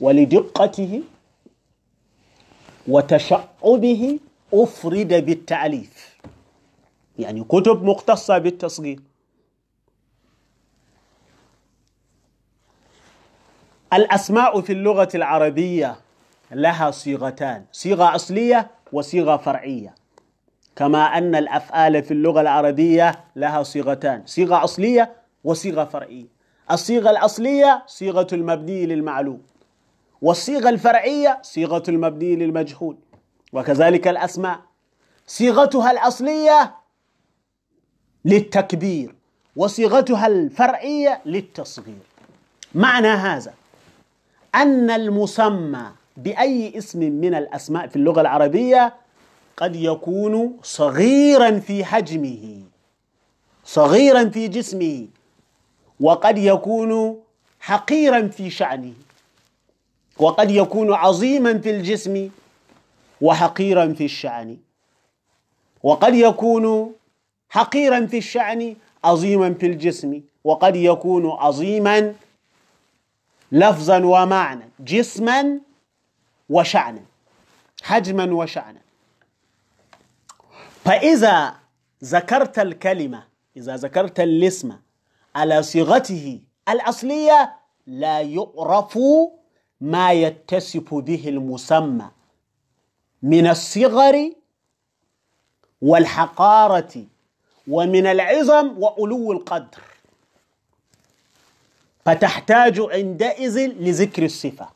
ولدقته وتشعبه أفرد بالتعليف يعني كتب مختصة بالتصغير. الأسماء في اللغة العربية لها صيغتان صيغة أصلية وصيغة فرعية. كما أن الأفعال في اللغة العربية لها صيغتان صيغة أصلية وصيغة فرعية. الصيغة الأصلية صيغة المبني للمعلوم. والصيغة الفرعية صيغة المبني للمجهول وكذلك الأسماء. صيغتها الأصلية للتكبير وصيغتها الفرعية للتصغير. معنى هذا أن المسمى بأي اسم من الأسماء في اللغة العربية قد يكون صغيرا في حجمه صغيرا في جسمه وقد يكون حقيرا في شأنه. وقد يكون عظيما في الجسم وحقيرا في الشأن. وقد يكون حقيرا في الشأن عظيما في الجسم. وقد يكون عظيما لفظا ومعنى جسما وشأنا حجما وشأنا. فإذا ذكرت الكلمة إذا ذكرت الاسم على صيغته الأصلية لا يعرف ما يتصف به المسمى من الصغر والحقارة ومن العظم وعلو القدر. فتحتاج عندئذ لذكر الصفة.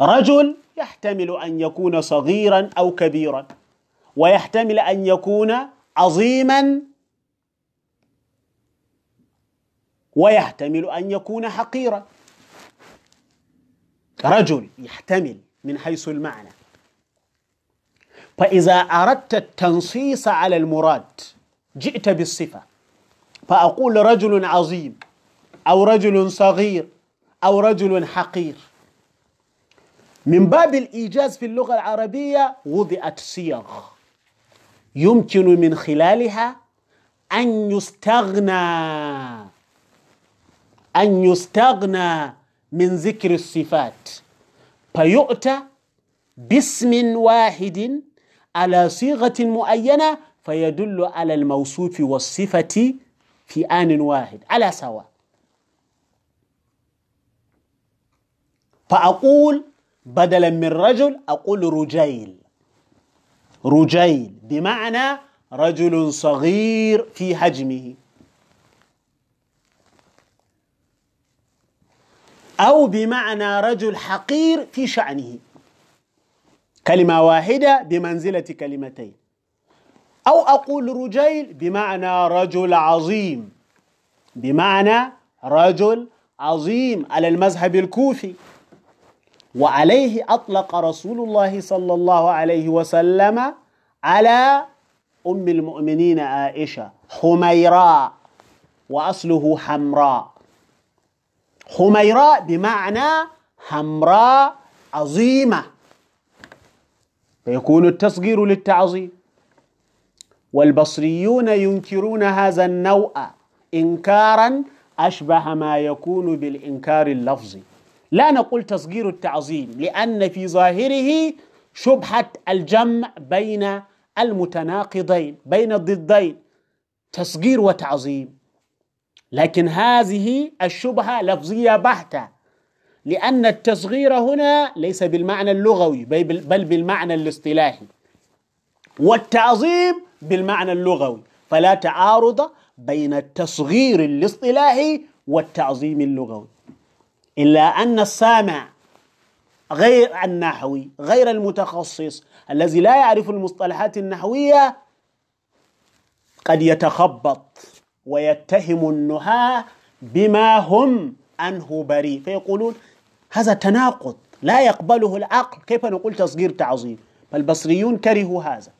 رجل يحتمل أن يكون صغيرا أو كبيرا ويحتمل أن يكون عظيما ويحتمل أن يكون حقيرا. رجل يحتمل من حيث المعنى. فإذا أردت التنصيص على المراد جئت بالصفة. فأقول رجل عظيم أو رجل صغير أو رجل حقير. من باب الإيجاز في اللغة العربية وضعت صيغ. يمكن من خلالها أن يستغنى أن يستغنى من ذكر الصفات. فيؤتى باسم واحد على صيغة معينة فيدل على الموصوف والصفة في آن واحد. على سواء. فأقول بدلا من رجل أقول رجيل. رجيل بمعنى رجل صغير في حجمه. أو بمعنى رجل حقير في شأنه. كلمة واحدة بمنزلة كلمتين. أو أقول رجيل بمعنى رجل عظيم. بمعنى رجل عظيم على المذهب الكوفي. وعليه أطلق رسول الله صلى الله عليه وسلم على أم المؤمنين عائشة حميراء وأصله حمراء. حميراء بمعنى حمراء عظيمة. فيكون التصغير للتعظيم. والبصريون ينكرون هذا النوع إنكارا أشبه ما يكون بالإنكار اللفظي. لا نقول تصغير التعظيم لأن في ظاهره شبهة الجمع بين المتناقضين بين الضدين تصغير وتعظيم. لكن هذه الشبهة لفظية بحتة لأن التصغير هنا ليس بالمعنى اللغوي بل بالمعنى الاصطلاحي. والتعظيم بالمعنى اللغوي فلا تعارض بين التصغير الاصطلاحي والتعظيم اللغوي. إلا أن السامع غير النحوي غير المتخصص الذي لا يعرف المصطلحات النحوية قد يتخبط. ويتهم النهاة بما هم عنه بريء. فيقولون هذا تناقض لا يقبله العقل. كيف نقول تصغير تعظيم؟ فالبصريون كرهوا هذا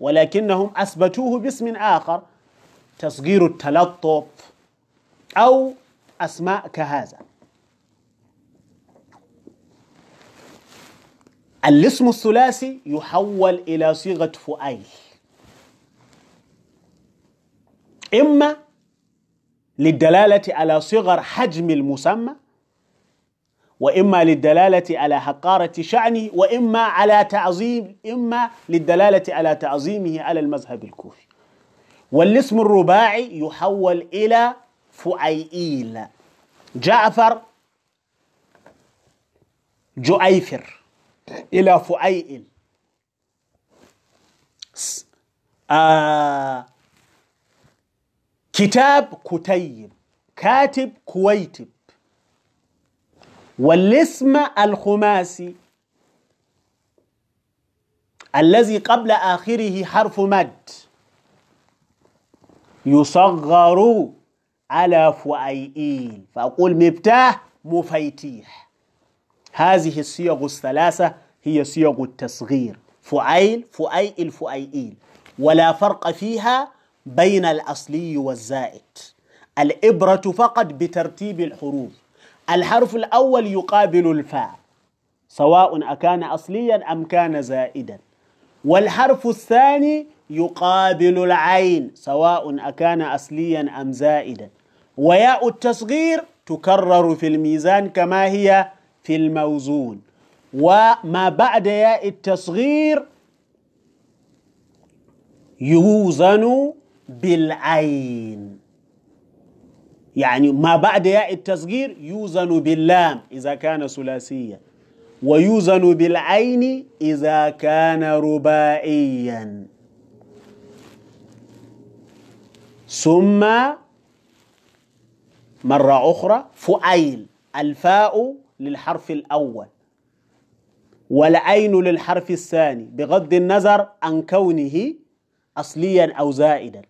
ولكنهم أثبتوه باسم آخر تصغير التلطف أو أسماء كهذا. الاسم الثلاثي يحول إلى صيغة فؤيل. إما للدلالة على صغر حجم المسمى وإما للدلالة على حقارة شأنه وإما على تعظيم إما للدلالة على تعظيمه على المذهب الكوفي. والاسم الرباعي يحول إلى فؤيئيل جعفر جؤيفر إلى فؤيئل آه كتاب كتيب كاتب كويتب. والاسم الخماسي الذي قبل آخره حرف مد. يصغر على فؤيئيل. فأقول مفتاح مفيتيح. هذه الصيغ الثلاثة هي صيغ التصغير. فؤيل فؤيئل فؤيئيل. ولا فرق فيها بين الأصلي والزائد. الإبرة فقط بترتيب الحروف. الحرف الأول يقابل الفاء سواء أكان أصليا أم كان زائدا. والحرف الثاني يقابل العين سواء أكان أصليا أم زائدا. وياء التصغير تكرر في الميزان كما هي في الموزون. وما بعد ياء التصغير يوزن بالعين. يعني ما بعد ياء التصغير يوزن باللام إذا كان ثلاثيا ويوزن بالعين إذا كان رباعيا. ثم مرة أخرى فؤيل الفاء للحرف الأول والعين للحرف الثاني بغض النظر عن كونه أصليا أو زائدا.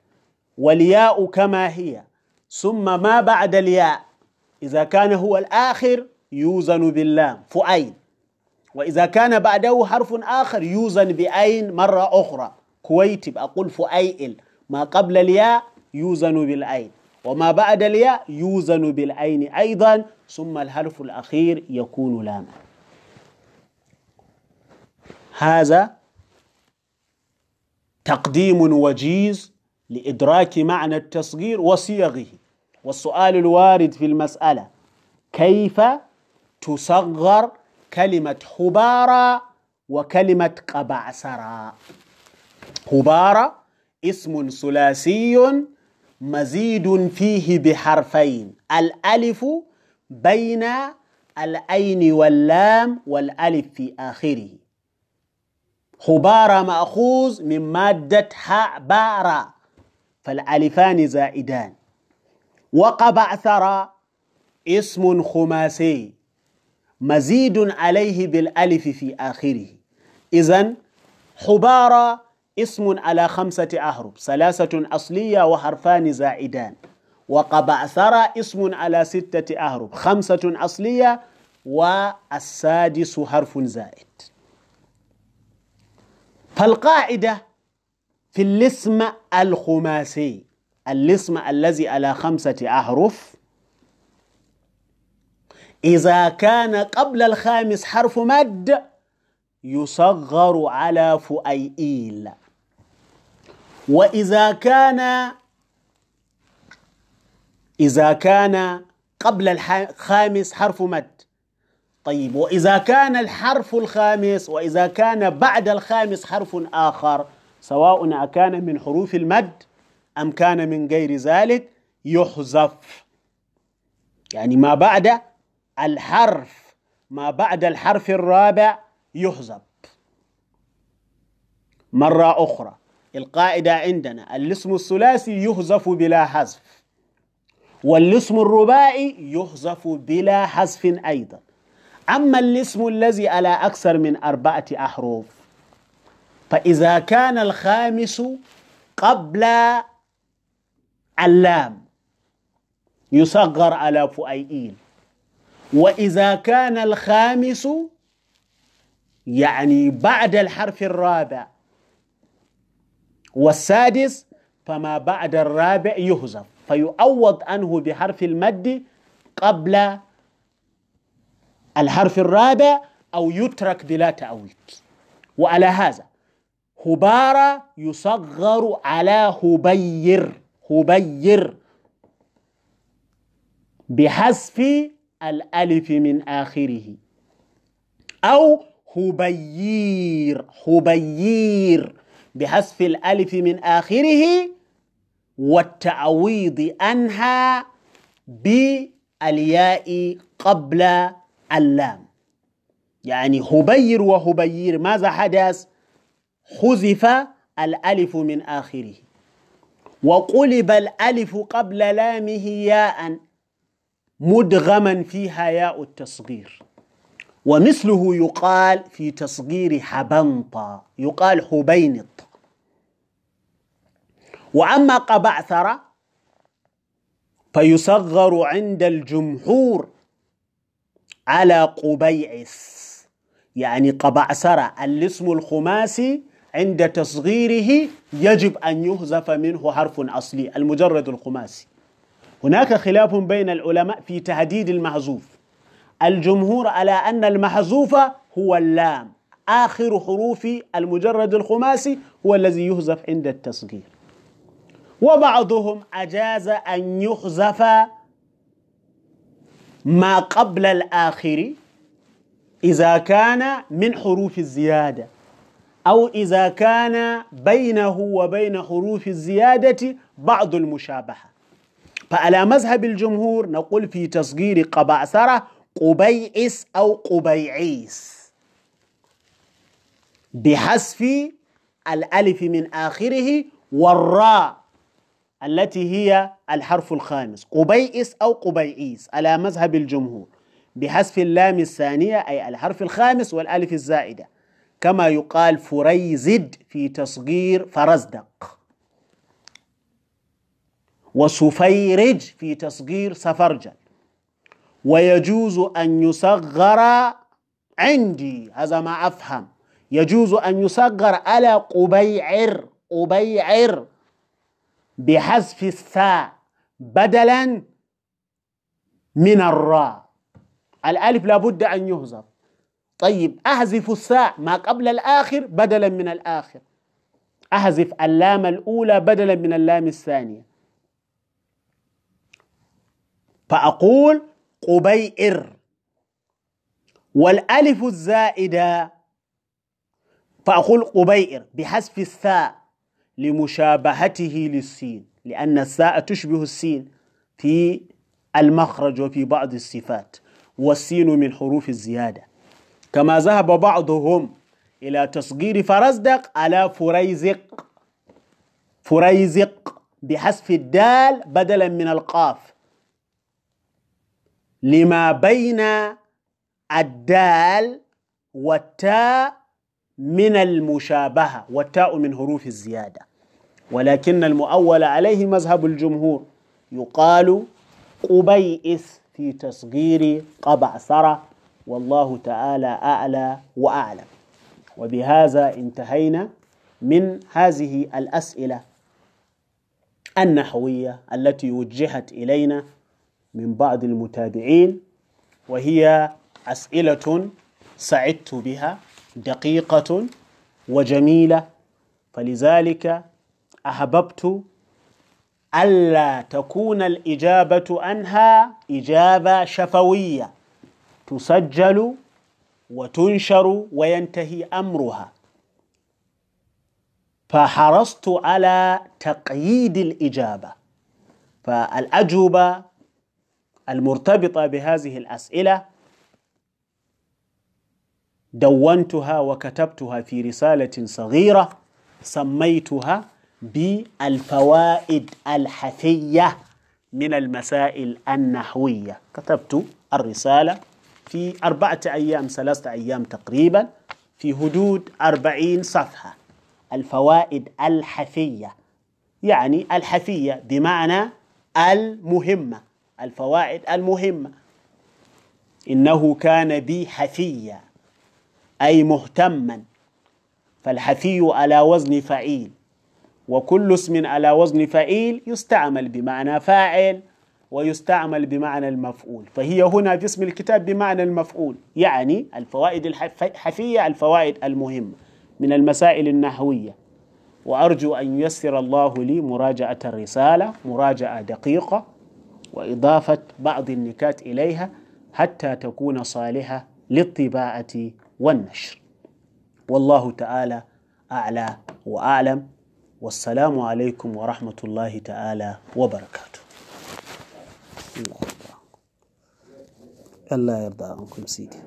والياء كما هي. ثم ما بعد الياء؟ إذا كان هو الآخر يوزن باللام فؤيل وإذا كان بعده حرف آخر يوزن بأين؟ مرة أخرى. كويتب أقول فؤيل. ما قبل الياء يوزن بالعين وما بعد الياء يوزن بالعين أيضا. ثم الحرف الأخير يكون لاما. هذا تقديم وجيز لإدراك معنى التصغير وصيغه. والسؤال الوارد في المسألة كيف تصغر كلمة حبارة وكلمة قبعسرة حبارة اسم ثلاثي مزيد فيه بحرفين الألف بين العين واللام والألف في آخره. حبارة مأخوذ من مادة حبارة فالألفان زائدان. وقبعثر اسم خماسي. مزيد عليه بالألف في آخره. إذن حبارة اسم على خمسة أحرف ثلاثة أصلية وحرفان زائدان. وقبعثر اسم على ستة أحرف خمسة أصلية والسادس حرف زائد. فالقاعدة في الاسم الخماسي. الاسم الذي على خمسة أحرف. إذا كان قبل الخامس حرف مد يصغر على فؤيئيل. وإذا كان إذا كان قبل الخامس حرف مد. طيب وإذا كان الحرف الخامس وإذا كان بعد الخامس حرف آخر سواء أكان من حروف المد أم كان من غير ذلك يحذف. يعني ما بعد الحرف ما بعد الحرف الرابع يحذف. مرة أخرى القاعدة عندنا الاسم الثلاثي يحذف بلا حذف والاسم الرباعي يحذف بلا حذف أيضا. أما الاسم الذي على أكثر من أربعة أحرف فإذا كان الخامس قبل اللام يصغر على فؤيئين وإذا كان الخامس يعني بعد الحرف الرابع والسادس فما بعد الرابع يهزف فيؤوض عنه بحرف المد قبل الحرف الرابع أو يترك بلا تأويل. وعلى هذا هبارة يصغر على هبير هبير. بحذف الألف من آخره. أو هبير هبير. بحذف الألف من آخره. والتعويض عنها بالياء قبل اللام. يعني هبير وهبير ماذا حدث؟ حذف الألف من آخره. وقلب الألف قبل لامه ياء مدغما فيها ياء التصغير. ومثله يقال في تصغير حبنطة يقال حبينط. وأما قبعثر فيصغر عند الجمهور على قبيعس يعني قبعثر الاسم الخماسي عند تصغيره يجب أن يحذف منه حرف أصلي المجرد الخماسي. هناك خلاف بين العلماء في تهديد المحذوف. الجمهور على أن المحذوف هو اللام. آخر حروف المجرد الخماسي هو الذي يحذف عند التصغير. وبعضهم أجاز أن يحذف ما قبل الآخر إذا كان من حروف الزيادة. أو إذا كان بينه وبين حروف الزيادة بعض المشابهة. فعلى مذهب الجمهور نقول في تصغير قبعثرة قبيئس أو قبيعيس. بحذف الألف من آخره والراء التي هي الحرف الخامس. قبيئس أو قبيعيس على مذهب الجمهور. بحذف اللام الثانية أي الحرف الخامس والألف الزائدة. كما يقال فريزد في تصغير فرزدق. وسفيرج في تصغير سفرجل. ويجوز أن يصغر عندي هذا ما أفهم. يجوز أن يصغر على قبيعر قبيعر بحذف الثاء بدلا من الراء. الألف لابد أن يهزف طيب أحذف الثاء ما قبل الآخر بدلا من الآخر. أحذف اللام الأولى بدلا من اللام الثانية. فأقول قبيئر والألف الزائدة فأقول قبيئر بحذف الثاء لمشابهته للسين لأن الثاء تشبه السين في المخرج وفي بعض الصفات والسين من حروف الزيادة. كما ذهب بعضهم إلى تصغير فرزدق على فريزق فريزق بحذف الدال بدلا من القاف. لما بين الدال والتاء من المشابهة والتاء من حروف الزيادة. ولكن المؤول عليه مذهب الجمهور يقال قبيئس في تصغير قبعثرة والله تعالى أعلى وأعلم. وبهذا انتهينا من هذه الأسئلة النحوية التي وجهت إلينا من بعض المتابعين وهي أسئلة سعدت بها دقيقة وجميلة. فلذلك أحببت ألا تكون الإجابة عنها إجابة شفوية. تسجل وتنشر وينتهي أمرها. فحرصت على تقييد الإجابة. فالأجوبة المرتبطة بهذه الأسئلة دونتها وكتبتها في رسالة صغيرة سميتها بالفوائد الحثية من المسائل النحوية. كتبت الرسالة في أربعة أيام ثلاثة أيام تقريبا في حدود أربعين صفحة. الفوائد الحثية. يعني الحثية بمعنى المهمة. الفوائد المهمة. إنه كان بي حثيا أي مهتما. فالحثي على وزن فعيل. وكل اسم على وزن فعيل يستعمل بمعنى فاعل. ويستعمل بمعنى المفعول. فهي هنا في اسم الكتاب بمعنى المفعول يعني الفوائد الحثية الفوائد المهمة من المسائل النحوية. وأرجو أن ييسر الله لي مراجعة الرسالة مراجعة دقيقة وإضافة بعض النكات إليها حتى تكون صالحة للطباعة والنشر. والله تعالى أعلى وأعلم. والسلام عليكم ورحمة الله تعالى وبركاته. الله. يرضى الله يرضى عنكم سيدي.